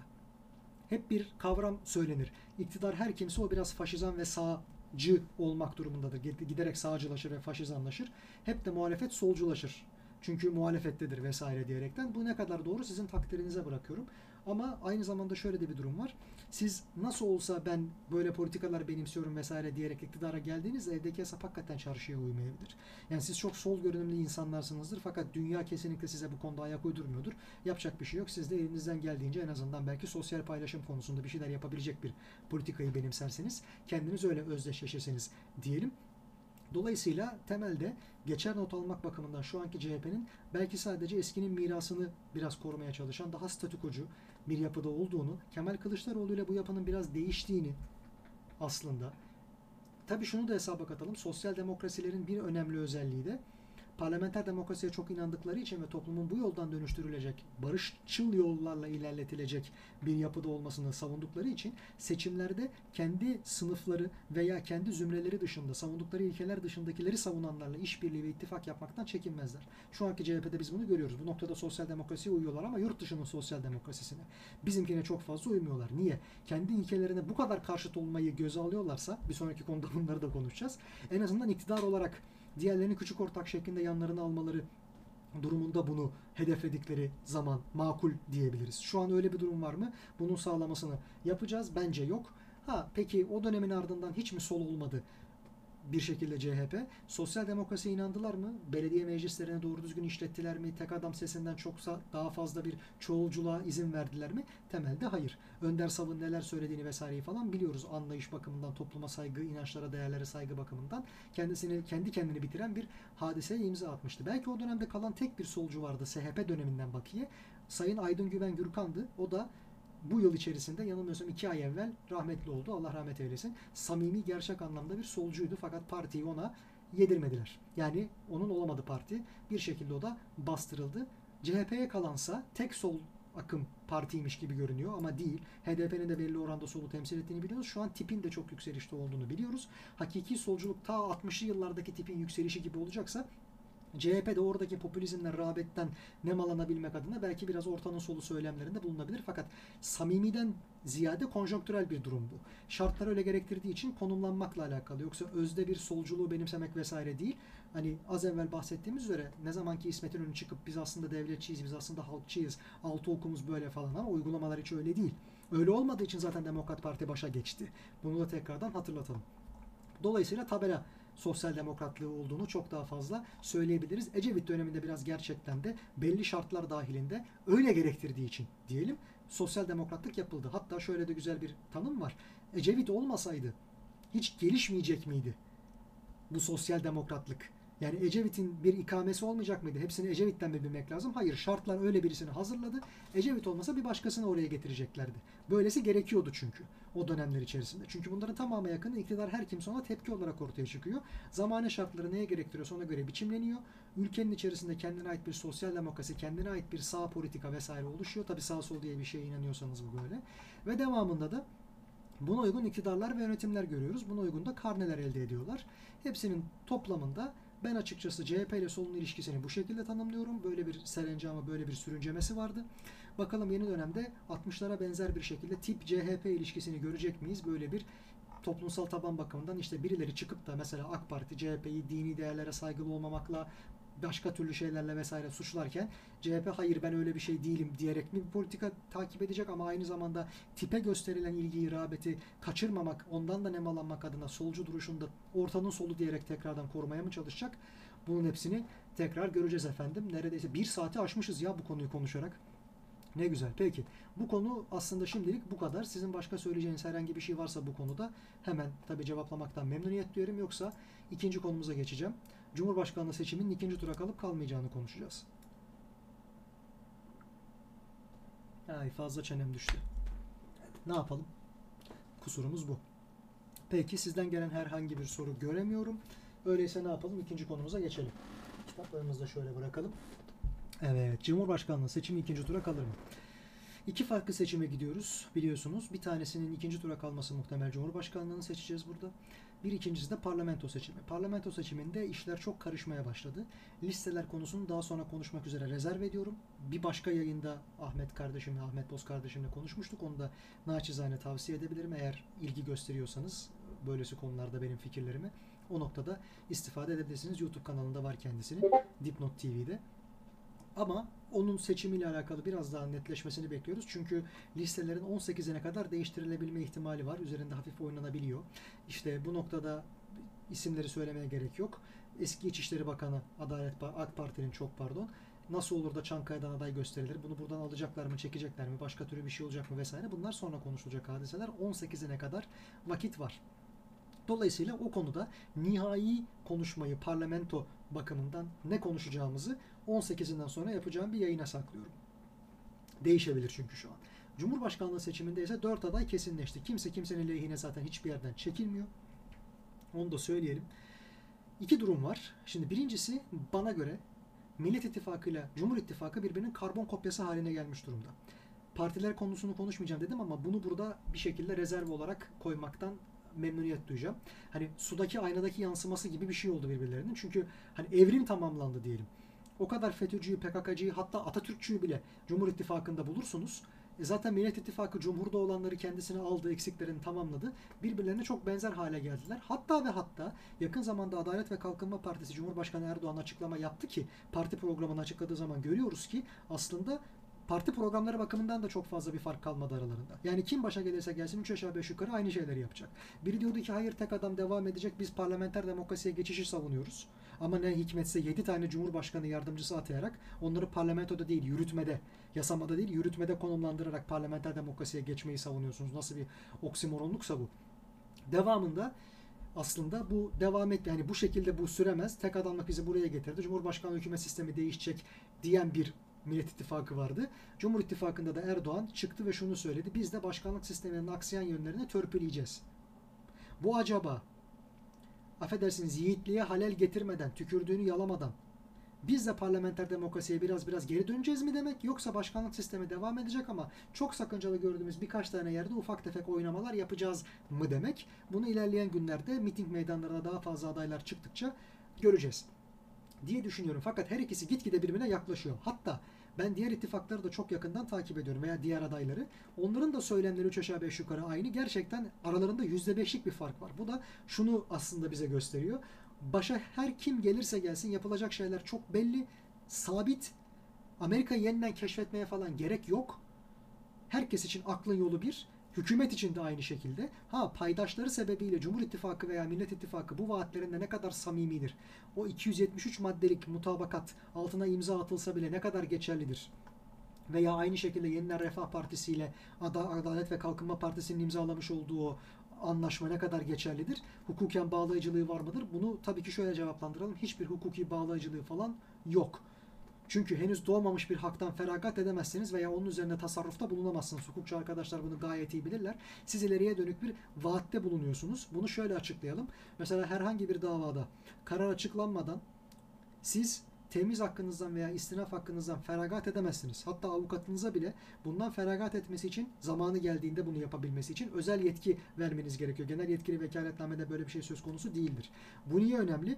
Hep bir kavram söylenir. İktidar her kimse o biraz faşizan ve sağcı olmak durumundadır. Giderek sağcılaşır ve faşizanlaşır. Hep de muhalefet solculaşır. Çünkü muhalefettedir vesaire diyerekten. Bu ne kadar doğru sizin takdirinize bırakıyorum. Ama aynı zamanda şöyle de bir durum var. Siz nasıl olsa ben böyle politikalar benimsiyorum vesaire diyerek iktidara geldiğinizde evdeki hesap hakikaten çarşıya uymayabilir. Yani siz çok sol görünümlü insanlarsınızdır fakat dünya kesinlikle size bu konuda ayak uydurmuyordur. Yapacak bir şey yok. Siz de elinizden geldiğince en azından belki sosyal paylaşım konusunda bir şeyler yapabilecek bir politikayı benimserseniz kendiniz öyle özdeşleşirseniz diyelim. Dolayısıyla temelde geçer not almak bakımından şu anki CHP'nin belki sadece eskinin mirasını biraz korumaya çalışan daha statükocu bir yapıda olduğunu, Kemal Kılıçdaroğlu ile bu yapının biraz değiştiğini aslında. Tabii şunu da hesaba katalım. Sosyal demokrasilerin bir önemli özelliği de parlamenter demokrasiye çok inandıkları için ve toplumun bu yoldan dönüştürülecek, barışçıl yollarla ilerletilecek bir yapıda olmasını savundukları için seçimlerde kendi sınıfları veya kendi zümreleri dışında, savundukları ilkeler dışındakileri savunanlarla işbirliği ve ittifak yapmaktan çekinmezler. Şu anki CHP'de biz bunu görüyoruz. Bu noktada sosyal demokrasiye uyuyorlar ama yurt dışının sosyal demokrasisine. Bizimkine çok fazla uymuyorlar. Niye? Kendi ilkelerine bu kadar karşıt olmayı göze alıyorlarsa, bir sonraki konuda bunları da konuşacağız. En azından iktidar olarak diğerlerini küçük ortak şeklinde yanlarına almaları durumunda bunu hedefledikleri zaman makul diyebiliriz. Şu an öyle bir durum var mı? Bunun sağlamasını yapacağız. Bence yok. Ha peki o dönemin ardından hiç mi sol olmadı? Bir şekilde CHP. Sosyal demokrasiye inandılar mı? Belediye meclislerine doğru düzgün işlettiler mi? Tek adam sesinden çoksa daha fazla bir çoğulculuğa izin verdiler mi? Temelde hayır. Önder Sav'ın neler söylediğini vesaireyi falan biliyoruz. Anlayış bakımından, topluma saygı, inançlara, değerlere saygı bakımından kendisini kendi kendini bitiren bir hadiseye imza atmıştı. Belki o dönemde kalan tek bir solcu vardı SHP döneminden bakiye. Sayın Aydın Güven Gürkan'dı. O da bu yıl içerisinde yanılmıyorsam iki ay evvel rahmetli oldu. Allah rahmet eylesin. Samimi gerçek anlamda bir solcuydu fakat partiyi ona yedirmediler. Yani onun olamadı parti. Bir şekilde o da bastırıldı. CHP'ye kalansa tek sol akım partiymiş gibi görünüyor ama değil. HDP'nin de belli oranda solu temsil ettiğini biliyoruz. Şu an tipin de çok yükselişte olduğunu biliyoruz. Hakiki solculuk ta 60'lı yıllardaki tipin yükselişi gibi olacaksa CHP de oradaki popülizmden, rağbetten nemalanabilmek adına belki biraz ortanın solu söylemlerinde bulunabilir. Fakat samimiden ziyade konjonktürel bir durum bu. Şartlar öyle gerektirdiği için konumlanmakla alakalı. Yoksa özde bir solculuğu benimsemek vesaire değil. Hani az evvel bahsettiğimiz üzere ne zamanki İsmet İnönü çıkıp biz aslında devletçiyiz, biz aslında halkçıyız, altı okumuz böyle falan ama uygulamalar hiç öyle değil. Öyle olmadığı için zaten Demokrat Parti başa geçti. Bunu da tekrardan hatırlatalım. Dolayısıyla tabela sosyal demokratlığı olduğunu çok daha fazla söyleyebiliriz. Ecevit döneminde biraz gerçekten de belli şartlar dahilinde öyle gerektirdiği için diyelim sosyal demokratlık yapıldı. Hatta şöyle de güzel bir tanım var. Ecevit olmasaydı hiç gelişmeyecek miydi bu sosyal demokratlık? Yani Ecevit'in bir ikamesi olmayacak mıydı? Hepsini Ecevit'ten mi bilmek lazım? Hayır. Şartlar öyle birisini hazırladı. Ecevit olmasa bir başkasını oraya getireceklerdi. Böylesi gerekiyordu çünkü o dönemler içerisinde. Çünkü bunların tamamı yakın iktidar her kimse ona tepki olarak ortaya çıkıyor. Zamane şartları neye gerektiriyorsa ona göre biçimleniyor. Ülkenin içerisinde kendine ait bir sosyal demokrasi, kendine ait bir sağ politika vesaire oluşuyor. Tabi sağ sol diye bir şeye inanıyorsanız bu böyle. Ve devamında da buna uygun iktidarlar ve yönetimler görüyoruz. Buna uygun da karneler elde ediyorlar. Hepsinin toplamında ben açıkçası CHP ile solun ilişkisini bu şekilde tanımlıyorum. Böyle bir serencama, böyle bir sürüncemesi vardı. Bakalım yeni dönemde 60'lara benzer bir şekilde tip CHP ilişkisini görecek miyiz? Böyle bir toplumsal taban bakımından işte birileri çıkıp da mesela AK Parti CHP'yi dini değerlere saygılı olmamakla başka türlü şeylerle vesaire suçlarken CHP hayır ben öyle bir şey değilim diyerek bir politika takip edecek ama aynı zamanda tipe gösterilen ilgiyi, rağbeti kaçırmamak, ondan da nemalanmak adına solcu duruşunda ortanın solu diyerek tekrardan korumaya mı çalışacak? Bunun hepsini tekrar göreceğiz efendim. Neredeyse bir saati aşmışız ya bu konuyu konuşarak. Ne güzel. Peki. Bu konu aslında şimdilik bu kadar. Sizin başka söyleyeceğiniz herhangi bir şey varsa bu konuda hemen tabi cevaplamaktan memnuniyet duyarım. Yoksa ikinci konumuza geçeceğim. Cumhurbaşkanlığı seçiminin ikinci tura kalıp kalmayacağını konuşacağız. Ay fazla çenem düştü. Ne yapalım? Kusurumuz bu. Peki sizden gelen herhangi bir soru göremiyorum. Öyleyse ne yapalım? İkinci konumuza geçelim. Kitaplarımızı da şöyle bırakalım. Evet, Cumhurbaşkanlığı seçimi ikinci tura kalır mı? İki farklı seçime gidiyoruz biliyorsunuz. Bir tanesinin ikinci tura kalması muhtemel Cumhurbaşkanlığını seçeceğiz burada. Bir ikincisi de parlamento seçimi. Parlamento seçiminde işler çok karışmaya başladı. Listeler konusunu daha sonra konuşmak üzere rezerv ediyorum. Bir başka yayında Ahmet kardeşimle, Ahmet Boz kardeşimle konuşmuştuk. Onu da naçizane tavsiye edebilirim. Eğer ilgi gösteriyorsanız böylesi konularda benim fikirlerimi o noktada istifade edebilirsiniz. YouTube kanalında var kendisini. Dipnot TV'de. Ama onun seçimiyle alakalı biraz daha netleşmesini bekliyoruz. Çünkü listelerin 18'ine kadar değiştirilebilme ihtimali var. Üzerinde hafif oynanabiliyor. İşte bu noktada isimleri söylemeye gerek yok. Eski İçişleri Bakanı Adalet AK Parti'nin çok pardon nasıl olur da Çankaya'dan aday gösterilir? Bunu buradan alacaklar mı, çekecekler mi? Başka türlü bir şey olacak mı vesaire? Bunlar sonra konuşulacak hadiseler. 18'ine kadar vakit var. Dolayısıyla o konuda nihai konuşmayı parlamento bakımından ne konuşacağımızı 18'inden sonra yapacağım bir yayına saklıyorum. Değişebilir çünkü şu an. Cumhurbaşkanlığı seçiminde ise 4 aday kesinleşti. Kimse kimsenin lehine zaten hiçbir yerden çekilmiyor. Onu da söyleyelim. İki durum var. Şimdi birincisi bana göre Millet İttifakı ile Cumhur İttifakı birbirinin karbon kopyası haline gelmiş durumda. Partiler konusunu konuşmayacağım dedim ama bunu burada bir şekilde rezerv olarak koymaktan memnuniyet duyacağım. Hani sudaki aynadaki yansıması gibi bir şey oldu birbirlerinin. Çünkü hani evrim tamamlandı diyelim. O kadar FETÖ'cüyü, PKK'cıyı hatta Atatürkçüyü bile Cumhur İttifakı'nda bulursunuz. E zaten Millet İttifakı Cumhur'da olanları kendisine aldı, eksiklerini tamamladı. Birbirlerine çok benzer hale geldiler. Hatta ve hatta yakın zamanda Adalet ve Kalkınma Partisi Cumhurbaşkanı Erdoğan açıklama yaptı ki parti programını açıkladığı zaman görüyoruz ki aslında parti programları bakımından da çok fazla bir fark kalmadı aralarında. Yani kim başa gelirse gelsin 3 aşağı 5 yukarı aynı şeyleri yapacak. Biri diyordu ki hayır tek adam devam edecek biz parlamenter demokrasiye geçişi savunuyoruz. Ama ne hikmetse 7 tane cumhurbaşkanı yardımcısı atayarak onları parlamentoda değil yürütmede, yasamada değil yürütmede konumlandırarak parlamenter demokrasiye geçmeyi savunuyorsunuz. Nasıl bir oksimoronluksa bu. Devamında aslında bu devam et yani bu şekilde bu süremez. Tek adamlık bizi buraya getirdi. Cumhurbaşkanlığı hükümet sistemi değişecek diyen bir Millet İttifakı vardı. Cumhur İttifakı'nda da Erdoğan çıktı ve şunu söyledi. Biz de başkanlık sisteminin aksayan yönlerini törpüleyeceğiz. Bu acaba affedersiniz yiğitliğe halel getirmeden, tükürdüğünü yalamadan biz de parlamenter demokrasiye biraz biraz geri döneceğiz mi demek yoksa başkanlık sistemi devam edecek ama çok sakıncalı gördüğümüz birkaç tane yerde ufak tefek oynamalar yapacağız mı demek. Bunu ilerleyen günlerde miting meydanlarına daha fazla adaylar çıktıkça göreceğiz. diye düşünüyorum. Fakat her ikisi gitgide birbirine yaklaşıyor. Hatta ben diğer ittifakları da çok yakından takip ediyorum veya diğer adayları. Onların da söylemleri 3 aşağı 5 yukarı aynı. Gerçekten aralarında %5'lik bir fark var. Bu da şunu aslında bize gösteriyor. Başa her kim gelirse gelsin yapılacak şeyler çok belli, sabit. Amerika'yı yeniden keşfetmeye falan gerek yok. Herkes için aklın yolu bir. Hükümet için de aynı şekilde. Ha paydaşları sebebiyle Cumhur İttifakı veya Millet İttifakı bu vaatlerinde ne kadar samimidir? O 273 maddelik mutabakat altına imza atılsa bile ne kadar geçerlidir? Veya aynı şekilde Yeniden Refah Partisi ile Adalet ve Kalkınma Partisi'nin imzalamış olduğu anlaşma ne kadar geçerlidir? Hukuken bağlayıcılığı var mıdır? Bunu tabii ki şöyle cevaplandıralım. Hiçbir hukuki bağlayıcılığı falan yok. Çünkü henüz doğmamış bir haktan feragat edemezsiniz veya onun üzerine tasarrufta bulunamazsınız. Hukukçu arkadaşlar bunu gayet iyi bilirler. Siz ileriye dönük bir vaatte bulunuyorsunuz. Bunu şöyle açıklayalım. Mesela herhangi bir davada karar açıklanmadan siz temiz hakkınızdan veya istinaf hakkınızdan feragat edemezsiniz. Hatta avukatınıza bile bundan feragat etmesi için zamanı geldiğinde bunu yapabilmesi için özel yetki vermeniz gerekiyor. Genel yetkili vekaletnamede böyle bir şey söz konusu değildir. Bu niye önemli?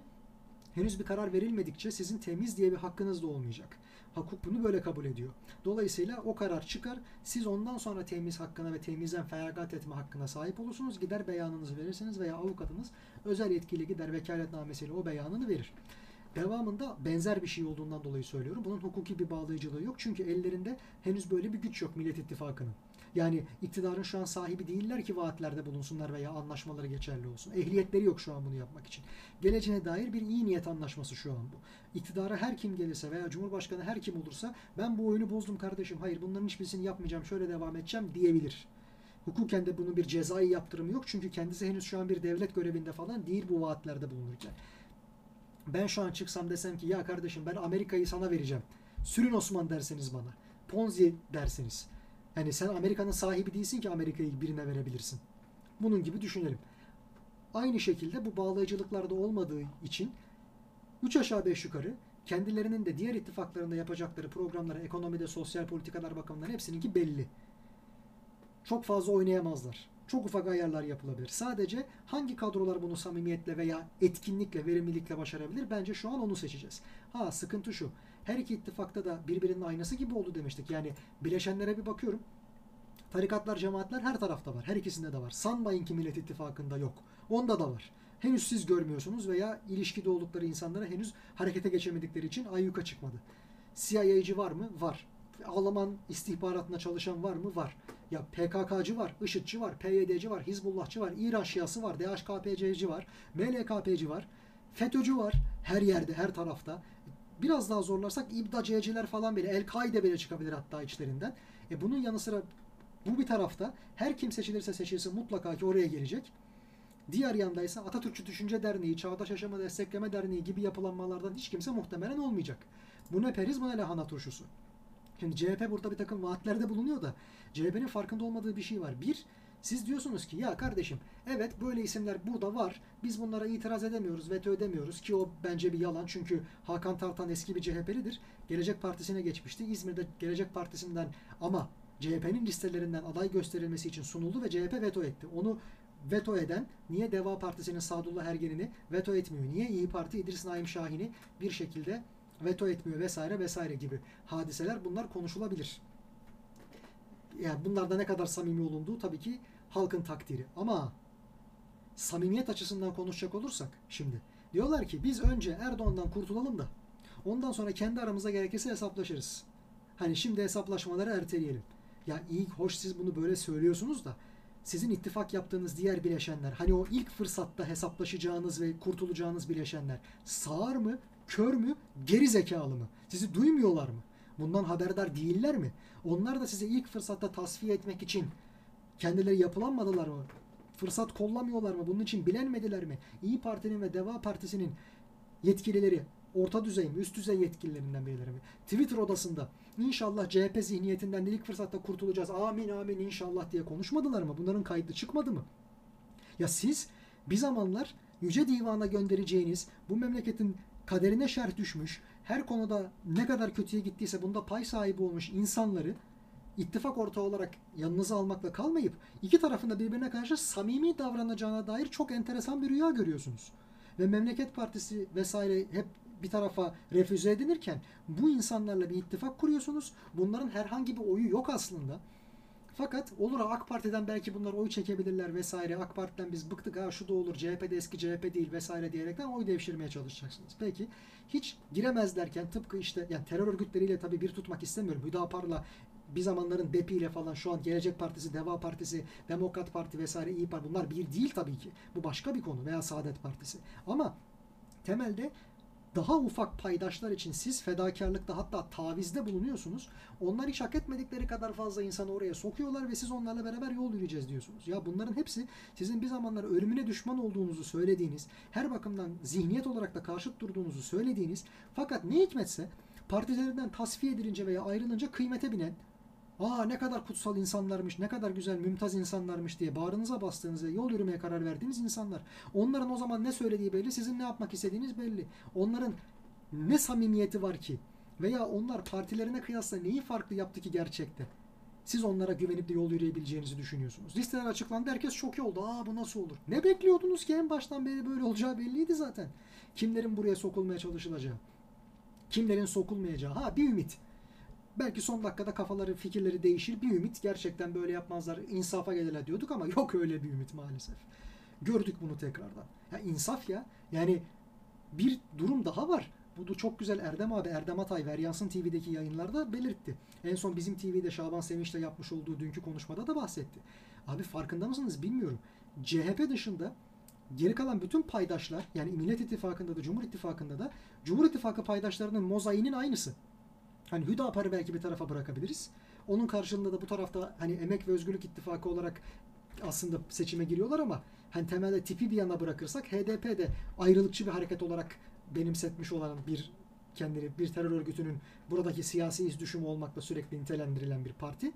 Henüz bir karar verilmedikçe sizin temiz diye bir hakkınız da olmayacak. Hukuk bunu böyle kabul ediyor. Dolayısıyla o karar çıkar. Siz ondan sonra temiz hakkına ve temizden feragat etme hakkına sahip olursunuz. Gider beyanınızı verirsiniz veya avukatınız özel yetkili gider vekaletnamesiyle o beyanını verir. Devamında benzer bir şey olduğundan dolayı söylüyorum. Bunun hukuki bir bağlayıcılığı yok. Çünkü ellerinde henüz böyle bir güç yok Millet İttifakı'nın. Yani iktidarın şu an sahibi değiller ki vaatlerde bulunsunlar veya anlaşmaları geçerli olsun. Ehliyetleri yok şu an bunu yapmak için. Geleceğine dair bir iyi niyet anlaşması şu an bu. İktidara her kim gelirse veya Cumhurbaşkanı her kim olursa ben bu oyunu bozdum kardeşim. Hayır bunların hiçbirisini yapmayacağım. Şöyle devam edeceğim diyebilir. Hukuken de bunun bir cezai yaptırımı yok. Çünkü kendisi henüz şu an bir devlet görevinde falan değil bu vaatlerde bulunurken. Ben şu an çıksam desem ki ya kardeşim ben Amerika'yı sana vereceğim. Sürün Osman derseniz bana. Ponzi derseniz. Yani sen Amerika'nın sahibi değilsin ki Amerika'yı birine verebilirsin. Bunun gibi düşünelim. Aynı şekilde bu bağlayıcılıklarda olmadığı için 3 aşağı 5 yukarı kendilerinin de diğer ittifaklarında yapacakları programları, ekonomide, sosyal politikalar bakımından hepsininki belli. Çok fazla oynayamazlar. Çok ufak ayarlar yapılabilir. Sadece hangi kadrolar bunu samimiyetle veya etkinlikle, verimlilikle başarabilir? Bence şu an onu seçeceğiz. Ha sıkıntı şu. Her iki ittifakta da birbirinin aynası gibi oldu demiştik. Yani bileşenlere bir bakıyorum. Tarikatlar, cemaatler her tarafta var. Her ikisinde de var. Sanmayın ki Millet İttifakı'nda yok. Onda da var. Henüz siz görmüyorsunuz veya ilişkide oldukları insanlara henüz harekete geçemedikleri için ayyuka çıkmadı. CIA'cı var mı? Var. Alman istihbaratına çalışan var mı? Var. Ya PKK'cı var, IŞİD'ci var, PYD'ci var, Hizbullahçı var, İran Şiası var, DHKPC'ci var, MLKP'ci var, FETÖ'cü var. Her yerde, her tarafta. Biraz daha zorlarsak İbdaciyeciler falan bile, El-Kaide bile çıkabilir hatta içlerinden. E bunun yanı sıra bu bir tarafta her kim seçilirse seçilsin mutlaka ki oraya gelecek. Diğer yandaysa Atatürkçü Düşünce Derneği, Çağdaş Yaşama Destekleme Derneği gibi yapılanmalardan hiç kimse muhtemelen olmayacak. Bu ne periz bu ne lahana turşusu. Şimdi CHP burada bir takım vaatlerde bulunuyor da CHP'nin farkında olmadığı bir şey var. Bir, siz diyorsunuz ki ya kardeşim evet böyle isimler burada var. Biz bunlara itiraz edemiyoruz, veto edemiyoruz ki o bence bir yalan. Çünkü Hakan Tartan eski bir CHP'lidir. Gelecek Partisi'ne geçmişti. İzmir'de Gelecek Partisi'nden ama CHP'nin listelerinden aday gösterilmesi için sunuldu ve CHP veto etti. Onu veto eden niye Deva Partisi'nin Sadullah Ergen'ini veto etmiyor? Niye İyi Parti İdris Naim Şahin'i bir şekilde veto etmiyor vesaire vesaire gibi hadiseler bunlar konuşulabilir. Yani bunlarda ne kadar samimi olunduğu tabii ki halkın takdiri. Ama samimiyet açısından konuşacak olursak şimdi diyorlar ki biz önce Erdoğan'dan kurtulalım da ondan sonra kendi aramızda gerekirse hesaplaşırız. Hani şimdi hesaplaşmaları erteleyelim. Ya iyi hoş siz bunu böyle söylüyorsunuz da sizin ittifak yaptığınız diğer bileşenler hani o ilk fırsatta hesaplaşacağınız ve kurtulacağınız bileşenler sağır mı, kör mü, geri zekalı mı? Sizi duymuyorlar mı? Bundan haberdar değiller mi? Onlar da sizi ilk fırsatta tasfiye etmek için kendileri yapılanmadılar mı? Fırsat kollamıyorlar mı? Bunun için bilenmediler mi? İyi Parti'nin ve Deva Partisi'nin yetkilileri orta düzey mi, üst düzey yetkililerinden birileri mi? Twitter odasında inşallah CHP zihniyetinden ilk fırsatta kurtulacağız. Amin amin inşallah diye konuşmadılar mı? Bunların kaydı çıkmadı mı? Ya siz bir zamanlar Yüce Divan'a göndereceğiniz bu memleketin kaderine şerh düşmüş, her konuda ne kadar kötüye gittiyse bunda pay sahibi olmuş insanları ittifak ortağı olarak yanınıza almakla kalmayıp iki tarafında birbirine karşı samimi davranacağına dair çok enteresan bir rüya görüyorsunuz. Ve Memleket Partisi vesaire hep bir tarafa refüze edilirken bu insanlarla bir ittifak kuruyorsunuz. Bunların herhangi bir oyu yok aslında. Fakat olur AK Parti'den belki bunlar oy çekebilirler vesaire. AK Parti'den biz bıktık ha şu da olur CHP de eski CHP değil vesaire diyerekten oy devşirmeye çalışacaksınız. Peki hiç giremezlerken tıpkı işte yani terör örgütleriyle tabii bir tutmak istemiyorum. Hüdapar'la bir zamanların DEP'i ile falan şu an Gelecek Partisi, Deva Partisi, Demokrat Parti vesaire İyi Parti bunlar bir değil tabii ki. Bu başka bir konu veya Saadet Partisi. Ama temelde daha ufak paydaşlar için siz fedakarlıkta hatta tavizde bulunuyorsunuz. Onlar hiç hak etmedikleri kadar fazla insanı oraya sokuyorlar ve siz onlarla beraber yol yürüyeceğiz diyorsunuz. Ya bunların hepsi sizin bir zamanlar ölümüne düşman olduğunuzu söylediğiniz, her bakımdan zihniyet olarak da karşıt durduğunuzu söylediğiniz fakat ne hikmetse partilerinden tasfiye edilince veya ayrılınca kıymete binen Aa ne kadar kutsal insanlarmış, ne kadar güzel, mümtaz insanlarmış diye bağrınıza bastığınız ve yol yürümeye karar verdiğiniz insanlar. Onların o zaman ne söylediği belli, sizin ne yapmak istediğiniz belli. Onların ne samimiyeti var ki veya onlar partilerine kıyasla neyi farklı yaptı ki gerçekte? Siz onlara güvenip de yol yürüyebileceğinizi düşünüyorsunuz. Listeler açıklandı. Herkes şok oldu. Aa bu nasıl olur? Ne bekliyordunuz ki en baştan beri böyle olacağı belliydi zaten. Kimlerin buraya sokulmaya çalışılacağı. Kimlerin sokulmayacağı. Ha bir ümit. Belki son dakikada kafaları, fikirleri değişir. Bir ümit gerçekten böyle yapmazlar. insafa gelirler diyorduk ama yok öyle bir ümit maalesef. Gördük bunu tekrardan. Ya insaf ya. Yani bir durum daha var. Bu da çok güzel Erdem abi, Erdem Atay, Veryansın TV'deki yayınlarda belirtti. En son bizim TV'de Şaban Sevinç'le yapmış olduğu dünkü konuşmada da bahsetti. Abi farkında mısınız bilmiyorum. CHP dışında geri kalan bütün paydaşlar yani Millet İttifakı'nda da Cumhur İttifakı'nda da Cumhur İttifakı paydaşlarının mozaiğinin aynısı. Hani Hüdapar'ı belki bir tarafa bırakabiliriz. Onun karşılığında da bu tarafta hani Emek ve Özgürlük İttifakı olarak aslında seçime giriyorlar ama hani temelde tipi bir yana bırakırsak HDP de ayrılıkçı bir hareket olarak benimsetmiş olan bir kendini bir terör örgütünün buradaki siyasi iz düşümü olmakla sürekli nitelendirilen bir parti.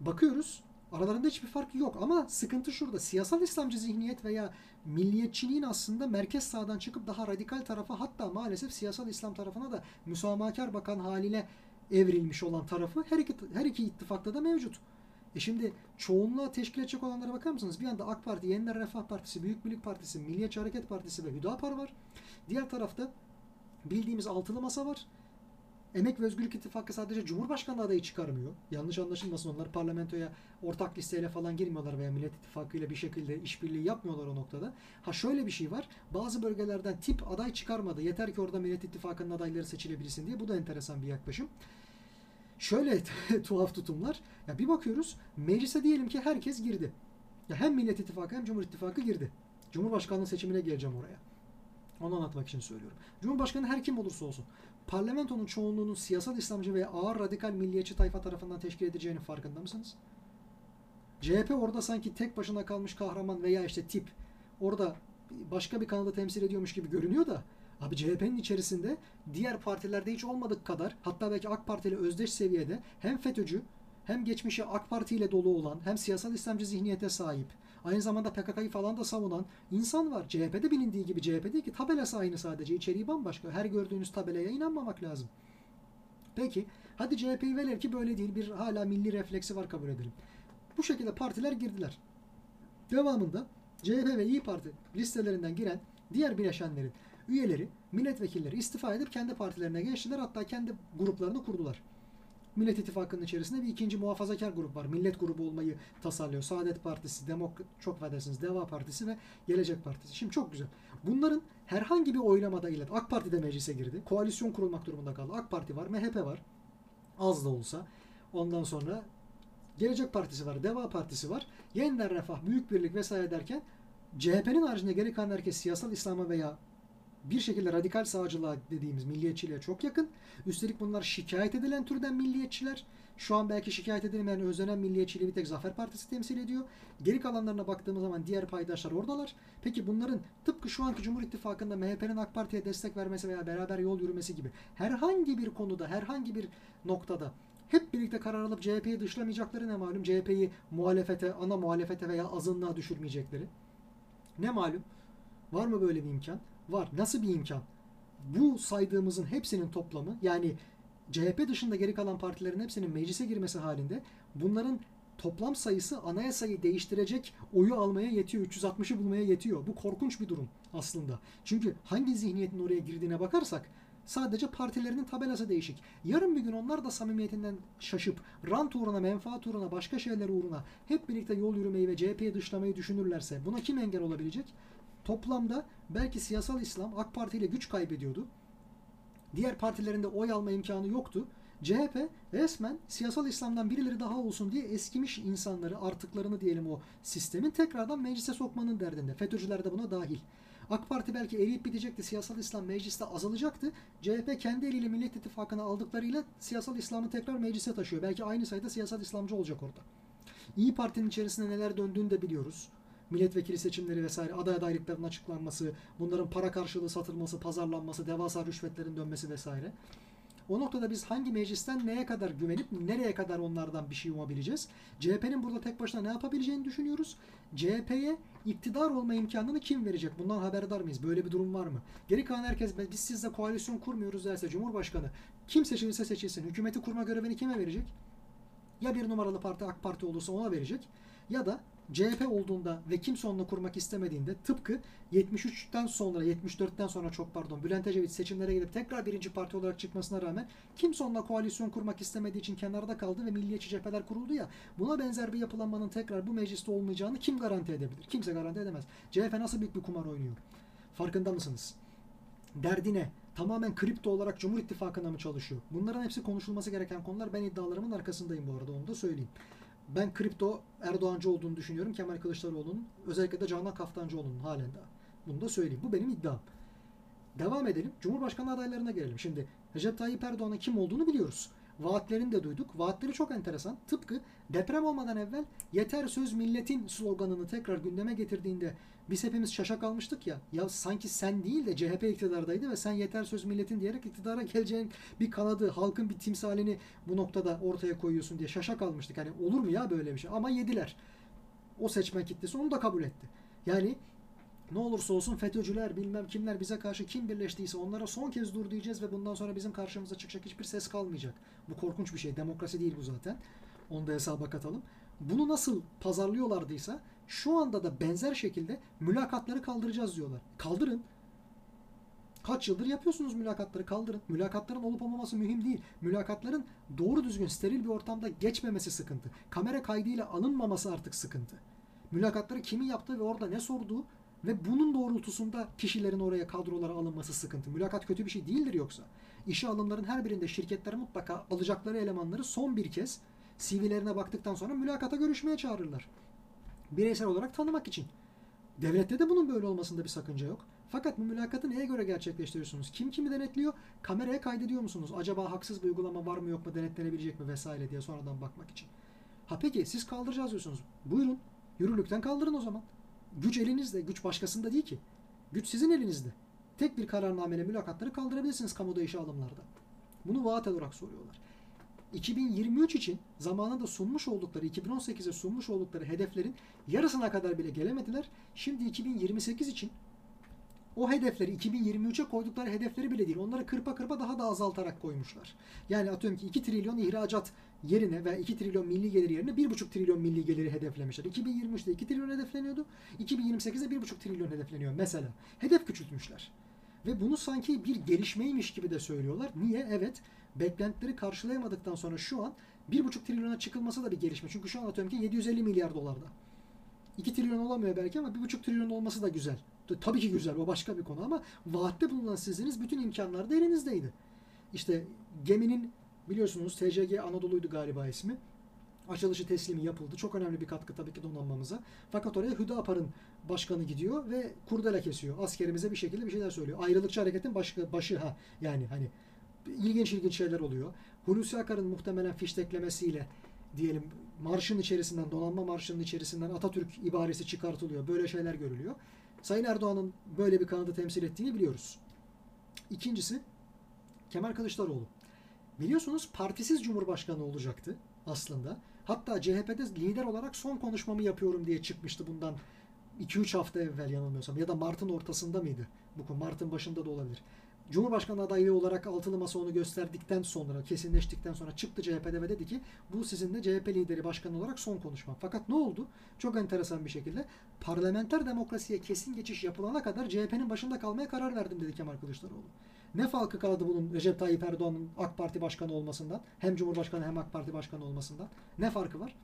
Bakıyoruz aralarında hiçbir fark yok ama sıkıntı şurada. Siyasal İslamcı zihniyet veya milliyetçiliğin aslında merkez sağdan çıkıp daha radikal tarafa hatta maalesef siyasal İslam tarafına da müsamahakar bakan haline evrilmiş olan tarafı her iki, her iki ittifakta da mevcut. E şimdi çoğunluğa teşkil edecek olanlara bakar mısınız? Bir yanda AK Parti, Yeniden Refah Partisi, Büyük Birlik Partisi, Milliyetçi Hareket Partisi ve Hüdapar var. Diğer tarafta bildiğimiz altılı masa var. Emek ve Özgürlük İttifakı sadece Cumhurbaşkanı adayı çıkarmıyor. Yanlış anlaşılmasın onlar parlamentoya ortak listeyle falan girmiyorlar veya Millet İttifakı ile bir şekilde işbirliği yapmıyorlar o noktada. Ha şöyle bir şey var. Bazı bölgelerden tip aday çıkarmadı. Yeter ki orada Millet İttifakı'nın adayları seçilebilsin diye. Bu da enteresan bir yaklaşım. Şöyle tuhaf tutumlar. Ya bir bakıyoruz meclise diyelim ki herkes girdi. Ya hem Millet İttifakı hem Cumhur İttifakı girdi. Cumhurbaşkanlığı seçimine geleceğim oraya. Onu anlatmak için söylüyorum. Cumhurbaşkanı her kim olursa olsun parlamentonun çoğunluğunun siyasal İslamcı veya ağır radikal milliyetçi tayfa tarafından teşkil edeceğinin farkında mısınız? CHP orada sanki tek başına kalmış kahraman veya işte tip orada başka bir kanalı temsil ediyormuş gibi görünüyor da abi CHP'nin içerisinde diğer partilerde hiç olmadık kadar hatta belki AK Parti ile özdeş seviyede hem FETÖ'cü hem geçmişi AK Parti ile dolu olan hem siyasal İslamcı zihniyete sahip Aynı zamanda PKK'yı falan da savunan insan var. CHP'de bilindiği gibi CHP değil ki tabelası aynı sadece. içeriği bambaşka. Her gördüğünüz tabelaya inanmamak lazım. Peki hadi CHP'yi velev ki böyle değil. Bir hala milli refleksi var kabul edelim. Bu şekilde partiler girdiler. Devamında CHP ve İyi Parti listelerinden giren diğer bileşenlerin üyeleri, milletvekilleri istifa edip kendi partilerine geçtiler. Hatta kendi gruplarını kurdular. Millet İttifakı'nın içerisinde bir ikinci muhafazakar grup var. Millet grubu olmayı tasarlıyor. Saadet Partisi, Demok çok affedersiniz Deva Partisi ve Gelecek Partisi. Şimdi çok güzel. Bunların herhangi bir oylamada ile AK Parti de meclise girdi. Koalisyon kurulmak durumunda kaldı. AK Parti var, MHP var. Az da olsa. Ondan sonra Gelecek Partisi var, Deva Partisi var. Yeniden Refah, Büyük Birlik vesaire derken CHP'nin haricinde geri kalan herkes siyasal İslam'a veya bir şekilde radikal sağcılığa dediğimiz milliyetçiliğe çok yakın. Üstelik bunlar şikayet edilen türden milliyetçiler. Şu an belki şikayet edilmeyen, özlenen milliyetçiliği bir tek Zafer Partisi temsil ediyor. Geri kalanlarına baktığımız zaman diğer paydaşlar oradalar. Peki bunların tıpkı şu anki Cumhur İttifakı'nda MHP'nin AK Parti'ye destek vermesi veya beraber yol yürümesi gibi herhangi bir konuda, herhangi bir noktada hep birlikte karar alıp CHP'yi dışlamayacakları ne malum? CHP'yi muhalefete, ana muhalefete veya azınlığa düşürmeyecekleri. Ne malum? Var mı böyle bir imkan? Var. Nasıl bir imkan? Bu saydığımızın hepsinin toplamı yani CHP dışında geri kalan partilerin hepsinin meclise girmesi halinde bunların toplam sayısı anayasayı değiştirecek oyu almaya yetiyor. 360'ı bulmaya yetiyor. Bu korkunç bir durum aslında. Çünkü hangi zihniyetin oraya girdiğine bakarsak sadece partilerinin tabelası değişik. Yarın bir gün onlar da samimiyetinden şaşıp rant uğruna, menfaat uğruna, başka şeyler uğruna hep birlikte yol yürümeyi ve CHP'yi dışlamayı düşünürlerse buna kim engel olabilecek? Toplamda belki siyasal İslam AK Parti ile güç kaybediyordu. Diğer partilerinde oy alma imkanı yoktu. CHP resmen siyasal İslam'dan birileri daha olsun diye eskimiş insanları, artıklarını diyelim o sistemin tekrardan meclise sokmanın derdinde. FETÖ'cüler de buna dahil. AK Parti belki eriyip bitecekti. Siyasal İslam mecliste azalacaktı. CHP kendi eliyle Millet İttifakı'na aldıklarıyla siyasal İslam'ı tekrar meclise taşıyor. Belki aynı sayıda siyasal İslamcı olacak orada. İyi Parti'nin içerisinde neler döndüğünü de biliyoruz. Milletvekili seçimleri vesaire, aday adaylıklarının açıklanması, bunların para karşılığı satılması, pazarlanması, devasa rüşvetlerin dönmesi vesaire. O noktada biz hangi meclisten neye kadar güvenip nereye kadar onlardan bir şey umabileceğiz? CHP'nin burada tek başına ne yapabileceğini düşünüyoruz. CHP'ye iktidar olma imkanını kim verecek? Bundan haberdar mıyız? Böyle bir durum var mı? Geri kalan herkes biz sizle koalisyon kurmuyoruz derse Cumhurbaşkanı kim seçilirse seçilsin. Hükümeti kurma görevini kime verecek? Ya bir numaralı parti AK Parti olursa ona verecek ya da CHP olduğunda ve kimse onunla kurmak istemediğinde tıpkı 73'ten sonra 74'ten sonra çok pardon Bülent Ecevit seçimlere gidip tekrar birinci parti olarak çıkmasına rağmen kimse onunla koalisyon kurmak istemediği için kenarda kaldı ve milliyetçi cepheler kuruldu ya buna benzer bir yapılanmanın tekrar bu mecliste olmayacağını kim garanti edebilir? Kimse garanti edemez. CHP nasıl büyük bir kumar oynuyor? Farkında mısınız? Derdine tamamen kripto olarak Cumhur İttifakı'na mı çalışıyor? Bunların hepsi konuşulması gereken konular. Ben iddialarımın arkasındayım bu arada onu da söyleyeyim. Ben kripto Erdoğancı olduğunu düşünüyorum Kemal Kılıçdaroğlu'nun. Özellikle de Canan Kaftancıoğlu'nun halen daha. Bunu da söyleyeyim. Bu benim iddiam. Devam edelim. Cumhurbaşkanı adaylarına gelelim. Şimdi Recep Tayyip Erdoğan'ın kim olduğunu biliyoruz. Vaatlerini de duyduk. Vaatleri çok enteresan. Tıpkı deprem olmadan evvel yeter söz milletin sloganını tekrar gündeme getirdiğinde biz hepimiz şaşa kalmıştık ya. Ya sanki sen değil de CHP iktidardaydı ve sen yeter söz milletin diyerek iktidara geleceğin bir kanadı, halkın bir timsalini bu noktada ortaya koyuyorsun diye şaşa kalmıştık. Hani olur mu ya böyle bir şey? Ama yediler. O seçmen kitlesi onu da kabul etti. Yani ne olursa olsun FETÖ'cüler bilmem kimler bize karşı kim birleştiyse onlara son kez dur diyeceğiz ve bundan sonra bizim karşımıza çıkacak hiçbir ses kalmayacak. Bu korkunç bir şey. Demokrasi değil bu zaten. Onu da hesaba katalım. Bunu nasıl pazarlıyorlardıysa şu anda da benzer şekilde mülakatları kaldıracağız diyorlar. Kaldırın. Kaç yıldır yapıyorsunuz mülakatları kaldırın. Mülakatların olup olmaması mühim değil. Mülakatların doğru düzgün steril bir ortamda geçmemesi sıkıntı. Kamera kaydıyla alınmaması artık sıkıntı. Mülakatları kimin yaptığı ve orada ne sorduğu ve bunun doğrultusunda kişilerin oraya kadrolara alınması sıkıntı. Mülakat kötü bir şey değildir yoksa. İşe alımların her birinde şirketler mutlaka alacakları elemanları son bir kez CV'lerine baktıktan sonra mülakata görüşmeye çağırırlar. Bireysel olarak tanımak için. Devlette de bunun böyle olmasında bir sakınca yok. Fakat bu mülakatı neye göre gerçekleştiriyorsunuz? Kim kimi denetliyor? Kameraya kaydediyor musunuz? Acaba haksız bir uygulama var mı yok mu denetlenebilecek mi vesaire diye sonradan bakmak için. Ha peki siz kaldıracağız diyorsunuz. Buyurun. Yürürlükten kaldırın o zaman. Güç elinizde. Güç başkasında değil ki. Güç sizin elinizde. Tek bir kararnameyle mülakatları kaldırabilirsiniz kamuda işe alımlarda. Bunu vaat olarak soruyorlar. 2023 için zamanında sunmuş oldukları, 2018'e sunmuş oldukları hedeflerin yarısına kadar bile gelemediler. Şimdi 2028 için o hedefleri 2023'e koydukları hedefleri bile değil. Onları kırpa kırpa daha da azaltarak koymuşlar. Yani atıyorum ki 2 trilyon ihracat yerine ve 2 trilyon milli gelir yerine 1,5 trilyon milli geliri hedeflemişler. 2023'te 2 trilyon hedefleniyordu. 2028'de 1,5 trilyon hedefleniyor mesela. Hedef küçültmüşler. Ve bunu sanki bir gelişmeymiş gibi de söylüyorlar. Niye? Evet beklentileri karşılayamadıktan sonra şu an 1,5 trilyona çıkılması da bir gelişme. Çünkü şu an atıyorum ki 750 milyar dolarda. 2 trilyon olamıyor belki ama 1,5 trilyon olması da güzel. Tabii ki güzel o başka bir konu ama vaatte bulunan siziniz bütün imkanlar da elinizdeydi. İşte geminin biliyorsunuz TCG Anadolu'ydu galiba ismi. Açılışı teslimi yapıldı. Çok önemli bir katkı tabii ki donanmamıza. Fakat oraya Hüdapar'ın başkanı gidiyor ve kurdele kesiyor. Askerimize bir şekilde bir şeyler söylüyor. Ayrılıkçı hareketin başı, başı ha yani hani ilginç ilginç şeyler oluyor. Hulusi Akar'ın muhtemelen fişteklemesiyle diyelim marşın içerisinden, donanma marşının içerisinden Atatürk ibaresi çıkartılıyor. Böyle şeyler görülüyor. Sayın Erdoğan'ın böyle bir kanadı temsil ettiğini biliyoruz. İkincisi Kemal Kılıçdaroğlu. Biliyorsunuz partisiz cumhurbaşkanı olacaktı aslında. Hatta CHP'de lider olarak son konuşmamı yapıyorum diye çıkmıştı bundan 2-3 hafta evvel yanılmıyorsam ya da Mart'ın ortasında mıydı? Bu Mart'ın başında da olabilir. Cumhurbaşkanı adaylığı olarak altılı masa onu gösterdikten sonra, kesinleştikten sonra çıktı CHP'de ve dedi ki bu sizinle CHP lideri başkan olarak son konuşmam. Fakat ne oldu? Çok enteresan bir şekilde parlamenter demokrasiye kesin geçiş yapılana kadar CHP'nin başında kalmaya karar verdim dedi Kemal Kılıçdaroğlu. Ne farkı kaldı bunun Recep Tayyip Erdoğan'ın AK Parti başkanı olmasından, hem Cumhurbaşkanı hem AK Parti başkanı olmasından? Ne farkı var?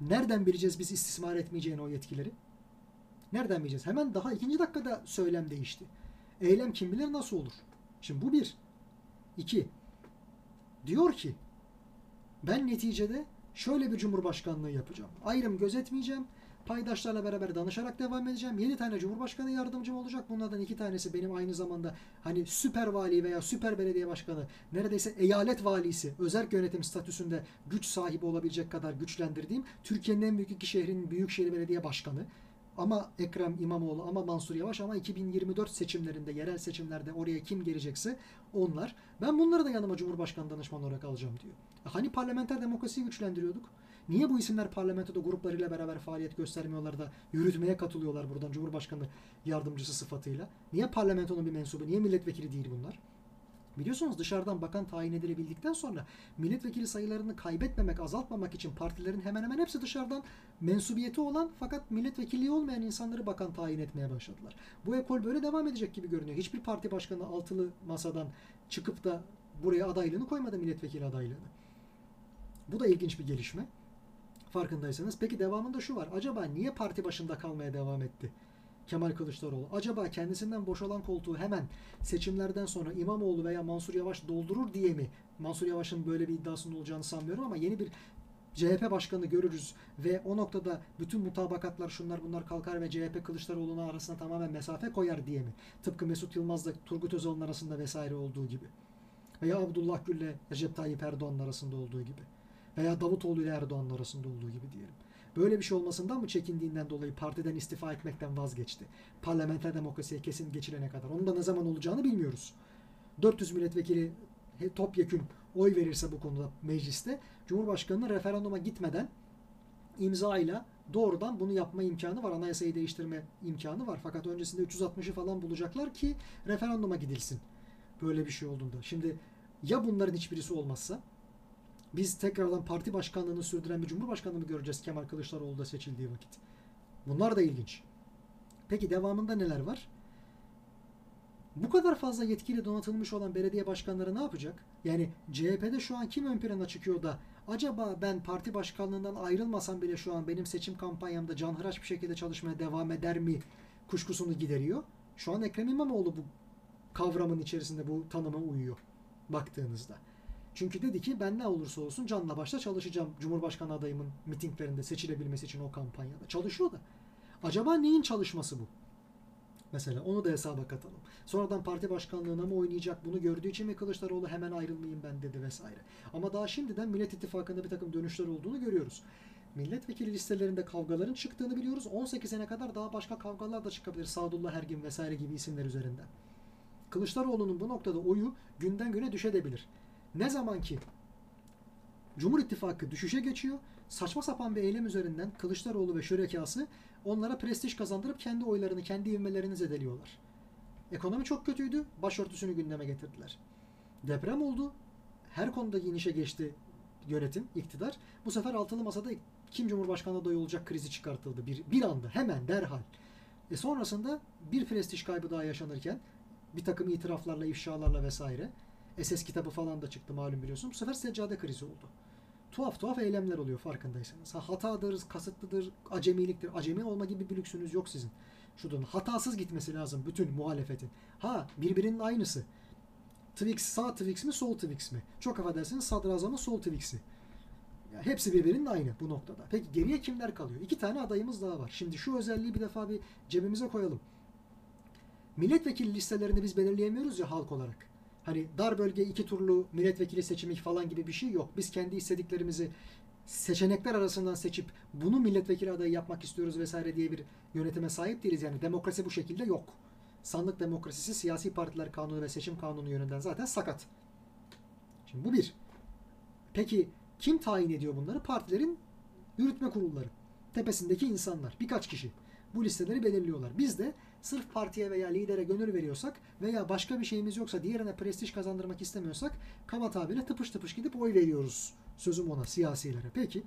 Nereden bileceğiz biz istismar etmeyeceğini o yetkileri? Nereden bileceğiz? Hemen daha ikinci dakikada söylem değişti. Eylem kim bilir nasıl olur? Şimdi bu bir. İki. Diyor ki ben neticede şöyle bir cumhurbaşkanlığı yapacağım. Ayrım gözetmeyeceğim. Paydaşlarla beraber danışarak devam edeceğim. 7 tane cumhurbaşkanı yardımcım olacak. Bunlardan iki tanesi benim aynı zamanda hani süper vali veya süper belediye başkanı neredeyse eyalet valisi özel yönetim statüsünde güç sahibi olabilecek kadar güçlendirdiğim Türkiye'nin en büyük iki şehrin büyükşehir belediye başkanı ama Ekrem İmamoğlu ama Mansur Yavaş ama 2024 seçimlerinde yerel seçimlerde oraya kim gelecekse onlar. Ben bunları da yanıma Cumhurbaşkanı danışmanı olarak alacağım diyor. Hani parlamenter demokrasiyi güçlendiriyorduk? Niye bu isimler parlamentoda gruplarıyla beraber faaliyet göstermiyorlar da yürütmeye katılıyorlar buradan Cumhurbaşkanı yardımcısı sıfatıyla? Niye parlamentonun bir mensubu, niye milletvekili değil bunlar? Biliyorsunuz dışarıdan bakan tayin edilebildikten sonra milletvekili sayılarını kaybetmemek, azaltmamak için partilerin hemen hemen hepsi dışarıdan mensubiyeti olan fakat milletvekilliği olmayan insanları bakan tayin etmeye başladılar. Bu ekol böyle devam edecek gibi görünüyor. Hiçbir parti başkanı altılı masadan çıkıp da buraya adaylığını koymadı milletvekili adaylığını. Bu da ilginç bir gelişme. Farkındaysanız. Peki devamında şu var. Acaba niye parti başında kalmaya devam etti? Kemal Kılıçdaroğlu. Acaba kendisinden boşalan koltuğu hemen seçimlerden sonra İmamoğlu veya Mansur Yavaş doldurur diye mi? Mansur Yavaş'ın böyle bir iddiasının olacağını sanmıyorum ama yeni bir CHP başkanı görürüz ve o noktada bütün mutabakatlar şunlar bunlar kalkar ve CHP Kılıçdaroğlu'na arasında tamamen mesafe koyar diye mi? Tıpkı Mesut Yılmaz'la Turgut Özal'ın arasında vesaire olduğu gibi. Veya Abdullah Gül'le Recep Tayyip Erdoğan'ın arasında olduğu gibi. Veya Davutoğlu ile Erdoğan'ın arasında olduğu gibi diyelim. Böyle bir şey olmasından mı çekindiğinden dolayı partiden istifa etmekten vazgeçti? Parlamenter demokrasiye kesin geçilene kadar. Onun da ne zaman olacağını bilmiyoruz. 400 milletvekili topyekün oy verirse bu konuda mecliste Cumhurbaşkanı'nın referanduma gitmeden imzayla doğrudan bunu yapma imkanı var. Anayasayı değiştirme imkanı var. Fakat öncesinde 360'ı falan bulacaklar ki referanduma gidilsin. Böyle bir şey olduğunda. Şimdi ya bunların hiçbirisi olmazsa biz tekrardan parti başkanlığını sürdüren bir cumhurbaşkanı mı göreceğiz Kemal Kılıçdaroğlu da seçildiği vakit? Bunlar da ilginç. Peki devamında neler var? Bu kadar fazla yetkiyle donatılmış olan belediye başkanları ne yapacak? Yani CHP'de şu an kim ön plana çıkıyor da acaba ben parti başkanlığından ayrılmasam bile şu an benim seçim kampanyamda canhıraş bir şekilde çalışmaya devam eder mi kuşkusunu gideriyor. Şu an Ekrem İmamoğlu bu kavramın içerisinde bu tanıma uyuyor baktığınızda. Çünkü dedi ki ben ne olursa olsun canla başla çalışacağım Cumhurbaşkanı adayımın mitinglerinde seçilebilmesi için o kampanyada. Çalışıyor da. Acaba neyin çalışması bu? Mesela onu da hesaba katalım. Sonradan parti başkanlığına mı oynayacak bunu gördüğü için mi Kılıçdaroğlu hemen ayrılmayayım ben dedi vesaire. Ama daha şimdiden Millet İttifakı'nda bir takım dönüşler olduğunu görüyoruz. Milletvekili listelerinde kavgaların çıktığını biliyoruz. 18 sene kadar daha başka kavgalar da çıkabilir. Sadullah Ergin vesaire gibi isimler üzerinden. Kılıçdaroğlu'nun bu noktada oyu günden güne düşebilir. Ne zaman ki Cumhur İttifakı düşüşe geçiyor, saçma sapan bir eylem üzerinden Kılıçdaroğlu ve şürekası onlara prestij kazandırıp kendi oylarını, kendi ivmelerini zedeliyorlar. Ekonomi çok kötüydü, başörtüsünü gündeme getirdiler. Deprem oldu, her konuda inişe geçti yönetim, iktidar. Bu sefer altılı masada kim Cumhurbaşkanı adayı olacak krizi çıkartıldı bir, bir anda, hemen, derhal. E sonrasında bir prestij kaybı daha yaşanırken bir takım itiraflarla, ifşalarla vesaire SS kitabı falan da çıktı malum biliyorsun. Bu sefer seccade krizi oldu. Tuhaf tuhaf eylemler oluyor farkındaysanız. Ha, hatadır, kasıtlıdır, acemiliktir. Acemi olma gibi bir lüksünüz yok sizin. Şuradan hatasız gitmesi lazım bütün muhalefetin. Ha birbirinin aynısı. Twix sağ Twix mi sol Twix mi? Çok affedersiniz sadrazamı sol Twix'i. Hepsi birbirinin aynı bu noktada. Peki geriye kimler kalıyor? İki tane adayımız daha var. Şimdi şu özelliği bir defa bir cebimize koyalım. Milletvekili listelerini biz belirleyemiyoruz ya halk olarak. Hani dar bölge iki turlu milletvekili seçimi falan gibi bir şey yok. Biz kendi istediklerimizi seçenekler arasından seçip bunu milletvekili adayı yapmak istiyoruz vesaire diye bir yönetime sahip değiliz. Yani demokrasi bu şekilde yok. Sandık demokrasisi siyasi partiler kanunu ve seçim kanunu yönünden zaten sakat. Şimdi bu bir. Peki kim tayin ediyor bunları? Partilerin yürütme kurulları. Tepesindeki insanlar. Birkaç kişi. Bu listeleri belirliyorlar. Biz de sırf partiye veya lidere gönül veriyorsak veya başka bir şeyimiz yoksa diğerine prestij kazandırmak istemiyorsak kaba tabirle tıpış tıpış gidip oy veriyoruz. Sözüm ona siyasilere. Peki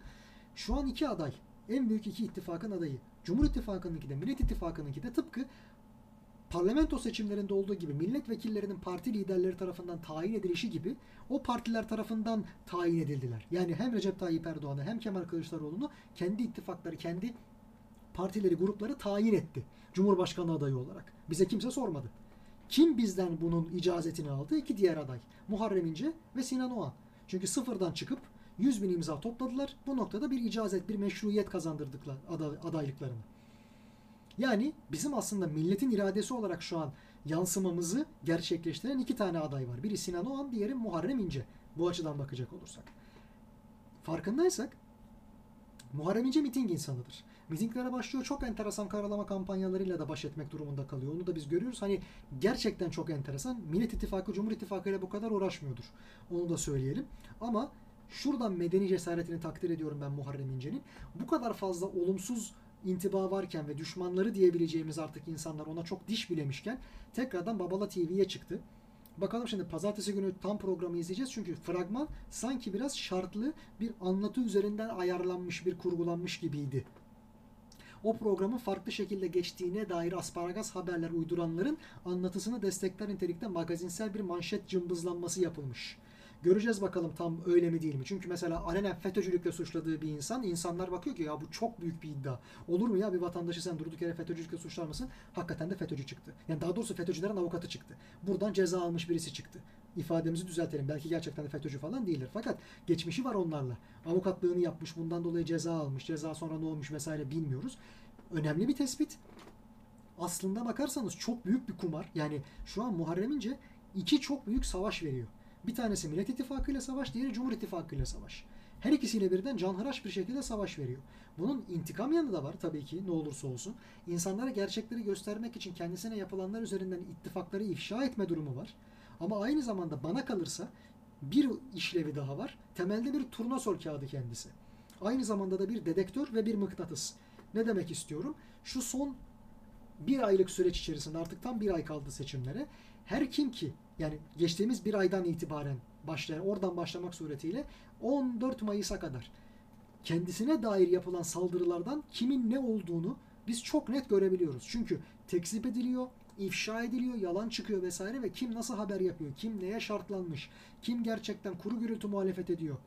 şu an iki aday. En büyük iki ittifakın adayı. Cumhur İttifakı'nınki de Millet İttifakı'nınki de tıpkı parlamento seçimlerinde olduğu gibi milletvekillerinin parti liderleri tarafından tayin edilişi gibi o partiler tarafından tayin edildiler. Yani hem Recep Tayyip Erdoğan'ı hem Kemal Kılıçdaroğlu'nu kendi ittifakları, kendi partileri, grupları tayin etti. Cumhurbaşkanı adayı olarak. Bize kimse sormadı. Kim bizden bunun icazetini aldı? İki diğer aday. Muharrem İnce ve Sinan Oğan. Çünkü sıfırdan çıkıp 100 bin imza topladılar. Bu noktada bir icazet, bir meşruiyet kazandırdıklar adaylıklarını. Yani bizim aslında milletin iradesi olarak şu an yansımamızı gerçekleştiren iki tane aday var. Biri Sinan Oğan, diğeri Muharrem İnce. Bu açıdan bakacak olursak. Farkındaysak Muharrem İnce miting insanıdır. Mitinglere başlıyor. Çok enteresan karalama kampanyalarıyla da baş etmek durumunda kalıyor. Onu da biz görüyoruz. Hani gerçekten çok enteresan. Millet İttifakı, Cumhur İttifakı ile bu kadar uğraşmıyordur. Onu da söyleyelim. Ama şuradan medeni cesaretini takdir ediyorum ben Muharrem İnce'nin. Bu kadar fazla olumsuz intiba varken ve düşmanları diyebileceğimiz artık insanlar ona çok diş bilemişken tekrardan Babala TV'ye çıktı. Bakalım şimdi pazartesi günü tam programı izleyeceğiz. Çünkü fragman sanki biraz şartlı bir anlatı üzerinden ayarlanmış, bir kurgulanmış gibiydi. O programın farklı şekilde geçtiğine dair asparagas haberler uyduranların anlatısını destekler nitelikte magazinsel bir manşet cımbızlanması yapılmış. Göreceğiz bakalım tam öyle mi değil mi? Çünkü mesela alenen FETÖ'cülükle suçladığı bir insan, insanlar bakıyor ki ya bu çok büyük bir iddia. Olur mu ya bir vatandaşı sen durduk yere FETÖ'cülükle suçlar mısın? Hakikaten de FETÖ'cü çıktı. Yani daha doğrusu FETÖ'cülerin avukatı çıktı. Buradan ceza almış birisi çıktı. İfademizi düzeltelim. Belki gerçekten de FETÖ'cü falan değildir. Fakat geçmişi var onlarla. Avukatlığını yapmış, bundan dolayı ceza almış. Ceza sonra ne olmuş vesaire bilmiyoruz. Önemli bir tespit. Aslında bakarsanız çok büyük bir kumar. Yani şu an Muharrem İnce iki çok büyük savaş veriyor. Bir tanesi Millet İttifakı ile savaş, diğeri Cumhur İttifakı ile savaş. Her ikisiyle birden canhıraş bir şekilde savaş veriyor. Bunun intikam yanı da var tabii ki ne olursa olsun. İnsanlara gerçekleri göstermek için kendisine yapılanlar üzerinden ittifakları ifşa etme durumu var. Ama aynı zamanda bana kalırsa bir işlevi daha var. Temelde bir turnasol kağıdı kendisi. Aynı zamanda da bir dedektör ve bir mıknatıs. Ne demek istiyorum? Şu son bir aylık süreç içerisinde artık tam bir ay kaldı seçimlere. Her kim ki yani geçtiğimiz bir aydan itibaren başlayan oradan başlamak suretiyle 14 Mayıs'a kadar kendisine dair yapılan saldırılardan kimin ne olduğunu biz çok net görebiliyoruz. Çünkü tekzip ediliyor, ifşa ediliyor, yalan çıkıyor vesaire ve kim nasıl haber yapıyor, kim neye şartlanmış, kim gerçekten kuru gürültü muhalefet ediyor,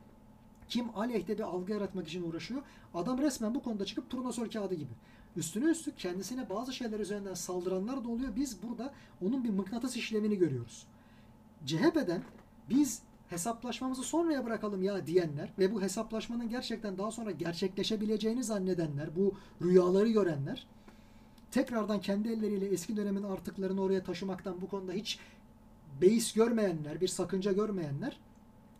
kim aleyhte bir algı yaratmak için uğraşıyor. Adam resmen bu konuda çıkıp turnasol kağıdı gibi. Üstüne üstlük kendisine bazı şeyler üzerinden saldıranlar da oluyor. Biz burada onun bir mıknatıs işlemini görüyoruz. CHP'den biz hesaplaşmamızı sonraya bırakalım ya diyenler ve bu hesaplaşmanın gerçekten daha sonra gerçekleşebileceğini zannedenler, bu rüyaları görenler tekrardan kendi elleriyle eski dönemin artıklarını oraya taşımaktan bu konuda hiç beis görmeyenler, bir sakınca görmeyenler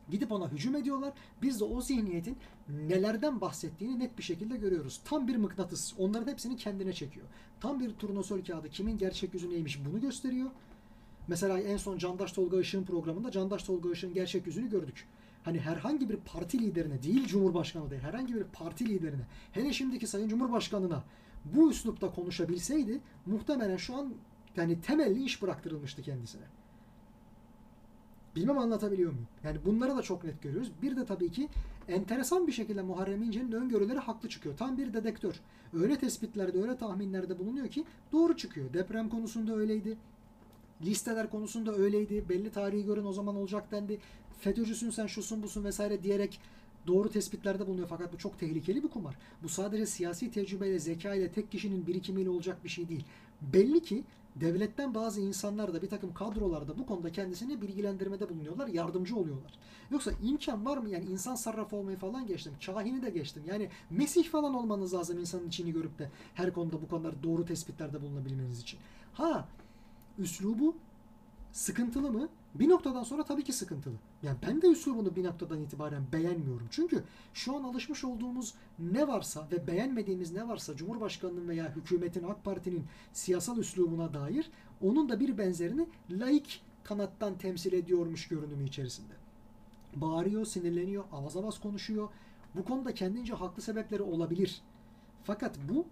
gidip ona hücum ediyorlar. Biz de o zihniyetin nelerden bahsettiğini net bir şekilde görüyoruz. Tam bir mıknatıs. Onların hepsini kendine çekiyor. Tam bir turnasol kağıdı kimin gerçek yüzü neymiş bunu gösteriyor. Mesela en son Candaş Tolga Işık'ın programında Candaş Tolga Işık'ın gerçek yüzünü gördük. Hani herhangi bir parti liderine değil Cumhurbaşkanı değil herhangi bir parti liderine hele şimdiki Sayın Cumhurbaşkanı'na bu üslupta konuşabilseydi muhtemelen şu an yani temelli iş bıraktırılmıştı kendisine. Bilmem anlatabiliyor muyum? Yani bunları da çok net görüyoruz. Bir de tabii ki enteresan bir şekilde Muharrem İnce'nin öngörüleri haklı çıkıyor. Tam bir dedektör. Öyle tespitlerde, öyle tahminlerde bulunuyor ki doğru çıkıyor. Deprem konusunda öyleydi. Listeler konusunda öyleydi. Belli tarihi görün o zaman olacak dendi. FETÖ'cüsün sen şusun busun vesaire diyerek doğru tespitlerde bulunuyor. Fakat bu çok tehlikeli bir kumar. Bu sadece siyasi tecrübeyle, zeka ile tek kişinin birikimiyle olacak bir şey değil. Belli ki devletten bazı insanlar da bir takım kadrolarda bu konuda kendisini bilgilendirmede bulunuyorlar, yardımcı oluyorlar. Yoksa imkan var mı? Yani insan sarrafı olmayı falan geçtim. Kahini de geçtim. Yani Mesih falan olmanız lazım insanın içini görüp de her konuda bu konular doğru tespitlerde bulunabilmeniz için. Ha üslubu sıkıntılı mı? Bir noktadan sonra tabii ki sıkıntılı. Yani ben de üslubunu bir noktadan itibaren beğenmiyorum. Çünkü şu an alışmış olduğumuz ne varsa ve beğenmediğimiz ne varsa Cumhurbaşkanı'nın veya hükümetin AK Parti'nin siyasal üslubuna dair onun da bir benzerini laik kanattan temsil ediyormuş görünümü içerisinde. Bağırıyor, sinirleniyor, avaz avaz konuşuyor. Bu konuda kendince haklı sebepleri olabilir. Fakat bu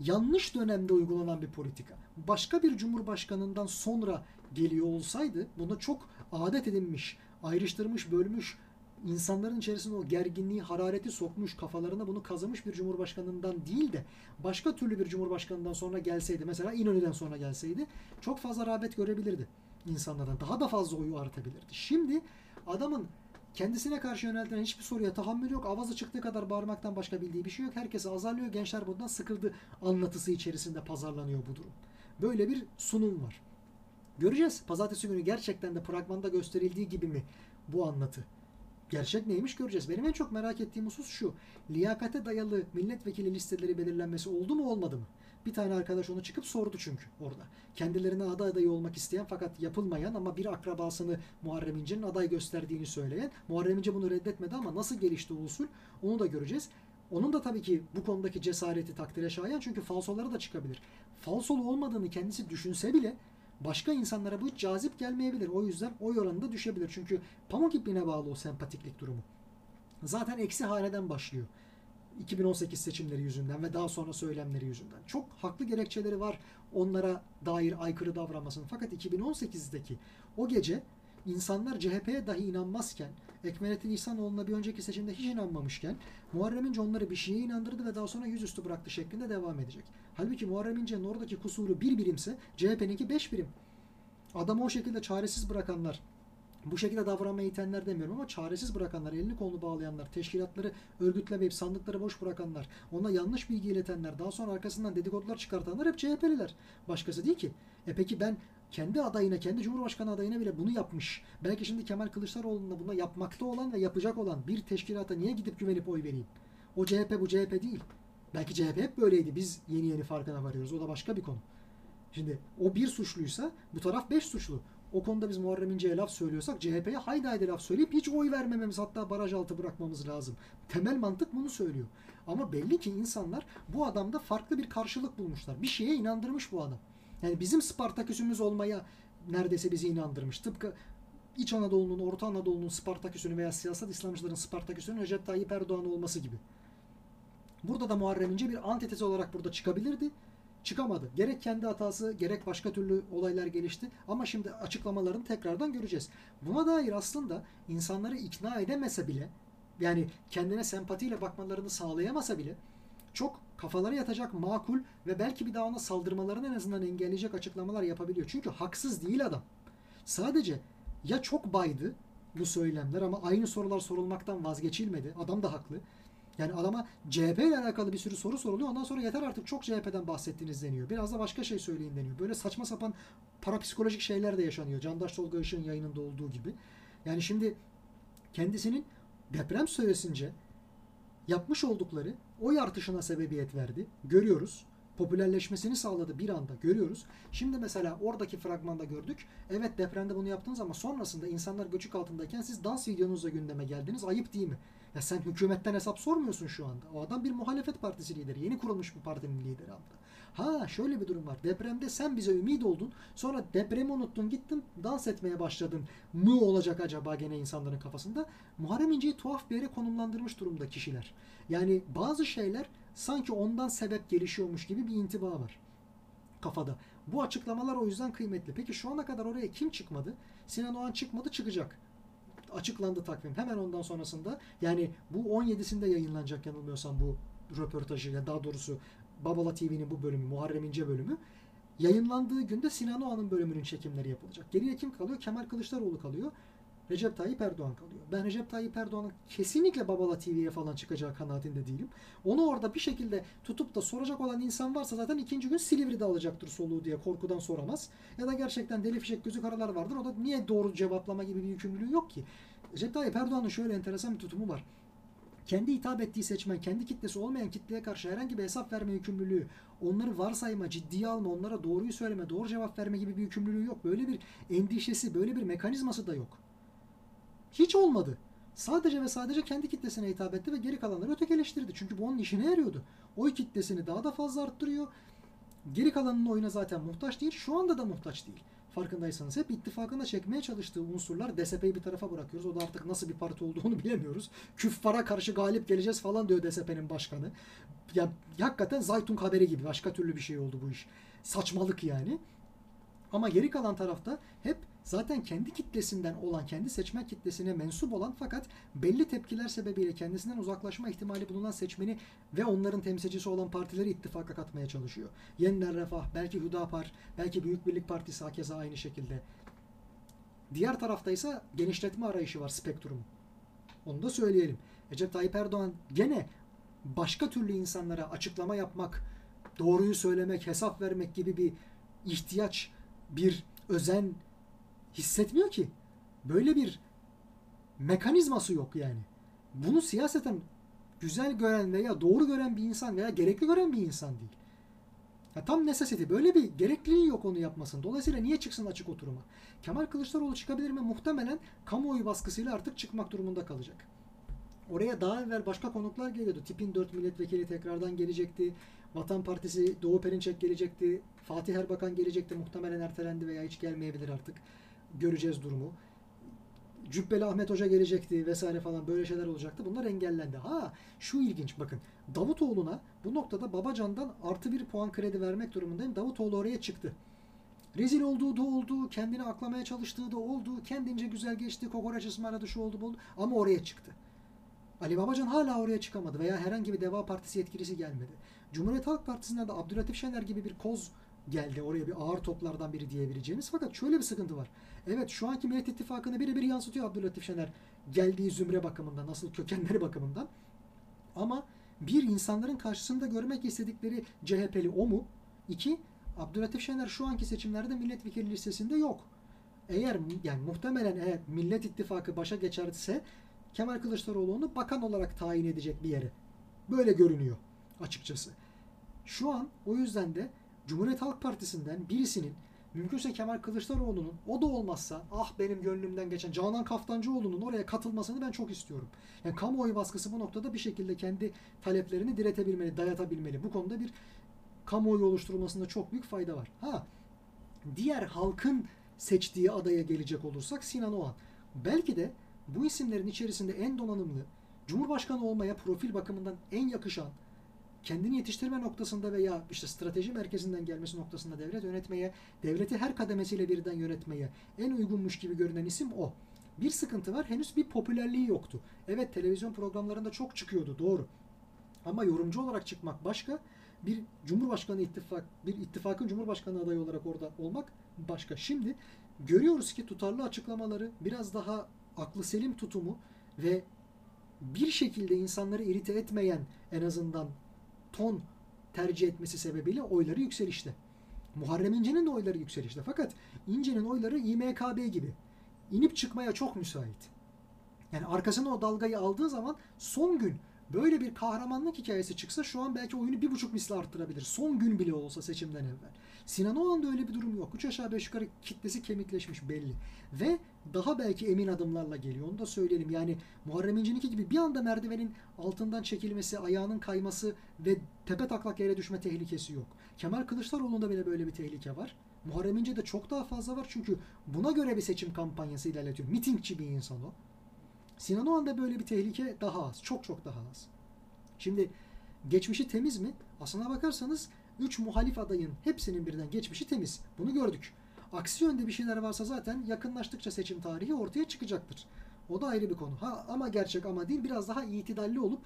yanlış dönemde uygulanan bir politika. Başka bir cumhurbaşkanından sonra geliyor olsaydı buna çok adet edinmiş, ayrıştırmış, bölmüş, insanların içerisinde o gerginliği, harareti sokmuş, kafalarına bunu kazımış bir cumhurbaşkanından değil de başka türlü bir cumhurbaşkanından sonra gelseydi, mesela İnönü'den sonra gelseydi çok fazla rağbet görebilirdi insanlardan. Daha da fazla oyu artabilirdi. Şimdi adamın kendisine karşı yöneltilen hiçbir soruya tahammül yok. Avazı çıktığı kadar bağırmaktan başka bildiği bir şey yok. Herkese azarlıyor. Gençler bundan sıkıldı anlatısı içerisinde pazarlanıyor bu durum. Böyle bir sunum var. Göreceğiz. Pazartesi günü gerçekten de fragmanda gösterildiği gibi mi bu anlatı? Gerçek neymiş göreceğiz. Benim en çok merak ettiğim husus şu. Liyakate dayalı milletvekili listeleri belirlenmesi oldu mu olmadı mı? Bir tane arkadaş onu çıkıp sordu çünkü orada. Kendilerine aday adayı olmak isteyen fakat yapılmayan ama bir akrabasını Muharrem İnce'nin aday gösterdiğini söyleyen. Muharrem İnce bunu reddetmedi ama nasıl gelişti o usul onu da göreceğiz. Onun da tabii ki bu konudaki cesareti takdire şayan çünkü falsoları da çıkabilir. Falsolu olmadığını kendisi düşünse bile başka insanlara bu cazip gelmeyebilir. O yüzden oy oranı da düşebilir. Çünkü pamuk ipliğine bağlı o sempatiklik durumu. Zaten eksi haneden başlıyor. 2018 seçimleri yüzünden ve daha sonra söylemleri yüzünden. Çok haklı gerekçeleri var onlara dair aykırı davranmasının. Fakat 2018'deki o gece insanlar CHP'ye dahi inanmazken, Ekmelettin İhsanoğlu'na bir önceki seçimde hiç inanmamışken Muharrem İnce onları bir şeye inandırdı ve daha sonra yüzüstü bıraktı şeklinde devam edecek. Halbuki Muharrem İnce'nin oradaki kusuru bir birimse CHP'ninki beş birim. Adamı o şekilde çaresiz bırakanlar, bu şekilde davranmaya itenler demiyorum ama çaresiz bırakanlar, elini kolunu bağlayanlar, teşkilatları örgütlemeyip sandıkları boş bırakanlar, ona yanlış bilgi iletenler, daha sonra arkasından dedikodular çıkartanlar hep CHP'liler. Başkası değil ki. E peki ben kendi adayına, kendi Cumhurbaşkanı adayına bile bunu yapmış. Belki şimdi Kemal Kılıçdaroğlu'na buna yapmakta olan ve yapacak olan bir teşkilata niye gidip güvenip oy vereyim? O CHP bu CHP değil. Belki CHP hep böyleydi. Biz yeni yeni farkına varıyoruz. O da başka bir konu. Şimdi o bir suçluysa bu taraf beş suçlu. O konuda biz Muharrem İnce'ye laf söylüyorsak CHP'ye haydi haydi laf söyleyip hiç oy vermememiz hatta baraj altı bırakmamız lazım. Temel mantık bunu söylüyor. Ama belli ki insanlar bu adamda farklı bir karşılık bulmuşlar. Bir şeye inandırmış bu adam. Yani bizim Spartaküsümüz olmaya neredeyse bizi inandırmış. Tıpkı İç Anadolu'nun, Orta Anadolu'nun Spartaküsünü veya siyasal İslamcıların Spartaküsünün Recep Tayyip Erdoğan olması gibi. Burada da Muharrem İnce bir antitezi olarak burada çıkabilirdi. Çıkamadı. Gerek kendi hatası, gerek başka türlü olaylar gelişti. Ama şimdi açıklamalarını tekrardan göreceğiz. Buna dair aslında insanları ikna edemese bile, yani kendine sempatiyle bakmalarını sağlayamasa bile çok kafaları yatacak makul ve belki bir daha ona saldırmalarını en azından engelleyecek açıklamalar yapabiliyor. Çünkü haksız değil adam. Sadece ya çok baydı bu söylemler ama aynı sorular sorulmaktan vazgeçilmedi. Adam da haklı. Yani adama CHP ile alakalı bir sürü soru soruluyor. Ondan sonra yeter artık çok CHP'den bahsettiğiniz deniyor. Biraz da başka şey söyleyin deniyor. Böyle saçma sapan parapsikolojik şeyler de yaşanıyor. Candaş Tolga Işık'ın yayınında olduğu gibi. Yani şimdi kendisinin deprem süresince yapmış oldukları oy artışına sebebiyet verdi. Görüyoruz. Popülerleşmesini sağladı bir anda görüyoruz. Şimdi mesela oradaki fragmanda gördük. Evet depremde bunu yaptınız ama sonrasında insanlar göçük altındayken siz dans videonuzla gündeme geldiniz. Ayıp değil mi? Ya sen hükümetten hesap sormuyorsun şu anda. O adam bir muhalefet partisi lideri. Yeni kurulmuş bir partinin lideri hatta. Ha şöyle bir durum var. Depremde sen bize ümit oldun. Sonra depremi unuttun gittin dans etmeye başladın. Mı olacak acaba gene insanların kafasında? Muharrem İnce'yi tuhaf bir yere konumlandırmış durumda kişiler. Yani bazı şeyler sanki ondan sebep gelişiyormuş gibi bir intiba var kafada. Bu açıklamalar o yüzden kıymetli. Peki şu ana kadar oraya kim çıkmadı? Sinan Oğan çıkmadı çıkacak açıklandı takvim. Hemen ondan sonrasında yani bu 17'sinde yayınlanacak yanılmıyorsam bu röportajı ya daha doğrusu Babala TV'nin bu bölümü, Muharrem İnce bölümü yayınlandığı günde Sinan Oğan'ın bölümünün çekimleri yapılacak. Geriye kim kalıyor? Kemal Kılıçdaroğlu kalıyor. Recep Tayyip Erdoğan kalıyor. Ben Recep Tayyip Erdoğan'ın kesinlikle Babala TV'ye falan çıkacağı kanaatinde değilim. Onu orada bir şekilde tutup da soracak olan insan varsa zaten ikinci gün Silivri'de alacaktır soluğu diye korkudan soramaz. Ya da gerçekten deli fişek gözü karalar vardır. O da niye doğru cevaplama gibi bir yükümlülüğü yok ki. Recep Tayyip Erdoğan'ın şöyle enteresan bir tutumu var kendi hitap ettiği seçmen, kendi kitlesi olmayan kitleye karşı herhangi bir hesap verme yükümlülüğü, onları varsayma, ciddiye alma, onlara doğruyu söyleme, doğru cevap verme gibi bir yükümlülüğü yok. Böyle bir endişesi, böyle bir mekanizması da yok. Hiç olmadı. Sadece ve sadece kendi kitlesine hitap etti ve geri kalanları ötekileştirdi. Çünkü bu onun işine yarıyordu. Oy kitlesini daha da fazla arttırıyor. Geri kalanının oyuna zaten muhtaç değil. Şu anda da muhtaç değil. Farkındaysanız hep ittifakına çekmeye çalıştığı unsurlar DSP'yi bir tarafa bırakıyoruz. O da artık nasıl bir parti olduğunu bilemiyoruz. Küffara karşı galip geleceğiz falan diyor DSP'nin başkanı. ya hakikaten Zaytun haberi gibi başka türlü bir şey oldu bu iş. Saçmalık yani. Ama geri kalan tarafta hep zaten kendi kitlesinden olan, kendi seçmen kitlesine mensup olan fakat belli tepkiler sebebiyle kendisinden uzaklaşma ihtimali bulunan seçmeni ve onların temsilcisi olan partileri ittifaka katmaya çalışıyor. Yeniden Refah, belki Hüdapar, belki Büyük Birlik Partisi hakeza aynı şekilde. Diğer tarafta ise genişletme arayışı var spektrumu. Onu da söyleyelim. Recep Tayyip Erdoğan gene başka türlü insanlara açıklama yapmak, doğruyu söylemek, hesap vermek gibi bir ihtiyaç, bir özen hissetmiyor ki. Böyle bir mekanizması yok yani. Bunu siyaseten güzel gören veya doğru gören bir insan veya gerekli gören bir insan değil. Ya tam necessity. Böyle bir gerekliliği yok onu yapmasın. Dolayısıyla niye çıksın açık oturuma? Kemal Kılıçdaroğlu çıkabilir mi? Muhtemelen kamuoyu baskısıyla artık çıkmak durumunda kalacak. Oraya daha evvel başka konuklar geliyordu. Tipin 4 milletvekili tekrardan gelecekti. Vatan Partisi Doğu Perinçek gelecekti. Fatih Erbakan gelecekti. Muhtemelen ertelendi veya hiç gelmeyebilir artık. Göreceğiz durumu. Cübbeli Ahmet Hoca gelecekti vesaire falan böyle şeyler olacaktı. Bunlar engellendi. Ha şu ilginç bakın. Davutoğlu'na bu noktada Babacan'dan artı bir puan kredi vermek durumundayım. Davutoğlu oraya çıktı. Rezil olduğu da oldu, kendini aklamaya çalıştığı da oldu, kendince güzel geçti, kokoreç ısmarladı, şu oldu bu oldu ama oraya çıktı. Ali Babacan hala oraya çıkamadı veya herhangi bir Deva Partisi yetkilisi gelmedi. Cumhuriyet Halk Partisi'nden de Abdülhatif Şener gibi bir koz geldi oraya bir ağır toplardan biri diyebileceğimiz. Fakat şöyle bir sıkıntı var. Evet şu anki Millet İttifakı'nı birebir yansıtıyor Abdülhatif Şener geldiği zümre bakımından, nasıl kökenleri bakımından. Ama bir insanların karşısında görmek istedikleri CHP'li o mu? İki, Abdülhatif Şener şu anki seçimlerde milletvekili listesinde yok. Eğer yani muhtemelen eğer Millet İttifakı başa geçerse Kemal Kılıçdaroğlu'nu bakan olarak tayin edecek bir yere. Böyle görünüyor açıkçası. Şu an o yüzden de Cumhuriyet Halk Partisi'nden birisinin mümkünse Kemal Kılıçdaroğlu'nun o da olmazsa ah benim gönlümden geçen Canan Kaftancıoğlu'nun oraya katılmasını ben çok istiyorum. Yani kamuoyu baskısı bu noktada bir şekilde kendi taleplerini diretebilmeli, dayatabilmeli. Bu konuda bir kamuoyu oluşturulmasında çok büyük fayda var. Ha diğer halkın seçtiği adaya gelecek olursak Sinan Oğan. Belki de bu isimlerin içerisinde en donanımlı, Cumhurbaşkanı olmaya profil bakımından en yakışan, kendini yetiştirme noktasında veya işte strateji merkezinden gelmesi noktasında devlet yönetmeye, devleti her kademesiyle birden yönetmeye en uygunmuş gibi görünen isim o. Bir sıkıntı var. Henüz bir popülerliği yoktu. Evet televizyon programlarında çok çıkıyordu doğru. Ama yorumcu olarak çıkmak başka, bir Cumhurbaşkanı ittifak, bir ittifakın Cumhurbaşkanı adayı olarak orada olmak başka. Şimdi görüyoruz ki tutarlı açıklamaları, biraz daha aklı selim tutumu ve bir şekilde insanları irite etmeyen en azından ton tercih etmesi sebebiyle oyları yükselişte. Muharrem İnce'nin de oyları yükselişte. Fakat İnce'nin oyları İMKB gibi. inip çıkmaya çok müsait. Yani arkasına o dalgayı aldığı zaman son gün böyle bir kahramanlık hikayesi çıksa şu an belki oyunu bir buçuk misli arttırabilir. Son gün bile olsa seçimden evvel. Sinan Oğan'da öyle bir durum yok. Üç aşağı beş yukarı kitlesi kemikleşmiş belli. Ve daha belki emin adımlarla geliyor. Onu da söyleyelim. Yani Muharrem İnce'ninki gibi bir anda merdivenin altından çekilmesi, ayağının kayması ve tepe taklak yere düşme tehlikesi yok. Kemal Kılıçdaroğlu'nda bile böyle bir tehlike var. Muharrem İnce'de çok daha fazla var çünkü buna göre bir seçim kampanyası ilerletiyor. Mitingçi bir insan o. Sinan Oğan'da böyle bir tehlike daha az. Çok çok daha az. Şimdi geçmişi temiz mi? Aslına bakarsanız 3 muhalif adayın hepsinin birden geçmişi temiz. Bunu gördük. Aksi yönde bir şeyler varsa zaten yakınlaştıkça seçim tarihi ortaya çıkacaktır. O da ayrı bir konu. Ha ama gerçek ama değil biraz daha itidalli olup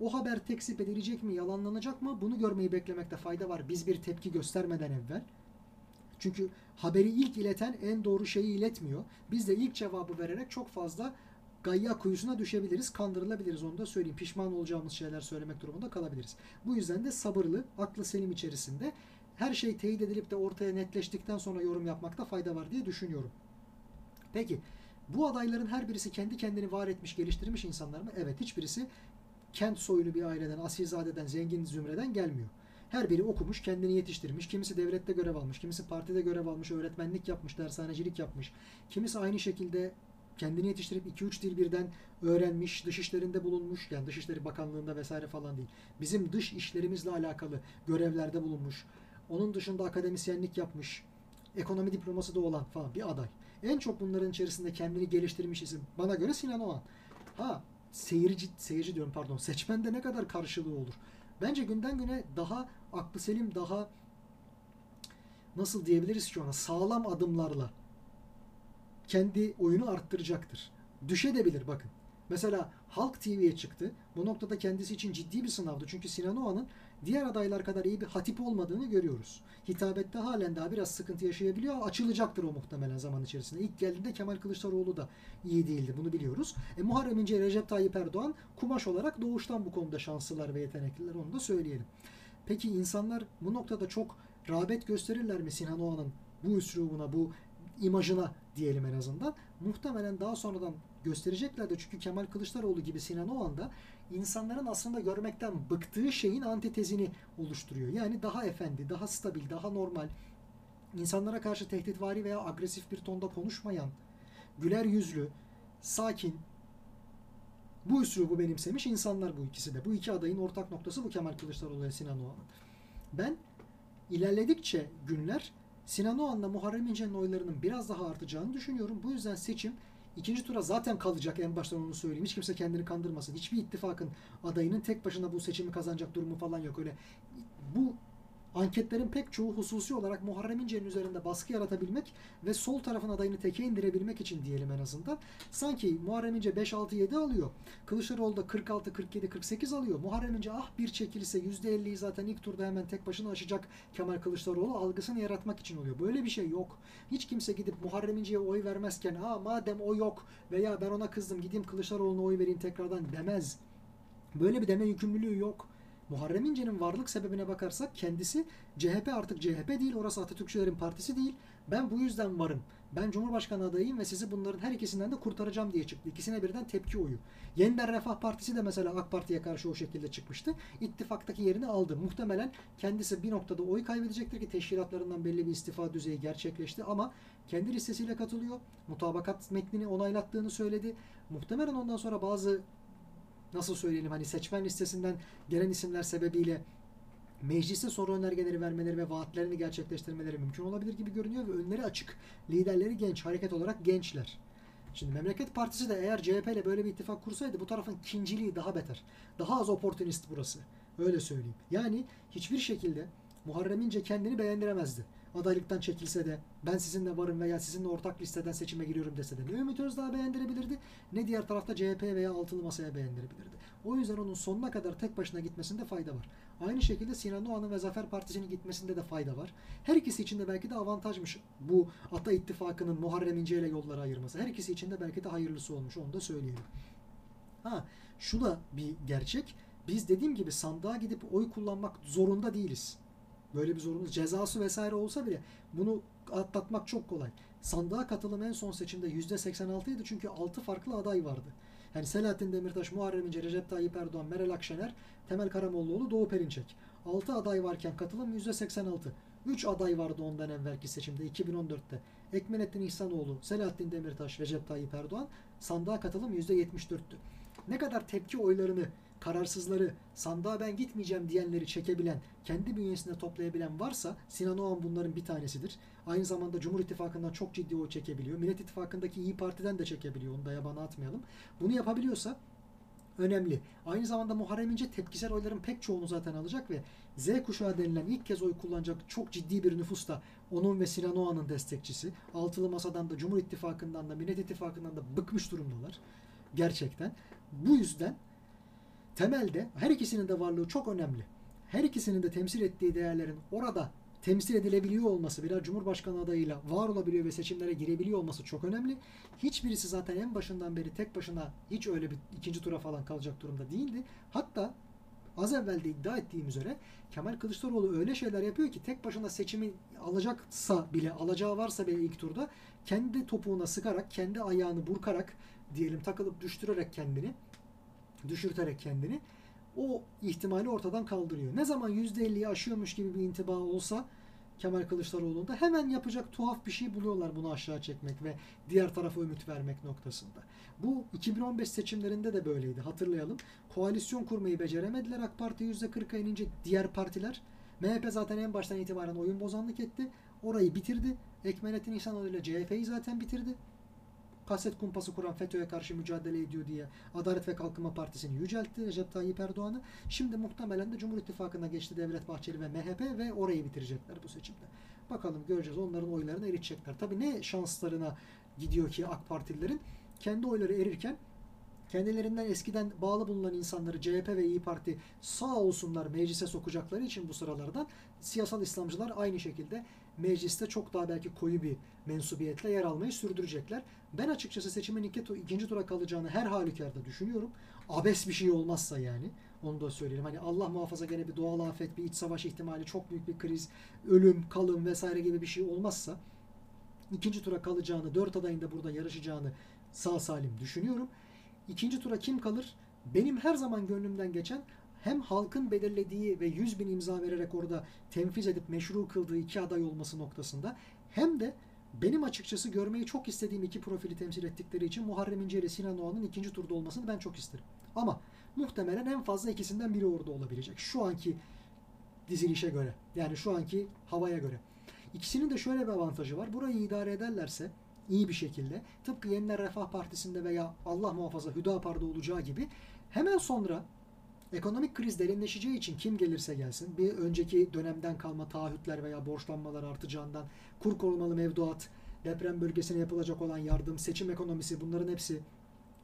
o haber tekzip edilecek mi, yalanlanacak mı bunu görmeyi beklemekte fayda var. Biz bir tepki göstermeden evvel. Çünkü haberi ilk ileten en doğru şeyi iletmiyor. Biz de ilk cevabı vererek çok fazla gayya kuyusuna düşebiliriz, kandırılabiliriz onu da söyleyeyim. Pişman olacağımız şeyler söylemek durumunda kalabiliriz. Bu yüzden de sabırlı, aklı selim içerisinde her şey teyit edilip de ortaya netleştikten sonra yorum yapmakta fayda var diye düşünüyorum. Peki bu adayların her birisi kendi kendini var etmiş, geliştirmiş insanlar mı? Evet hiçbirisi kent soylu bir aileden, asilzadeden, zengin zümreden gelmiyor. Her biri okumuş, kendini yetiştirmiş. Kimisi devlette görev almış, kimisi partide görev almış, öğretmenlik yapmış, dershanecilik yapmış. Kimisi aynı şekilde kendini yetiştirip 2-3 dil birden öğrenmiş, dış işlerinde bulunmuş, yani Dışişleri Bakanlığı'nda vesaire falan değil. Bizim dış işlerimizle alakalı görevlerde bulunmuş. Onun dışında akademisyenlik yapmış, ekonomi diploması da olan falan bir aday. En çok bunların içerisinde kendini geliştirmiş isim bana göre Sinan Oğan. Ha seyirci, seyirci diyorum pardon seçmende ne kadar karşılığı olur? Bence günden güne daha aklı selim, daha nasıl diyebiliriz ki ona sağlam adımlarla kendi oyunu arttıracaktır. Düşebilir bakın. Mesela Halk TV'ye çıktı. Bu noktada kendisi için ciddi bir sınavdı. Çünkü Sinan Oğan'ın diğer adaylar kadar iyi bir hatip olmadığını görüyoruz. Hitabette halen daha biraz sıkıntı yaşayabiliyor. Açılacaktır o muhtemelen zaman içerisinde. İlk geldiğinde Kemal Kılıçdaroğlu da iyi değildi. Bunu biliyoruz. E, Muharrem İnce, Recep Tayyip Erdoğan kumaş olarak doğuştan bu konuda şanslılar ve yetenekliler. Onu da söyleyelim. Peki insanlar bu noktada çok rağbet gösterirler mi Sinan Oğan'ın bu üslubuna, bu imajına diyelim en azından. Muhtemelen daha sonradan göstereceklerdi. Çünkü Kemal Kılıçdaroğlu gibi Sinan Oğan da insanların aslında görmekten bıktığı şeyin antitezini oluşturuyor. Yani daha efendi, daha stabil, daha normal, insanlara karşı tehditvari veya agresif bir tonda konuşmayan, güler yüzlü, sakin, bu üslubu benimsemiş insanlar bu ikisi de. Bu iki adayın ortak noktası bu Kemal Kılıçdaroğlu ve Sinan Oğan'ın. Ben ilerledikçe günler Sinan Oğan'la Muharrem İnce'nin oylarının biraz daha artacağını düşünüyorum. Bu yüzden seçim ikinci tura zaten kalacak en baştan onu söyleyeyim. Hiç kimse kendini kandırmasın. Hiçbir ittifakın adayının tek başına bu seçimi kazanacak durumu falan yok. Öyle bu anketlerin pek çoğu hususi olarak Muharrem İnce'nin üzerinde baskı yaratabilmek ve sol tarafın adayını teke indirebilmek için diyelim en azından. Sanki Muharrem İnce 5-6-7 alıyor. Kılıçdaroğlu da 46, 47, 48 alıyor. Muharrem İnce ah bir çekilse %50'yi zaten ilk turda hemen tek başına aşacak Kemal Kılıçdaroğlu algısını yaratmak için oluyor. Böyle bir şey yok. Hiç kimse gidip Muharrem İnce'ye oy vermezken ha madem o yok veya ben ona kızdım gideyim Kılıçdaroğlu'na oy vereyim tekrardan demez. Böyle bir deme yükümlülüğü yok. Muharrem İnce'nin varlık sebebine bakarsak kendisi CHP artık CHP değil, orası Atatürkçülerin partisi değil. Ben bu yüzden varım. Ben Cumhurbaşkanı adayıyım ve sizi bunların her ikisinden de kurtaracağım diye çıktı. İkisine birden tepki oyu. Yeniden Refah Partisi de mesela AK Parti'ye karşı o şekilde çıkmıştı. İttifaktaki yerini aldı. Muhtemelen kendisi bir noktada oy kaybedecektir ki teşkilatlarından belli bir istifa düzeyi gerçekleşti ama kendi listesiyle katılıyor. Mutabakat metnini onaylattığını söyledi. Muhtemelen ondan sonra bazı nasıl söyleyelim hani seçmen listesinden gelen isimler sebebiyle meclise soru önergeleri vermeleri ve vaatlerini gerçekleştirmeleri mümkün olabilir gibi görünüyor ve önleri açık. Liderleri genç, hareket olarak gençler. Şimdi Memleket Partisi de eğer CHP ile böyle bir ittifak kursaydı bu tarafın kinciliği daha beter. Daha az oportunist burası. Öyle söyleyeyim. Yani hiçbir şekilde Muharrem İnce kendini beğendiremezdi adaylıktan çekilse de ben sizinle varım veya sizinle ortak listeden seçime giriyorum dese de ne Ümit Özdağ beğendirebilirdi ne diğer tarafta CHP veya altılı masaya beğendirebilirdi. O yüzden onun sonuna kadar tek başına gitmesinde fayda var. Aynı şekilde Sinan Doğan'ın ve Zafer Partisi'nin gitmesinde de fayda var. Her ikisi için de belki de avantajmış bu Ata İttifakı'nın Muharrem İnce ile yolları ayırması. Her ikisi için de belki de hayırlısı olmuş onu da söyleyelim. Ha şu da bir gerçek. Biz dediğim gibi sandığa gidip oy kullanmak zorunda değiliz. Böyle bir zorunluluk cezası vesaire olsa bile bunu atlatmak çok kolay. Sandığa katılım en son seçimde %86 idi çünkü 6 farklı aday vardı. Yani Selahattin Demirtaş, Muharrem İnce, Recep Tayyip Erdoğan, Meral Akşener, Temel Karamollaoğlu, Doğu Perinçek. 6 aday varken katılım %86. 3 aday vardı ondan evvelki seçimde 2014'te. Ekmenettin İhsanoğlu, Selahattin Demirtaş, Recep Tayyip Erdoğan sandığa katılım %74'tü. Ne kadar tepki oylarını kararsızları, sandığa ben gitmeyeceğim diyenleri çekebilen, kendi bünyesinde toplayabilen varsa Sinan Oğan bunların bir tanesidir. Aynı zamanda Cumhur İttifakı'ndan çok ciddi oy çekebiliyor. Millet İttifakı'ndaki İyi Parti'den de çekebiliyor. Onu da yabana atmayalım. Bunu yapabiliyorsa önemli. Aynı zamanda Muharrem İnce tepkisel oyların pek çoğunu zaten alacak ve Z kuşağı denilen ilk kez oy kullanacak çok ciddi bir nüfus da onun ve Sinan Oğan'ın destekçisi. Altılı Masa'dan da Cumhur İttifakı'ndan da Millet İttifakı'ndan da bıkmış durumdalar. Gerçekten. Bu yüzden temelde her ikisinin de varlığı çok önemli. Her ikisinin de temsil ettiği değerlerin orada temsil edilebiliyor olması, birer cumhurbaşkanı adayıyla var olabiliyor ve seçimlere girebiliyor olması çok önemli. Hiçbirisi zaten en başından beri tek başına hiç öyle bir ikinci tura falan kalacak durumda değildi. Hatta az evvel de iddia ettiğim üzere Kemal Kılıçdaroğlu öyle şeyler yapıyor ki tek başına seçimi alacaksa bile, alacağı varsa bile ilk turda kendi topuğuna sıkarak, kendi ayağını burkarak diyelim takılıp düşürerek kendini düşürterek kendini o ihtimali ortadan kaldırıyor. Ne zaman %50'yi aşıyormuş gibi bir intiba olsa Kemal Kılıçdaroğlu'nda hemen yapacak tuhaf bir şey buluyorlar bunu aşağı çekmek ve diğer tarafa ümit vermek noktasında. Bu 2015 seçimlerinde de böyleydi hatırlayalım. Koalisyon kurmayı beceremediler AK Parti %40'a inince diğer partiler. MHP zaten en baştan itibaren oyun bozanlık etti. Orayı bitirdi. Ekmelettin İhsanoğlu ile CHP'yi zaten bitirdi kaset kumpası kuran FETÖ'ye karşı mücadele ediyor diye Adalet ve Kalkınma Partisi'ni yüceltti Recep Tayyip Erdoğan'ı. Şimdi muhtemelen de Cumhur İttifakı'na geçti Devlet Bahçeli ve MHP ve orayı bitirecekler bu seçimde. Bakalım göreceğiz. Onların oylarını eritecekler. Tabii ne şanslarına gidiyor ki AK Partililerin kendi oyları erirken kendilerinden eskiden bağlı bulunan insanları CHP ve İyi Parti sağ olsunlar meclise sokacakları için bu sıralardan siyasal İslamcılar aynı şekilde mecliste çok daha belki koyu bir mensubiyetle yer almayı sürdürecekler. Ben açıkçası seçimin iki, ikinci tura kalacağını her halükarda düşünüyorum. Abes bir şey olmazsa yani. Onu da söyleyelim. Hani Allah muhafaza gene bir doğal afet, bir iç savaş ihtimali, çok büyük bir kriz, ölüm, kalım vesaire gibi bir şey olmazsa ikinci tura kalacağını, dört adayın da burada yarışacağını sağ salim düşünüyorum. İkinci tura kim kalır? Benim her zaman gönlümden geçen hem halkın belirlediği ve 100 bin imza vererek orada tenfiz edip meşru kıldığı iki aday olması noktasında hem de benim açıkçası görmeyi çok istediğim iki profili temsil ettikleri için Muharrem İnce ile Sinan Oğan'ın ikinci turda olmasını ben çok isterim. Ama muhtemelen en fazla ikisinden biri orada olabilecek. Şu anki dizilişe göre. Yani şu anki havaya göre. İkisinin de şöyle bir avantajı var. Burayı idare ederlerse iyi bir şekilde tıpkı Yeniler Refah Partisi'nde veya Allah muhafaza Hüdapar'da olacağı gibi hemen sonra ekonomik kriz derinleşeceği için kim gelirse gelsin bir önceki dönemden kalma taahhütler veya borçlanmalar artacağından kur korumalı mevduat, deprem bölgesine yapılacak olan yardım, seçim ekonomisi bunların hepsi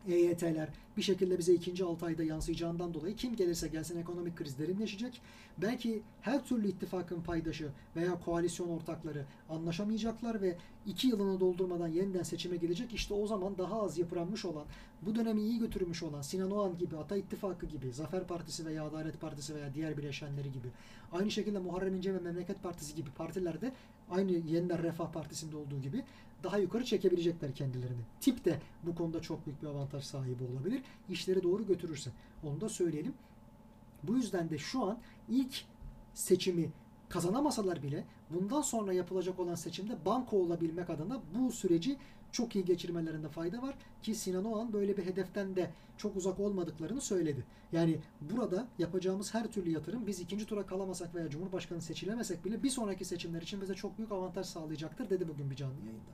EYT'ler bir şekilde bize ikinci 6 ayda yansıyacağından dolayı kim gelirse gelsin ekonomik kriz derinleşecek. Belki her türlü ittifakın paydaşı veya koalisyon ortakları anlaşamayacaklar ve iki yılını doldurmadan yeniden seçime gelecek. İşte o zaman daha az yıpranmış olan, bu dönemi iyi götürmüş olan Sinan Oğan gibi, Ata İttifakı gibi, Zafer Partisi veya Adalet Partisi veya diğer bileşenleri gibi, aynı şekilde Muharrem İnce ve Memleket Partisi gibi partilerde aynı Yeniden Refah Partisi'nde olduğu gibi daha yukarı çekebilecekler kendilerini. Tip de bu konuda çok büyük bir avantaj sahibi olabilir. İşleri doğru götürürse. Onu da söyleyelim. Bu yüzden de şu an ilk seçimi kazanamasalar bile bundan sonra yapılacak olan seçimde banko olabilmek adına bu süreci çok iyi geçirmelerinde fayda var ki Sinan Oğan böyle bir hedeften de çok uzak olmadıklarını söyledi. Yani burada yapacağımız her türlü yatırım biz ikinci tura kalamasak veya Cumhurbaşkanı seçilemesek bile bir sonraki seçimler için bize çok büyük avantaj sağlayacaktır dedi bugün bir canlı yayında.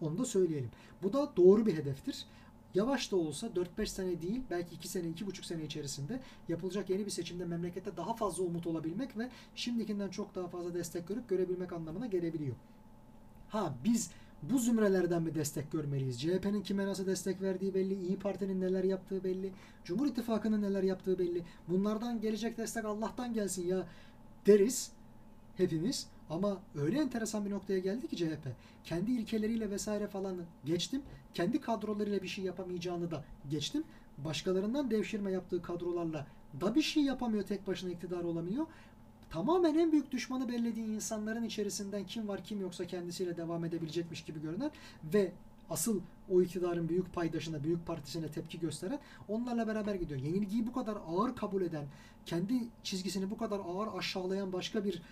Onu da söyleyelim. Bu da doğru bir hedeftir. Yavaş da olsa 4-5 sene değil belki 2 sene 2,5 sene içerisinde yapılacak yeni bir seçimde memlekette daha fazla umut olabilmek ve şimdikinden çok daha fazla destek görüp görebilmek anlamına gelebiliyor. Ha biz bu zümrelerden mi destek görmeliyiz? CHP'nin kime nasıl destek verdiği belli, İyi Parti'nin neler yaptığı belli, Cumhur İttifakı'nın neler yaptığı belli. Bunlardan gelecek destek Allah'tan gelsin ya deriz hepimiz. Ama öyle enteresan bir noktaya geldi ki CHP. Kendi ilkeleriyle vesaire falan geçtim. Kendi kadrolarıyla bir şey yapamayacağını da geçtim. Başkalarından devşirme yaptığı kadrolarla da bir şey yapamıyor tek başına iktidar olamıyor. Tamamen en büyük düşmanı bellediği insanların içerisinden kim var kim yoksa kendisiyle devam edebilecekmiş gibi görünen ve asıl o iktidarın büyük paydaşına, büyük partisine tepki gösteren onlarla beraber gidiyor. Yenilgiyi bu kadar ağır kabul eden, kendi çizgisini bu kadar ağır aşağılayan başka bir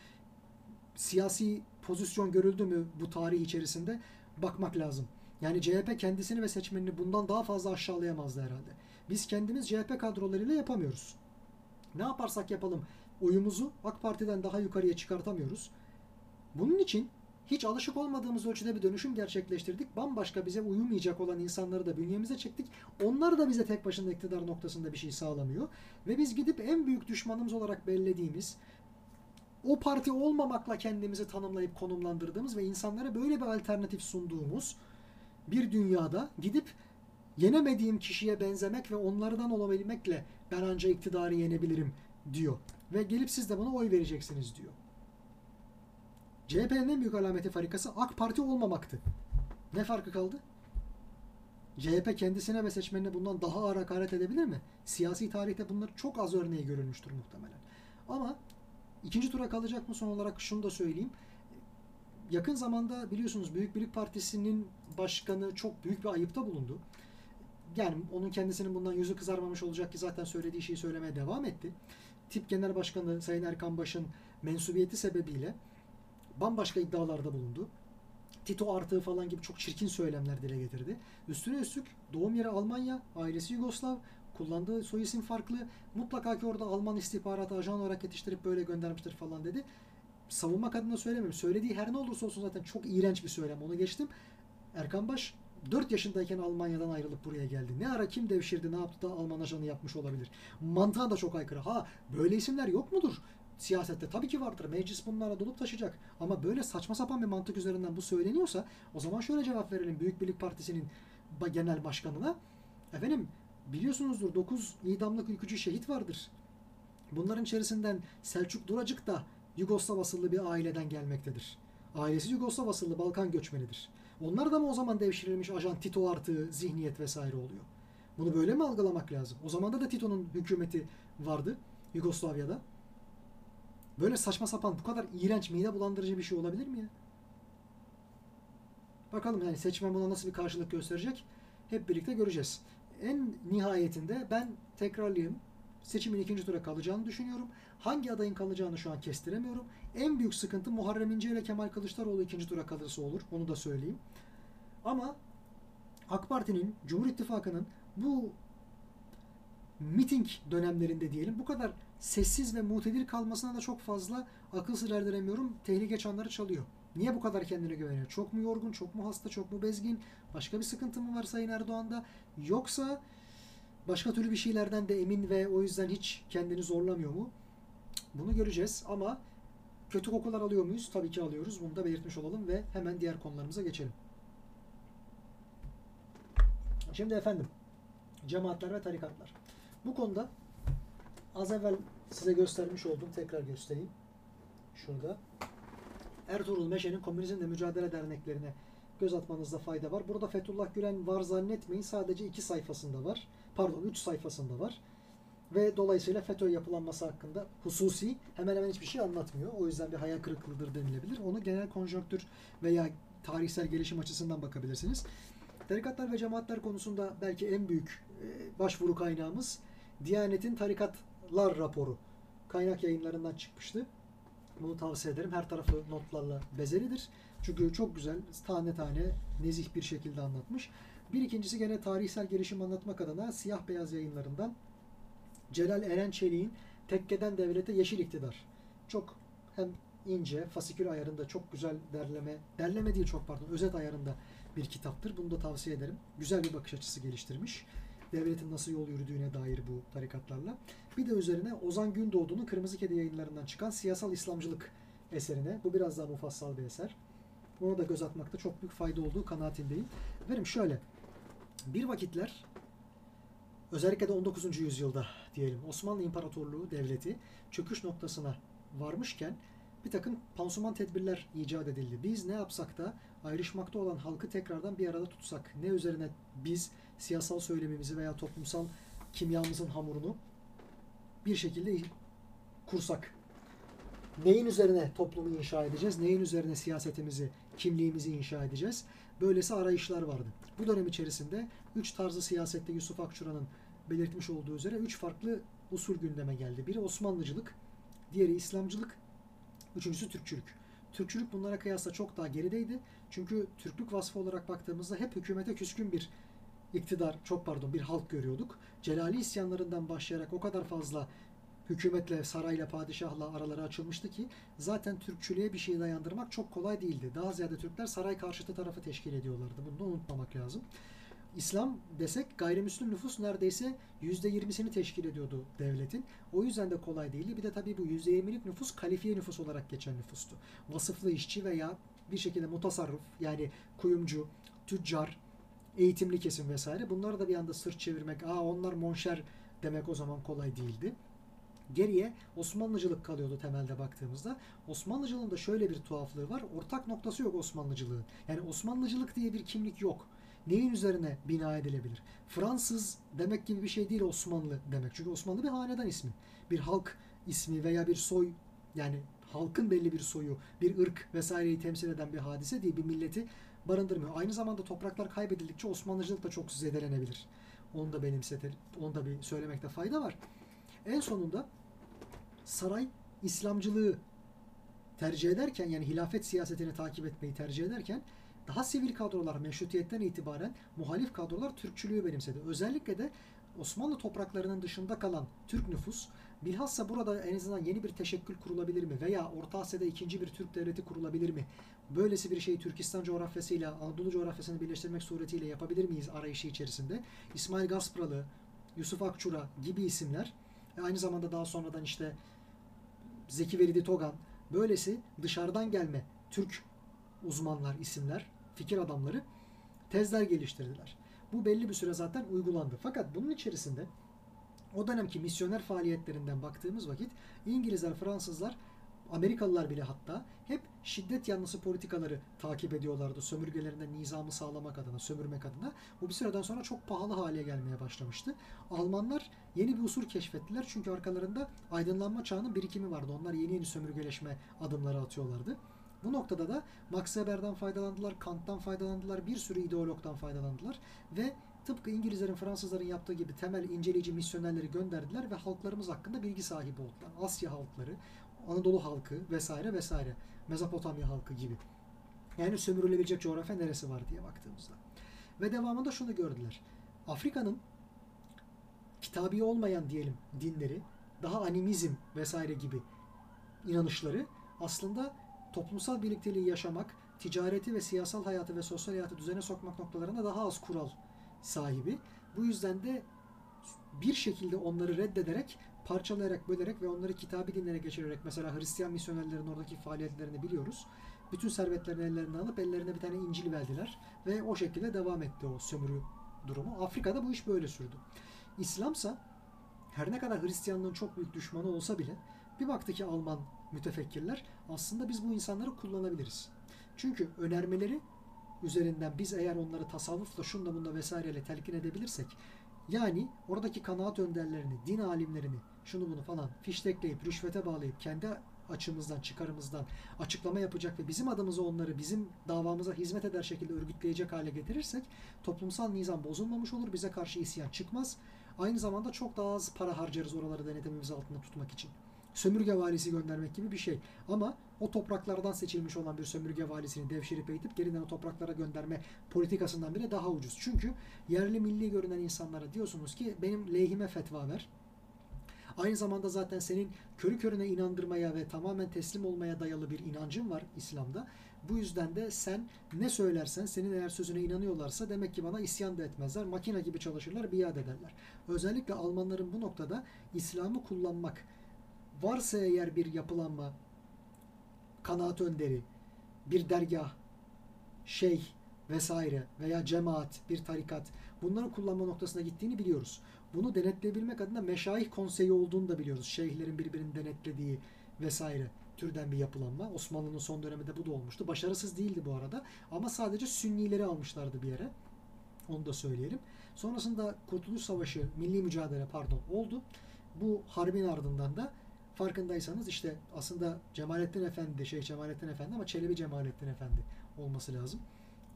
siyasi pozisyon görüldü mü bu tarih içerisinde bakmak lazım. Yani CHP kendisini ve seçmenini bundan daha fazla aşağılayamazdı herhalde. Biz kendimiz CHP kadrolarıyla yapamıyoruz. Ne yaparsak yapalım oyumuzu AK Parti'den daha yukarıya çıkartamıyoruz. Bunun için hiç alışık olmadığımız ölçüde bir dönüşüm gerçekleştirdik. Bambaşka bize uyumayacak olan insanları da bünyemize çektik. Onlar da bize tek başına iktidar noktasında bir şey sağlamıyor. Ve biz gidip en büyük düşmanımız olarak bellediğimiz, o parti olmamakla kendimizi tanımlayıp konumlandırdığımız ve insanlara böyle bir alternatif sunduğumuz bir dünyada gidip yenemediğim kişiye benzemek ve onlardan olabilmekle ben ancak iktidarı yenebilirim diyor. Ve gelip siz de bana oy vereceksiniz diyor. CHP'nin en büyük alameti farikası AK Parti olmamaktı. Ne farkı kaldı? CHP kendisine ve seçmenine bundan daha ağır hakaret edebilir mi? Siyasi tarihte bunlar çok az örneği görülmüştür muhtemelen. Ama İkinci tura kalacak mı son olarak şunu da söyleyeyim. Yakın zamanda biliyorsunuz Büyük Birlik Partisi'nin başkanı çok büyük bir ayıpta bulundu. Yani onun kendisinin bundan yüzü kızarmamış olacak ki zaten söylediği şeyi söylemeye devam etti. Tip Genel Başkanı Sayın Erkan Baş'ın mensubiyeti sebebiyle bambaşka iddialarda bulundu. Tito artığı falan gibi çok çirkin söylemler dile getirdi. Üstüne üstlük doğum yeri Almanya, ailesi Yugoslav, kullandığı soy isim farklı. Mutlaka ki orada Alman istihbaratı ajan olarak yetiştirip böyle göndermiştir falan dedi. Savunmak adına söylemiyorum. Söylediği her ne olursa olsun zaten çok iğrenç bir söylem. Onu geçtim. Erkan Baş 4 yaşındayken Almanya'dan ayrılıp buraya geldi. Ne ara kim devşirdi ne yaptı da Alman ajanı yapmış olabilir. Mantığa da çok aykırı. Ha böyle isimler yok mudur? Siyasette tabii ki vardır. Meclis bunlara dolup taşıyacak. Ama böyle saçma sapan bir mantık üzerinden bu söyleniyorsa o zaman şöyle cevap verelim Büyük Birlik Partisi'nin genel başkanına. Efendim biliyorsunuzdur 9 idamlık ülkücü şehit vardır. Bunların içerisinden Selçuk Duracık da Yugoslav asıllı bir aileden gelmektedir. Ailesi Yugoslav asıllı Balkan göçmenidir. Onlar da mı o zaman devşirilmiş ajan Tito artı zihniyet vesaire oluyor? Bunu böyle mi algılamak lazım? O zaman da Tito'nun hükümeti vardı Yugoslavya'da. Böyle saçma sapan bu kadar iğrenç mide bulandırıcı bir şey olabilir mi ya? Bakalım yani seçmen buna nasıl bir karşılık gösterecek? Hep birlikte göreceğiz. En nihayetinde ben tekrarlayayım. Seçimin ikinci tura kalacağını düşünüyorum. Hangi adayın kalacağını şu an kestiremiyorum. En büyük sıkıntı Muharrem İnce ile Kemal Kılıçdaroğlu ikinci tura kalırsa olur. Onu da söyleyeyim. Ama AK Parti'nin, Cumhur İttifakı'nın bu miting dönemlerinde diyelim bu kadar sessiz ve mutedir kalmasına da çok fazla akıl sır erdiremiyorum. Tehlike çanları çalıyor. Niye bu kadar kendine güveniyor? Çok mu yorgun, çok mu hasta, çok mu bezgin? Başka bir sıkıntı mı var Sayın Erdoğan'da? Yoksa başka türlü bir şeylerden de emin ve o yüzden hiç kendini zorlamıyor mu? Bunu göreceğiz ama kötü kokular alıyor muyuz? Tabii ki alıyoruz. Bunu da belirtmiş olalım ve hemen diğer konularımıza geçelim. Şimdi efendim cemaatler ve tarikatlar. Bu konuda az evvel size göstermiş olduğum tekrar göstereyim. Şurada. Ertuğrul Meşe'nin Komünizmle Mücadele Derneklerine göz atmanızda fayda var. Burada Fethullah Gülen var zannetmeyin. Sadece iki sayfasında var. Pardon üç sayfasında var. Ve dolayısıyla FETÖ yapılanması hakkında hususi hemen hemen hiçbir şey anlatmıyor. O yüzden bir hayal kırıklığıdır denilebilir. Onu genel konjonktür veya tarihsel gelişim açısından bakabilirsiniz. Tarikatlar ve cemaatler konusunda belki en büyük e, başvuru kaynağımız Diyanet'in tarikatlar raporu. Kaynak yayınlarından çıkmıştı. Bunu tavsiye ederim. Her tarafı notlarla bezelidir. Çünkü çok güzel, tane tane, nezih bir şekilde anlatmış. Bir ikincisi gene tarihsel gelişim anlatmak adına siyah beyaz yayınlarından Celal Eren Çelik'in Tekkeden Devlete Yeşil İktidar. Çok hem ince, fasikül ayarında çok güzel derleme, derleme değil çok pardon, özet ayarında bir kitaptır. Bunu da tavsiye ederim. Güzel bir bakış açısı geliştirmiş. Devletin nasıl yol yürüdüğüne dair bu tarikatlarla. Bir de üzerine Ozan Gündoğdu'nun Kırmızı Kedi yayınlarından çıkan Siyasal İslamcılık eserine. Bu biraz daha mufassal bir eser. Ona da göz atmakta çok büyük fayda olduğu kanaatindeyim. Verim şöyle. Bir vakitler özellikle de 19. yüzyılda diyelim Osmanlı İmparatorluğu devleti çöküş noktasına varmışken bir takım pansuman tedbirler icat edildi. Biz ne yapsak da ayrışmakta olan halkı tekrardan bir arada tutsak, ne üzerine biz siyasal söylemimizi veya toplumsal kimyamızın hamurunu bir şekilde kursak. Neyin üzerine toplumu inşa edeceğiz? Neyin üzerine siyasetimizi, kimliğimizi inşa edeceğiz? Böylesi arayışlar vardı. Bu dönem içerisinde üç tarzı siyasette Yusuf Akçura'nın belirtmiş olduğu üzere üç farklı usul gündeme geldi. Biri Osmanlıcılık, diğeri İslamcılık, üçüncüsü Türkçülük. Türkçülük bunlara kıyasla çok daha gerideydi. Çünkü Türklük vasfı olarak baktığımızda hep hükümete küskün bir iktidar, çok pardon bir halk görüyorduk. Celali isyanlarından başlayarak o kadar fazla hükümetle, sarayla, padişahla araları açılmıştı ki zaten Türkçülüğe bir şey dayandırmak çok kolay değildi. Daha ziyade Türkler saray karşıtı tarafı teşkil ediyorlardı. Bunu da unutmamak lazım. İslam desek gayrimüslim nüfus neredeyse %20'sini teşkil ediyordu devletin. O yüzden de kolay değildi. Bir de tabii bu %20'lik nüfus kalifiye nüfus olarak geçen nüfustu. Vasıflı işçi veya bir şekilde mutasarrıf yani kuyumcu, tüccar, eğitimli kesim vesaire bunları da bir anda sırt çevirmek, aa onlar monşer demek o zaman kolay değildi. Geriye Osmanlıcılık kalıyordu temelde baktığımızda. Osmanlıcılığın da şöyle bir tuhaflığı var. Ortak noktası yok Osmanlıcılığın. Yani Osmanlıcılık diye bir kimlik yok. Neyin üzerine bina edilebilir? Fransız demek gibi bir şey değil Osmanlı demek. Çünkü Osmanlı bir hanedan ismi. Bir halk ismi veya bir soy yani halkın belli bir soyu, bir ırk vesaireyi temsil eden bir hadise değil, bir milleti barındırmıyor. Aynı zamanda topraklar kaybedildikçe Osmanlıcılık da çok zedelenebilir. Onu da benimsetelim, onu da bir söylemekte fayda var. En sonunda saray İslamcılığı tercih ederken yani hilafet siyasetini takip etmeyi tercih ederken daha sivil kadrolar meşrutiyetten itibaren muhalif kadrolar Türkçülüğü benimsedi. Özellikle de Osmanlı topraklarının dışında kalan Türk nüfus bilhassa burada en azından yeni bir teşekkül kurulabilir mi? Veya Orta Asya'da ikinci bir Türk devleti kurulabilir mi? Böylesi bir şeyi Türkistan coğrafyasıyla Anadolu coğrafyasını birleştirmek suretiyle yapabilir miyiz arayışı içerisinde? İsmail Gaspralı, Yusuf Akçura gibi isimler ve aynı zamanda daha sonradan işte Zeki Veridi Togan böylesi dışarıdan gelme Türk uzmanlar, isimler, fikir adamları tezler geliştirdiler. Bu belli bir süre zaten uygulandı. Fakat bunun içerisinde o dönemki misyoner faaliyetlerinden baktığımız vakit İngilizler, Fransızlar, Amerikalılar bile hatta hep şiddet yanlısı politikaları takip ediyorlardı. Sömürgelerinde nizamı sağlamak adına, sömürmek adına. Bu bir süreden sonra çok pahalı hale gelmeye başlamıştı. Almanlar yeni bir usul keşfettiler. Çünkü arkalarında aydınlanma çağının birikimi vardı. Onlar yeni yeni sömürgeleşme adımları atıyorlardı. Bu noktada da Max Weber'den faydalandılar, Kant'tan faydalandılar, bir sürü ideologdan faydalandılar ve tıpkı İngilizlerin, Fransızların yaptığı gibi temel inceleyici misyonerleri gönderdiler ve halklarımız hakkında bilgi sahibi oldular. Asya halkları, Anadolu halkı vesaire vesaire, Mezopotamya halkı gibi. Yani sömürülebilecek coğrafya neresi var diye baktığımızda. Ve devamında şunu gördüler. Afrika'nın kitabi olmayan diyelim dinleri, daha animizm vesaire gibi inanışları aslında toplumsal birlikteliği yaşamak, ticareti ve siyasal hayatı ve sosyal hayatı düzene sokmak noktalarında daha az kural sahibi. Bu yüzden de bir şekilde onları reddederek, parçalayarak, bölerek ve onları kitabi dinlere geçirerek mesela Hristiyan misyonerlerin oradaki faaliyetlerini biliyoruz. Bütün servetlerini ellerine alıp ellerine bir tane İncil verdiler ve o şekilde devam etti o sömürü durumu. Afrika'da bu iş böyle sürdü. İslamsa her ne kadar Hristiyanlığın çok büyük düşmanı olsa bile bir baktı ki Alman mütefekkirler aslında biz bu insanları kullanabiliriz. Çünkü önermeleri üzerinden biz eğer onları tasavvufla şunda bunda vesaireyle telkin edebilirsek yani oradaki kanaat önderlerini, din alimlerini, şunu bunu falan fiştekleyip, rüşvete bağlayıp kendi açımızdan, çıkarımızdan açıklama yapacak ve bizim adımıza onları bizim davamıza hizmet eder şekilde örgütleyecek hale getirirsek toplumsal nizam bozulmamış olur, bize karşı isyan çıkmaz. Aynı zamanda çok daha az para harcarız oraları denetimimiz altında tutmak için sömürge valisi göndermek gibi bir şey. Ama o topraklardan seçilmiş olan bir sömürge valisini devşirip eğitip geriden o topraklara gönderme politikasından bile daha ucuz. Çünkü yerli milli görünen insanlara diyorsunuz ki benim lehime fetva ver. Aynı zamanda zaten senin körü körüne inandırmaya ve tamamen teslim olmaya dayalı bir inancın var İslam'da. Bu yüzden de sen ne söylersen senin eğer sözüne inanıyorlarsa demek ki bana isyan da etmezler. Makine gibi çalışırlar, biat ederler. Özellikle Almanların bu noktada İslam'ı kullanmak, varsa eğer bir yapılanma, kanaat önderi, bir dergah, şeyh vesaire veya cemaat, bir tarikat bunları kullanma noktasına gittiğini biliyoruz. Bunu denetleyebilmek adına meşayih konseyi olduğunu da biliyoruz. Şeyhlerin birbirini denetlediği vesaire türden bir yapılanma. Osmanlı'nın son döneminde bu da olmuştu. Başarısız değildi bu arada ama sadece Sünnileri almışlardı bir yere. Onu da söyleyelim. Sonrasında Kurtuluş Savaşı, milli mücadele pardon oldu. Bu harbin ardından da farkındaysanız işte aslında Cemalettin Efendi, Şeyh Cemalettin Efendi ama Çelebi Cemalettin Efendi olması lazım.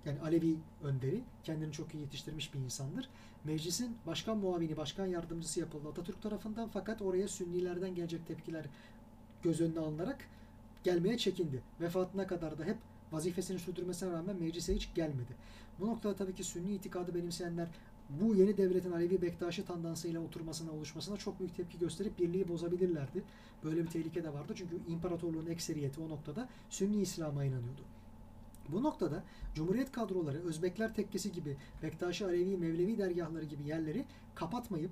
Yani Alevi önderi, kendini çok iyi yetiştirmiş bir insandır. Meclisin başkan muavini, başkan yardımcısı yapıldı Atatürk tarafından fakat oraya Sünnilerden gelecek tepkiler göz önüne alınarak gelmeye çekindi. Vefatına kadar da hep vazifesini sürdürmesine rağmen meclise hiç gelmedi. Bu noktada tabii ki Sünni itikadı benimseyenler bu yeni devletin Alevi Bektaşi tandansıyla oturmasına, oluşmasına çok büyük tepki gösterip birliği bozabilirlerdi. Böyle bir tehlike de vardı çünkü imparatorluğun ekseriyeti o noktada Sünni İslam'a inanıyordu. Bu noktada Cumhuriyet kadroları Özbekler Tekkesi gibi Bektaşi Alevi Mevlevi dergahları gibi yerleri kapatmayıp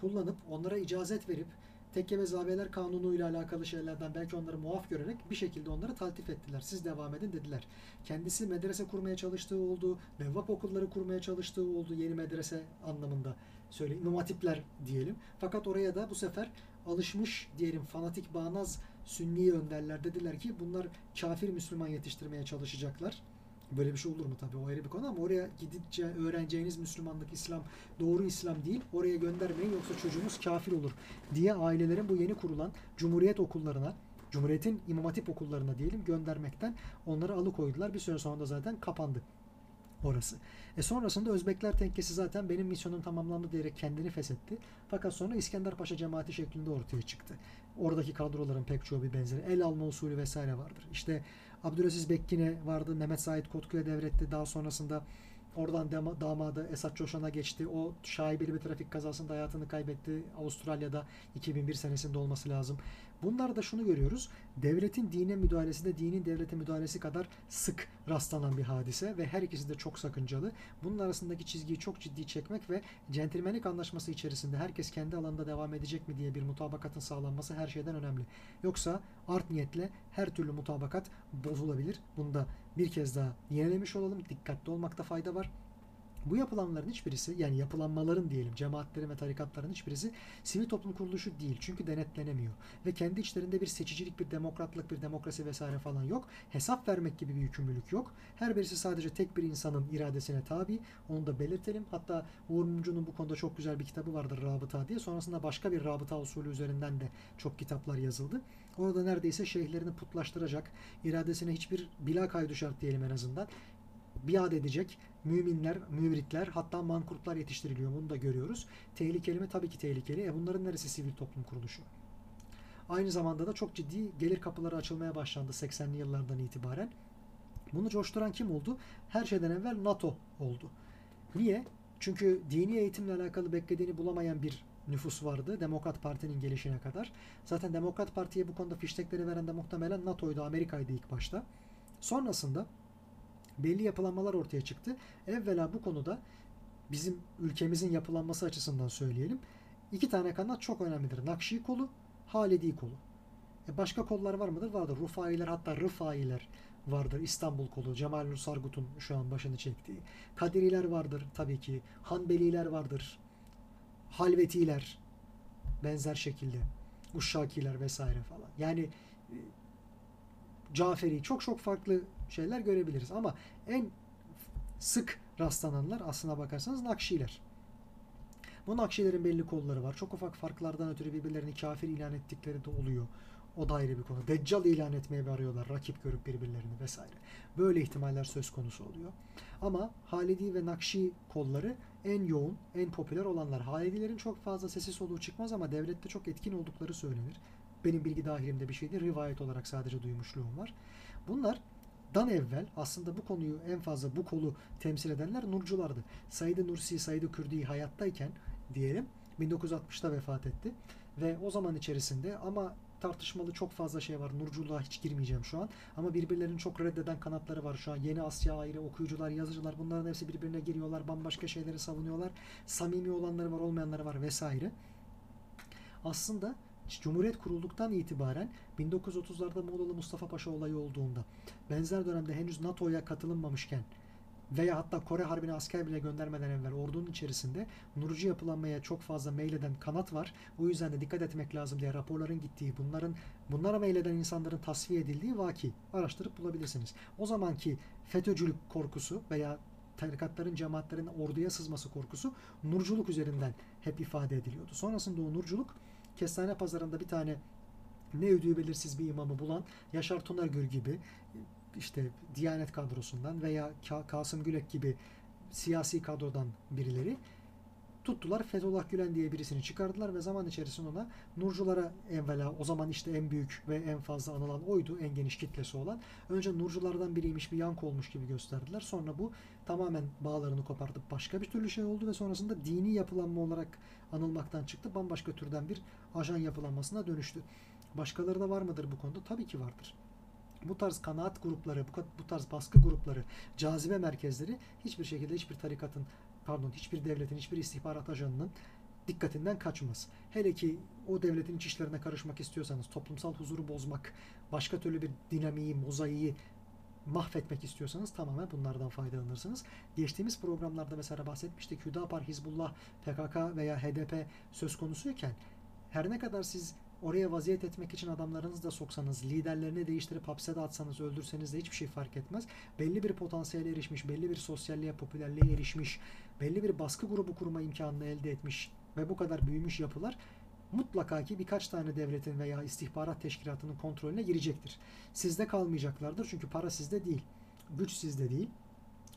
kullanıp onlara icazet verip tekke ve zaviyeler kanunu alakalı şeylerden belki onları muaf görerek bir şekilde onları taltif ettiler. Siz devam edin dediler. Kendisi medrese kurmaya çalıştığı oldu. Mevvap okulları kurmaya çalıştığı oldu. Yeni medrese anlamında söyle İmam diyelim. Fakat oraya da bu sefer alışmış diyelim fanatik bağnaz sünni önderler dediler ki bunlar kafir Müslüman yetiştirmeye çalışacaklar. Böyle bir şey olur mu tabii o ayrı bir konu ama oraya gidince öğreneceğiniz Müslümanlık, İslam doğru İslam değil. Oraya göndermeyin yoksa çocuğunuz kafir olur diye ailelerin bu yeni kurulan Cumhuriyet okullarına, Cumhuriyet'in İmam Hatip okullarına diyelim göndermekten onları alıkoydular. Bir süre sonra da zaten kapandı orası. E sonrasında Özbekler tenkesi zaten benim misyonum tamamlandı diyerek kendini feshetti. Fakat sonra İskender Paşa cemaati şeklinde ortaya çıktı. Oradaki kadroların pek çoğu bir benzeri. El alma usulü vesaire vardır. İşte Abdülaziz Bekkine vardı. Mehmet Said Kotku'ya devretti. Daha sonrasında Oradan dama, damadı Esat Coşan'a geçti. O şaibeli bir trafik kazasında hayatını kaybetti. Avustralya'da 2001 senesinde olması lazım. Bunlarda şunu görüyoruz. Devletin dine müdahalesi de dinin devlete müdahalesi kadar sık rastlanan bir hadise ve her ikisi de çok sakıncalı. Bunun arasındaki çizgiyi çok ciddi çekmek ve centilmenlik anlaşması içerisinde herkes kendi alanında devam edecek mi diye bir mutabakatın sağlanması her şeyden önemli. Yoksa art niyetle her türlü mutabakat bozulabilir. Bunu da bir kez daha yenilemiş olalım. Dikkatli olmakta fayda var. Bu yapılanların hiçbirisi yani yapılanmaların diyelim cemaatlerin ve tarikatların hiçbirisi sivil toplum kuruluşu değil. Çünkü denetlenemiyor. Ve kendi içlerinde bir seçicilik, bir demokratlık, bir demokrasi vesaire falan yok. Hesap vermek gibi bir yükümlülük yok. Her birisi sadece tek bir insanın iradesine tabi. Onu da belirtelim. Hatta Uğur Mumcu'nun bu konuda çok güzel bir kitabı vardır Rabıta diye. Sonrasında başka bir rabıta usulü üzerinden de çok kitaplar yazıldı. Orada neredeyse şeyhlerini putlaştıracak, iradesine hiçbir bila kaydı şart diyelim en azından biat edecek müminler, müritler hatta mankurtlar yetiştiriliyor. Bunu da görüyoruz. Tehlikeli mi? Tabii ki tehlikeli. E bunların neresi sivil toplum kuruluşu? Aynı zamanda da çok ciddi gelir kapıları açılmaya başlandı 80'li yıllardan itibaren. Bunu coşturan kim oldu? Her şeyden evvel NATO oldu. Niye? Çünkü dini eğitimle alakalı beklediğini bulamayan bir nüfus vardı Demokrat Parti'nin gelişine kadar. Zaten Demokrat Parti'ye bu konuda fiştekleri veren de muhtemelen NATO'ydu, Amerika'ydı ilk başta. Sonrasında belli yapılanmalar ortaya çıktı. Evvela bu konuda bizim ülkemizin yapılanması açısından söyleyelim. İki tane kanat çok önemlidir. Nakşi kolu, Halidi kolu. E başka kollar var mıdır? Vardır. Rufailer hatta Rıfailer vardır. İstanbul kolu. Cemal Nur Sargut'un şu an başını çektiği. Kadiriler vardır tabii ki. Hanbeliler vardır. Halvetiler benzer şekilde. Uşşakiler vesaire falan. Yani e, Caferi çok çok farklı şeyler görebiliriz. Ama en sık rastlananlar aslına bakarsanız Nakşiler. Bu Nakşilerin belli kolları var. Çok ufak farklardan ötürü birbirlerini kafir ilan ettikleri de oluyor. O da ayrı bir konu. Deccal ilan etmeye arıyorlar. Rakip görüp birbirlerini vesaire. Böyle ihtimaller söz konusu oluyor. Ama Halidi ve Nakşi kolları en yoğun, en popüler olanlar. Halidilerin çok fazla sesi soluğu çıkmaz ama devlette çok etkin oldukları söylenir. Benim bilgi dahilimde bir şeydi. Rivayet olarak sadece duymuşluğum var. Bunlar dan evvel aslında bu konuyu en fazla bu kolu temsil edenler Nurculardı. Said Nursi, Said Kürdi hayattayken diyelim 1960'ta vefat etti. Ve o zaman içerisinde ama tartışmalı çok fazla şey var. Nurculuğa hiç girmeyeceğim şu an. Ama birbirlerini çok reddeden kanatları var şu an. Yeni Asya ayrı, okuyucular, yazıcılar bunların hepsi birbirine giriyorlar. Bambaşka şeyleri savunuyorlar. Samimi olanları var, olmayanları var vesaire. Aslında Cumhuriyet kurulduktan itibaren 1930'larda Muğla'lı Mustafa Paşa olayı olduğunda benzer dönemde henüz NATO'ya katılınmamışken veya hatta Kore Harbi'ne asker bile göndermeden evvel ordunun içerisinde Nurcu yapılanmaya çok fazla meyleden kanat var. O yüzden de dikkat etmek lazım diye raporların gittiği, bunların bunlara meyleden insanların tasfiye edildiği vaki araştırıp bulabilirsiniz. O zamanki FETÖ'cülük korkusu veya tarikatların, cemaatlerin orduya sızması korkusu nurculuk üzerinden hep ifade ediliyordu. Sonrasında o nurculuk Kestane pazarında bir tane ne ödüğü belirsiz bir imamı bulan Yaşar Tunagür gibi işte Diyanet kadrosundan veya Kasım Gülek gibi siyasi kadrodan birileri tuttular. Fethullah Gülen diye birisini çıkardılar ve zaman içerisinde ona Nurculara evvela o zaman işte en büyük ve en fazla anılan oydu. En geniş kitlesi olan. Önce Nurculardan biriymiş bir yank olmuş gibi gösterdiler. Sonra bu tamamen bağlarını kopartıp başka bir türlü şey oldu ve sonrasında dini yapılanma olarak anılmaktan çıktı. Bambaşka türden bir ajan yapılanmasına dönüştü. Başkaları da var mıdır bu konuda? Tabii ki vardır. Bu tarz kanaat grupları, bu tarz baskı grupları, cazibe merkezleri hiçbir şekilde hiçbir tarikatın, pardon hiçbir devletin, hiçbir istihbarat ajanının dikkatinden kaçmaz. Hele ki o devletin iç işlerine karışmak istiyorsanız, toplumsal huzuru bozmak, başka türlü bir dinamiği, mozaiği mahvetmek istiyorsanız tamamen bunlardan faydalanırsınız. Geçtiğimiz programlarda mesela bahsetmiştik Hüdapar, Hizbullah, PKK veya HDP söz konusuyken her ne kadar siz oraya vaziyet etmek için adamlarınızı da soksanız, liderlerini değiştirip hapse de atsanız, öldürseniz de hiçbir şey fark etmez. Belli bir potansiyele erişmiş, belli bir sosyalliğe, popülerliğe erişmiş, belli bir baskı grubu kurma imkanını elde etmiş ve bu kadar büyümüş yapılar mutlaka ki birkaç tane devletin veya istihbarat teşkilatının kontrolüne girecektir. Sizde kalmayacaklardır çünkü para sizde değil, güç sizde değil.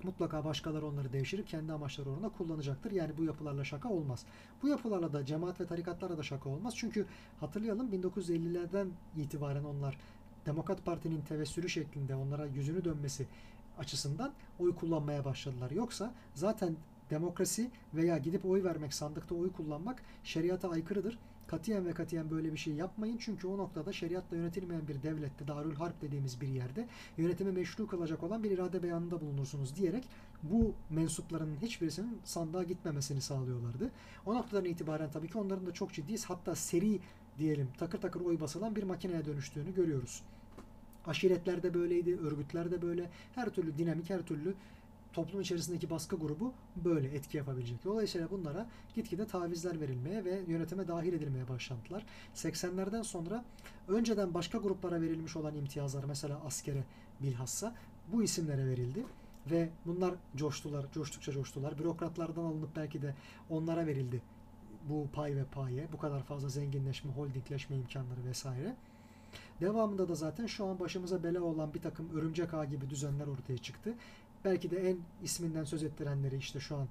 Mutlaka başkaları onları devşirip kendi amaçları uğruna kullanacaktır. Yani bu yapılarla şaka olmaz. Bu yapılarla da cemaat ve tarikatlarla da şaka olmaz. Çünkü hatırlayalım 1950'lerden itibaren onlar Demokrat Parti'nin tevessülü şeklinde onlara yüzünü dönmesi açısından oy kullanmaya başladılar. Yoksa zaten demokrasi veya gidip oy vermek, sandıkta oy kullanmak şeriata aykırıdır. Katiyen ve katiyen böyle bir şey yapmayın. Çünkü o noktada şeriatla yönetilmeyen bir devlette, Darül Harp dediğimiz bir yerde yönetimi meşru kılacak olan bir irade beyanında bulunursunuz diyerek bu mensuplarının hiçbirisinin sandığa gitmemesini sağlıyorlardı. O noktadan itibaren tabii ki onların da çok ciddi hatta seri diyelim takır takır oy basılan bir makineye dönüştüğünü görüyoruz. Aşiretlerde böyleydi, örgütlerde böyle, her türlü dinamik, her türlü toplum içerisindeki baskı grubu böyle etki yapabilecek. Dolayısıyla bunlara gitgide tavizler verilmeye ve yönetime dahil edilmeye başlandılar. 80'lerden sonra önceden başka gruplara verilmiş olan imtiyazlar mesela askere bilhassa bu isimlere verildi ve bunlar coştular, coştukça coştular. Bürokratlardan alınıp belki de onlara verildi bu pay ve paye, bu kadar fazla zenginleşme, holdingleşme imkanları vesaire. Devamında da zaten şu an başımıza bela olan bir takım örümcek ağ gibi düzenler ortaya çıktı. Belki de en isminden söz ettirenleri işte şu an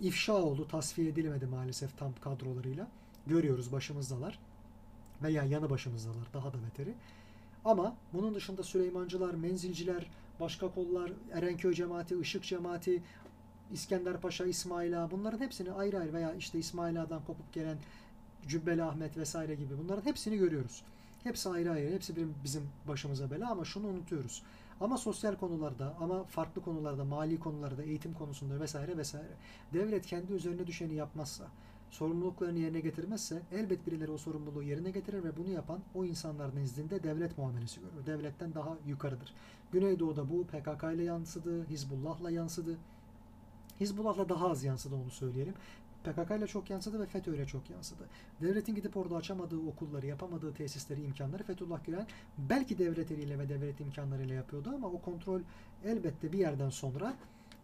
ifşa oldu, tasfiye edilmedi maalesef tam kadrolarıyla. Görüyoruz başımızdalar veya yanı başımızdalar daha da beteri. Ama bunun dışında Süleymancılar, Menzilciler, başka kollar, Erenköy cemaati, Işık cemaati, İskender Paşa, İsmail bunların hepsini ayrı ayrı veya işte İsmail Ağa'dan kopup gelen Cübbeli Ahmet vesaire gibi bunların hepsini görüyoruz. Hepsi ayrı ayrı, hepsi bizim başımıza bela ama şunu unutuyoruz. Ama sosyal konularda, ama farklı konularda, mali konularda, eğitim konusunda vesaire vesaire devlet kendi üzerine düşeni yapmazsa, sorumluluklarını yerine getirmezse elbet birileri o sorumluluğu yerine getirir ve bunu yapan o insanların nezdinde devlet muamelesi görür. Devletten daha yukarıdır. Güneydoğu'da bu PKK ile yansıdı, Hizbullah'la yansıdı. Hizbullah'la daha az yansıdı onu söyleyelim. PKK ile çok yansıdı ve FETÖ ile çok yansıdı. Devletin gidip orada açamadığı okulları, yapamadığı tesisleri, imkanları Fethullah Gülen belki devlet eliyle ve devlet imkanlarıyla yapıyordu ama o kontrol elbette bir yerden sonra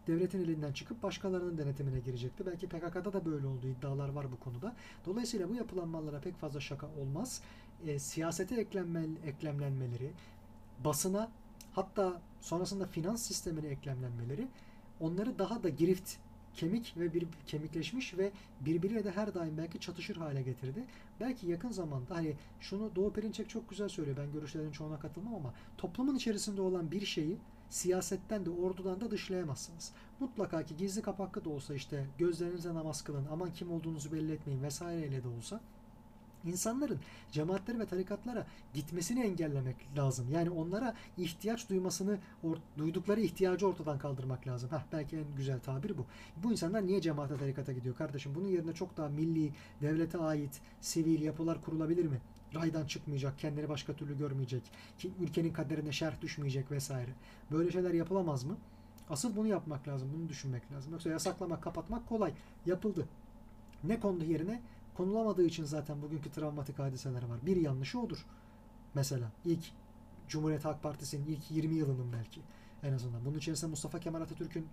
devletin elinden çıkıp başkalarının denetimine girecekti. Belki PKK'da da böyle olduğu iddialar var bu konuda. Dolayısıyla bu yapılanmalara pek fazla şaka olmaz. E, siyasete eklenme, eklemlenmeleri, basına hatta sonrasında finans sistemine eklemlenmeleri onları daha da girift kemik ve bir kemikleşmiş ve birbiriyle de her daim belki çatışır hale getirdi. Belki yakın zamanda hani şunu Doğu Perinçek çok güzel söylüyor. Ben görüşlerin çoğuna katılmam ama toplumun içerisinde olan bir şeyi siyasetten de ordudan da dışlayamazsınız. Mutlaka ki gizli kapaklı da olsa işte gözlerinize namaz kılın, aman kim olduğunuzu belli etmeyin vesaireyle de olsa insanların cemaatleri ve tarikatlara gitmesini engellemek lazım. Yani onlara ihtiyaç duymasını, or, duydukları ihtiyacı ortadan kaldırmak lazım. Heh, belki en güzel tabir bu. Bu insanlar niye cemaate tarikata gidiyor kardeşim? Bunun yerine çok daha milli, devlete ait sivil yapılar kurulabilir mi? Raydan çıkmayacak, kendini başka türlü görmeyecek, ki ülkenin kaderine şerh düşmeyecek vesaire. Böyle şeyler yapılamaz mı? Asıl bunu yapmak lazım, bunu düşünmek lazım. Yoksa yasaklamak, kapatmak kolay. Yapıldı. Ne kondu yerine? Konulamadığı için zaten bugünkü travmatik hadiseler var. Bir yanlışı odur. Mesela ilk Cumhuriyet Halk Partisi'nin ilk 20 yılının belki en azından. Bunun içerisinde Mustafa Kemal Atatürk'ün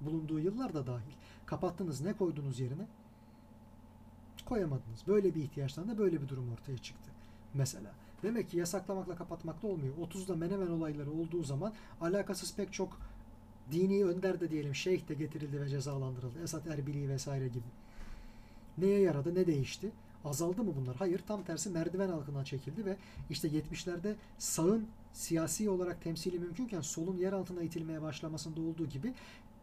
bulunduğu yıllar da dahil. Kapattınız ne koydunuz yerine? Koyamadınız. Böyle bir ihtiyaçtan da böyle bir durum ortaya çıktı. Mesela. Demek ki yasaklamakla kapatmakla olmuyor. 30'da Menemen olayları olduğu zaman alakasız pek çok dini önder de diyelim şeyh de getirildi ve cezalandırıldı. Esat Erbili vesaire gibi. Neye yaradı, ne değişti? Azaldı mı bunlar? Hayır, tam tersi merdiven altına çekildi ve işte 70'lerde sağın siyasi olarak temsili mümkünken solun yer altına itilmeye başlamasında olduğu gibi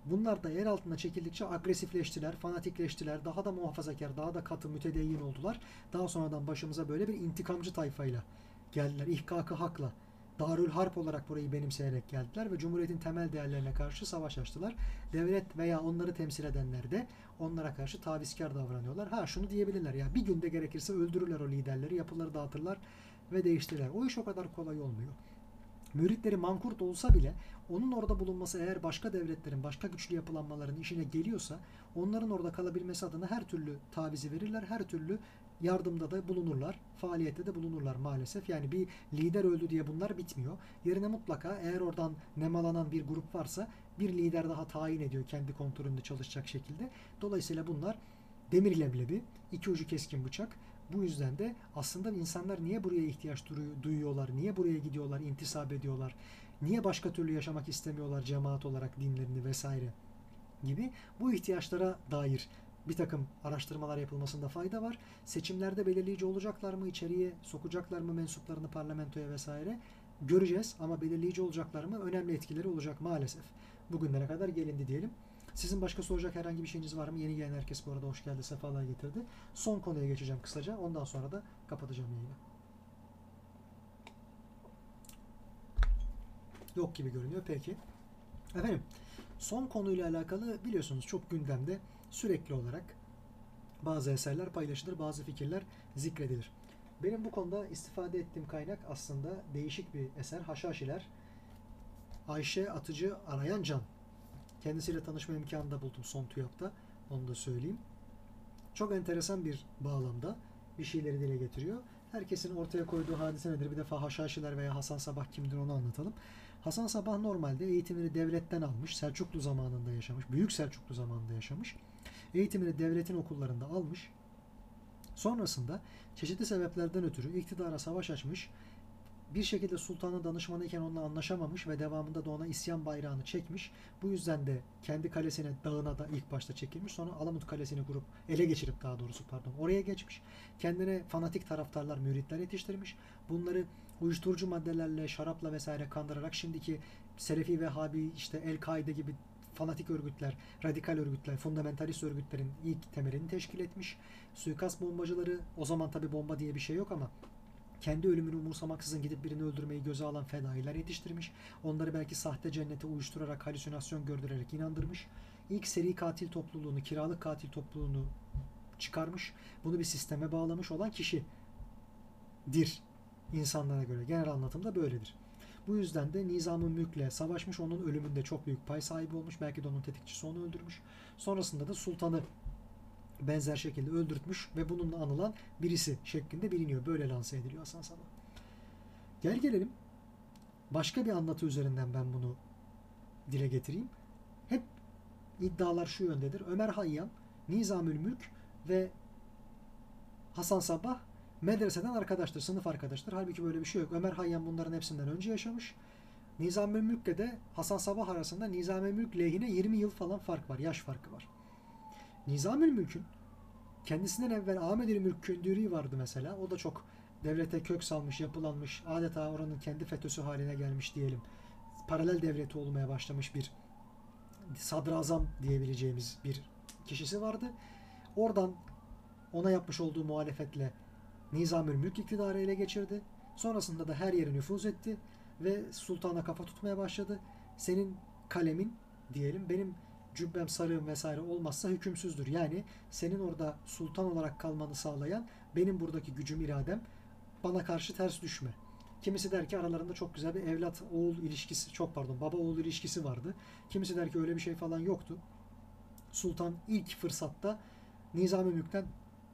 bunlar da yer altına çekildikçe agresifleştiler, fanatikleştiler, daha da muhafazakar, daha da katı, mütedeyyin oldular. Daha sonradan başımıza böyle bir intikamcı tayfayla geldiler. İhkakı hakla. Darül Harp olarak burayı benimseyerek geldiler ve Cumhuriyet'in temel değerlerine karşı savaş açtılar. Devlet veya onları temsil edenler de onlara karşı tavizkar davranıyorlar. Ha şunu diyebilirler ya bir günde gerekirse öldürürler o liderleri, yapıları dağıtırlar ve değiştirirler. O iş o kadar kolay olmuyor. Müritleri mankurt olsa bile onun orada bulunması eğer başka devletlerin, başka güçlü yapılanmaların işine geliyorsa onların orada kalabilmesi adına her türlü tavizi verirler, her türlü yardımda da bulunurlar, faaliyette de bulunurlar maalesef. Yani bir lider öldü diye bunlar bitmiyor. Yerine mutlaka eğer oradan nemalanan bir grup varsa bir lider daha tayin ediyor kendi kontrolünde çalışacak şekilde. Dolayısıyla bunlar demir leblebi, iki ucu keskin bıçak. Bu yüzden de aslında insanlar niye buraya ihtiyaç duyuyorlar, niye buraya gidiyorlar, intisap ediyorlar, niye başka türlü yaşamak istemiyorlar cemaat olarak dinlerini vesaire gibi bu ihtiyaçlara dair bir takım araştırmalar yapılmasında fayda var. Seçimlerde belirleyici olacaklar mı, içeriye sokacaklar mı mensuplarını parlamentoya vesaire Göreceğiz ama belirleyici olacaklar mı? Önemli etkileri olacak maalesef. Bugünlere kadar gelindi diyelim. Sizin başka soracak herhangi bir şeyiniz var mı? Yeni gelen herkes bu arada hoş geldi, sefalar getirdi. Son konuya geçeceğim kısaca. Ondan sonra da kapatacağım yayını. Yok gibi görünüyor. Peki. Efendim, son konuyla alakalı biliyorsunuz çok gündemde sürekli olarak bazı eserler paylaşılır, bazı fikirler zikredilir. Benim bu konuda istifade ettiğim kaynak aslında değişik bir eser. Haşhaşiler. Ayşe Atıcı Arayan Can. Kendisiyle tanışma imkanı da buldum son TÜYAP'ta. Onu da söyleyeyim. Çok enteresan bir bağlamda bir şeyleri dile getiriyor. Herkesin ortaya koyduğu hadise nedir? Bir defa Haşhaşiler veya Hasan Sabah kimdir onu anlatalım. Hasan Sabah normalde eğitimini devletten almış. Selçuklu zamanında yaşamış. Büyük Selçuklu zamanında yaşamış. Eğitimini devletin okullarında almış. Sonrasında çeşitli sebeplerden ötürü iktidara savaş açmış. Bir şekilde sultanın danışmanı iken onunla anlaşamamış ve devamında da ona isyan bayrağını çekmiş. Bu yüzden de kendi kalesine dağına da ilk başta çekilmiş. Sonra Alamut Kalesi'ni kurup ele geçirip daha doğrusu pardon oraya geçmiş. Kendine fanatik taraftarlar, müritler yetiştirmiş. Bunları uyuşturucu maddelerle, şarapla vesaire kandırarak şimdiki Selefi Vehhabi, işte El-Kaide gibi fanatik örgütler, radikal örgütler, fundamentalist örgütlerin ilk temelini teşkil etmiş. Suikast bombacıları, o zaman tabi bomba diye bir şey yok ama kendi ölümünü umursamaksızın gidip birini öldürmeyi göze alan fedailer yetiştirmiş. Onları belki sahte cennete uyuşturarak, halüsinasyon gördürerek inandırmış. İlk seri katil topluluğunu, kiralık katil topluluğunu çıkarmış. Bunu bir sisteme bağlamış olan kişidir insanlara göre. Genel anlatımda böyledir. Bu yüzden de nizamın mülkle savaşmış, onun ölümünde çok büyük pay sahibi olmuş. Belki de onun tetikçisi onu öldürmüş. Sonrasında da sultanı benzer şekilde öldürtmüş ve bununla anılan birisi şeklinde biliniyor. Böyle lanse ediliyor Hasan Sabah. Gel gelelim başka bir anlatı üzerinden ben bunu dile getireyim. Hep iddialar şu yöndedir. Ömer Hayyam, Nizamül Mülk ve Hasan Sabah medreseden arkadaştır, sınıf arkadaştır. Halbuki böyle bir şey yok. Ömer Hayyam bunların hepsinden önce yaşamış. Nizamül Mülk'le de Hasan Sabah arasında Nizamül Mülk lehine 20 yıl falan fark var. Yaş farkı var. Nizamül Mülk'ün kendisinden evvel Ahmet Mülk Kündürü vardı mesela. O da çok devlete kök salmış, yapılanmış, adeta oranın kendi FETÖ'sü haline gelmiş diyelim. Paralel devleti olmaya başlamış bir sadrazam diyebileceğimiz bir kişisi vardı. Oradan ona yapmış olduğu muhalefetle Nizamül Mülk iktidarı ele geçirdi. Sonrasında da her yere nüfuz etti ve sultana kafa tutmaya başladı. Senin kalemin diyelim benim cübbem sarığım vesaire olmazsa hükümsüzdür. Yani senin orada sultan olarak kalmanı sağlayan benim buradaki gücüm iradem bana karşı ters düşme. Kimisi der ki aralarında çok güzel bir evlat oğul ilişkisi çok pardon baba oğul ilişkisi vardı. Kimisi der ki öyle bir şey falan yoktu. Sultan ilk fırsatta Nizami Mülk'ten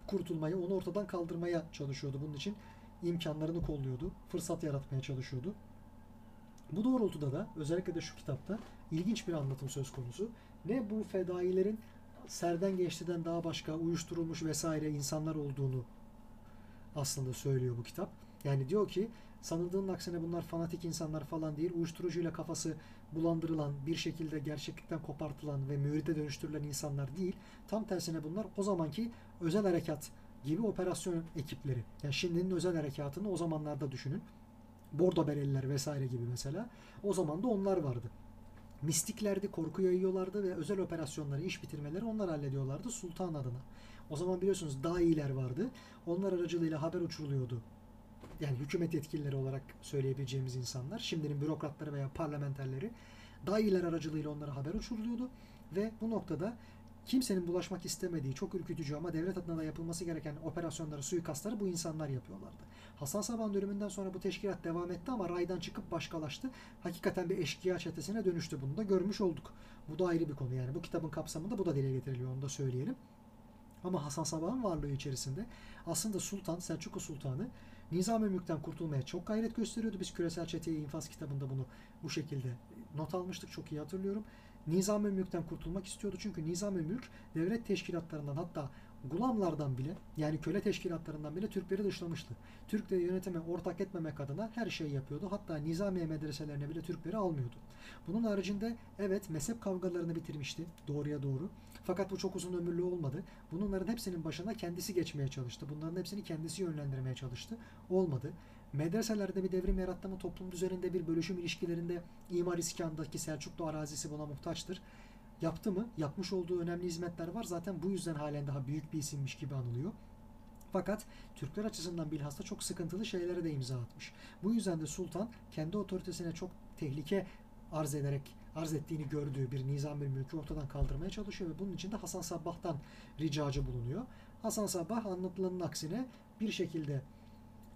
kurtulmaya, onu ortadan kaldırmaya çalışıyordu. Bunun için imkanlarını kolluyordu. Fırsat yaratmaya çalışıyordu. Bu doğrultuda da özellikle de şu kitapta ilginç bir anlatım söz konusu. Ne bu fedailerin serden geçtiden daha başka uyuşturulmuş vesaire insanlar olduğunu aslında söylüyor bu kitap. Yani diyor ki sanıldığın aksine bunlar fanatik insanlar falan değil. Uyuşturucuyla kafası bulandırılan, bir şekilde gerçeklikten kopartılan ve mührite dönüştürülen insanlar değil. Tam tersine bunlar o zamanki özel harekat gibi operasyon ekipleri. Yani şimdinin özel harekatını o zamanlarda düşünün. Bordo bereliler vesaire gibi mesela. O zaman da onlar vardı. Mistiklerdi, korku yayıyorlardı ve özel operasyonları, iş bitirmeleri onlar hallediyorlardı sultan adına. O zaman biliyorsunuz daha iyiler vardı. Onlar aracılığıyla haber uçuruluyordu. Yani hükümet yetkilileri olarak söyleyebileceğimiz insanlar, şimdinin bürokratları veya parlamenterleri daha iyiler aracılığıyla onlara haber uçuruluyordu ve bu noktada kimsenin bulaşmak istemediği, çok ürkütücü ama devlet adına da yapılması gereken operasyonları, suikastları bu insanlar yapıyorlardı. Hasan Saban döneminden sonra bu teşkilat devam etti ama raydan çıkıp başkalaştı. Hakikaten bir eşkıya çetesine dönüştü. Bunu da görmüş olduk. Bu da ayrı bir konu yani. Bu kitabın kapsamında bu da dile getiriliyor. Onu da söyleyelim. Ama Hasan Sabah'ın varlığı içerisinde aslında Sultan, Selçuklu Sultanı Nizam-ı Mülk'ten kurtulmaya çok gayret gösteriyordu. Biz Küresel Çeteye infaz kitabında bunu bu şekilde not almıştık. Çok iyi hatırlıyorum. Nizam-ı Mülk'ten kurtulmak istiyordu. Çünkü Nizam-ı Mülk devlet teşkilatlarından hatta gulamlardan bile yani köle teşkilatlarından bile Türkleri dışlamıştı. Türkleri yönetime ortak etmemek adına her şeyi yapıyordu. Hatta Nizamiye medreselerine bile Türkleri almıyordu. Bunun haricinde evet mezhep kavgalarını bitirmişti doğruya doğru. Fakat bu çok uzun ömürlü olmadı. Bunların hepsinin başına kendisi geçmeye çalıştı. Bunların hepsini kendisi yönlendirmeye çalıştı. Olmadı. Medreselerde bir devrim yarattı mı toplum düzeninde bir bölüşüm ilişkilerinde imar iskandaki Selçuklu arazisi buna muhtaçtır. Yaptı mı? Yapmış olduğu önemli hizmetler var. Zaten bu yüzden halen daha büyük bir isimmiş gibi anılıyor. Fakat Türkler açısından bilhassa çok sıkıntılı şeylere de imza atmış. Bu yüzden de Sultan kendi otoritesine çok tehlike arz ederek arz ettiğini gördüğü bir nizam-ı mülkü ortadan kaldırmaya çalışıyor ve bunun için de Hasan Sabbah'tan ricacı bulunuyor. Hasan Sabbah anlatılanın aksine bir şekilde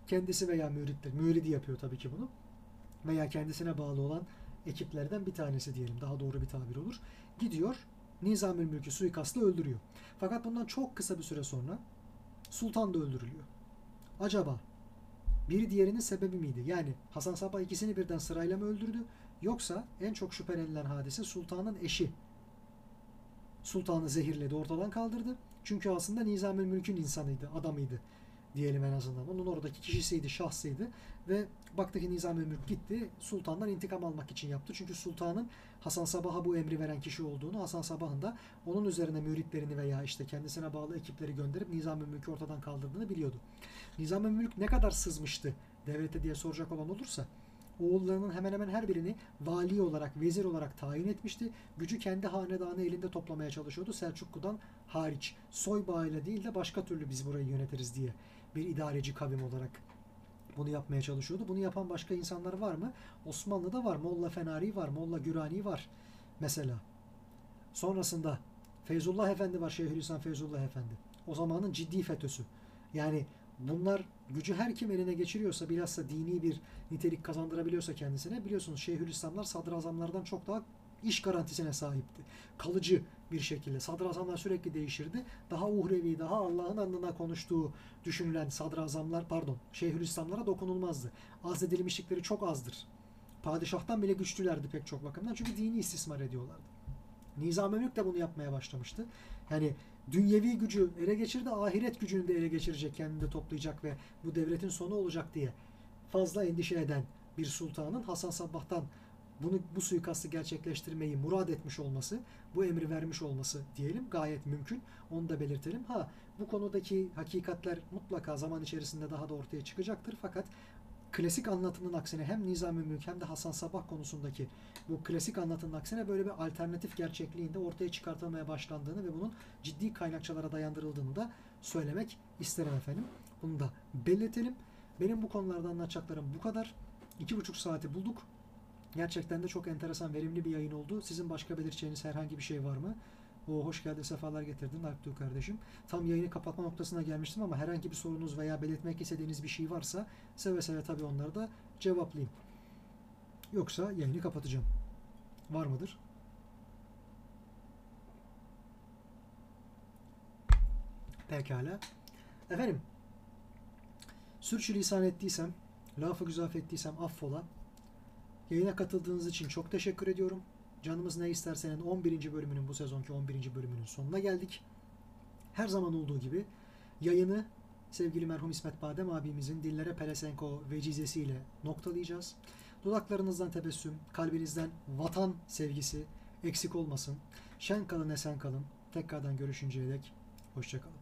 kendisi veya müritler, müridi yapıyor tabii ki bunu veya kendisine bağlı olan ekiplerden bir tanesi diyelim daha doğru bir tabir olur. Gidiyor Nizam-ı Mülk'ü suikastla öldürüyor. Fakat bundan çok kısa bir süre sonra Sultan da öldürülüyor. Acaba biri diğerinin sebebi miydi? Yani Hasan Sabbah ikisini birden sırayla mı öldürdü? Yoksa en çok şüphelenilen hadise sultanın eşi. Sultanı zehirledi, ortadan kaldırdı. Çünkü aslında Nizam-ı Mülk'ün insanıydı, adamıydı diyelim en azından. Onun oradaki kişisiydi, şahsıydı ve baktı ki Nizam-ı Mülk gitti. Sultandan intikam almak için yaptı. Çünkü sultanın Hasan Sabah'a bu emri veren kişi olduğunu, Hasan Sabah'ın da onun üzerine müritlerini veya işte kendisine bağlı ekipleri gönderip Nizam-ı Mülk'ü ortadan kaldırdığını biliyordu. Nizam-ı Mülk ne kadar sızmıştı devlete diye soracak olan olursa oğullarının hemen hemen her birini vali olarak, vezir olarak tayin etmişti. Gücü kendi hanedanı elinde toplamaya çalışıyordu. Selçuklu'dan hariç. Soy bağıyla değil de başka türlü biz burayı yönetiriz diye bir idareci kavim olarak bunu yapmaya çalışıyordu. Bunu yapan başka insanlar var mı? Osmanlı'da var. Molla Fenari var. Molla Gürani var. Mesela. Sonrasında Feyzullah Efendi var. Şeyhülislam Feyzullah Efendi. O zamanın ciddi FETÖ'sü. Yani bunlar gücü her kim eline geçiriyorsa bilhassa dini bir nitelik kazandırabiliyorsa kendisine biliyorsunuz Şeyhülislamlar sadrazamlardan çok daha iş garantisine sahipti. Kalıcı bir şekilde. Sadrazamlar sürekli değişirdi. Daha uhrevi, daha Allah'ın adına konuştuğu düşünülen sadrazamlar, pardon, Şeyhülislamlara dokunulmazdı. Azledilmişlikleri çok azdır. Padişahtan bile güçlülerdi pek çok bakımdan. Çünkü dini istismar ediyorlardı. Nizam-ı Mülk de bunu yapmaya başlamıştı. Yani dünyevi gücü ele geçirdi, ahiret gücünü de ele geçirecek, kendini toplayacak ve bu devletin sonu olacak diye fazla endişe eden bir sultanın Hasan Sabbah'tan bunu bu suikastı gerçekleştirmeyi murad etmiş olması, bu emri vermiş olması diyelim gayet mümkün. Onu da belirtelim. Ha bu konudaki hakikatler mutlaka zaman içerisinde daha da ortaya çıkacaktır. Fakat klasik anlatının aksine hem Nizam-ı Mülk hem de Hasan Sabah konusundaki bu klasik anlatının aksine böyle bir alternatif gerçekliğinde ortaya çıkartılmaya başlandığını ve bunun ciddi kaynakçalara dayandırıldığını da söylemek isterim efendim. Bunu da belirtelim. Benim bu konularda anlatacaklarım bu kadar. İki buçuk saati bulduk. Gerçekten de çok enteresan, verimli bir yayın oldu. Sizin başka belirteceğiniz herhangi bir şey var mı? O hoş geldin, sefalar getirdin Alptuğ kardeşim. Tam yayını kapatma noktasına gelmiştim ama herhangi bir sorunuz veya belirtmek istediğiniz bir şey varsa seve seve tabii onları da cevaplayayım. Yoksa yayını kapatacağım. Var mıdır? Pekala. Efendim, sürçülisan ettiysem, lafı güzaf ettiysem affola. Yayına katıldığınız için çok teşekkür ediyorum. Canımız ne istersenin 11. bölümünün bu sezonki 11. bölümünün sonuna geldik. Her zaman olduğu gibi yayını sevgili merhum İsmet Badem abimizin dillere pelesenko vecizesiyle noktalayacağız. Dudaklarınızdan tebessüm, kalbinizden vatan sevgisi eksik olmasın. Şen kalın, esen kalın. Tekrardan görüşünceye dek hoşçakalın.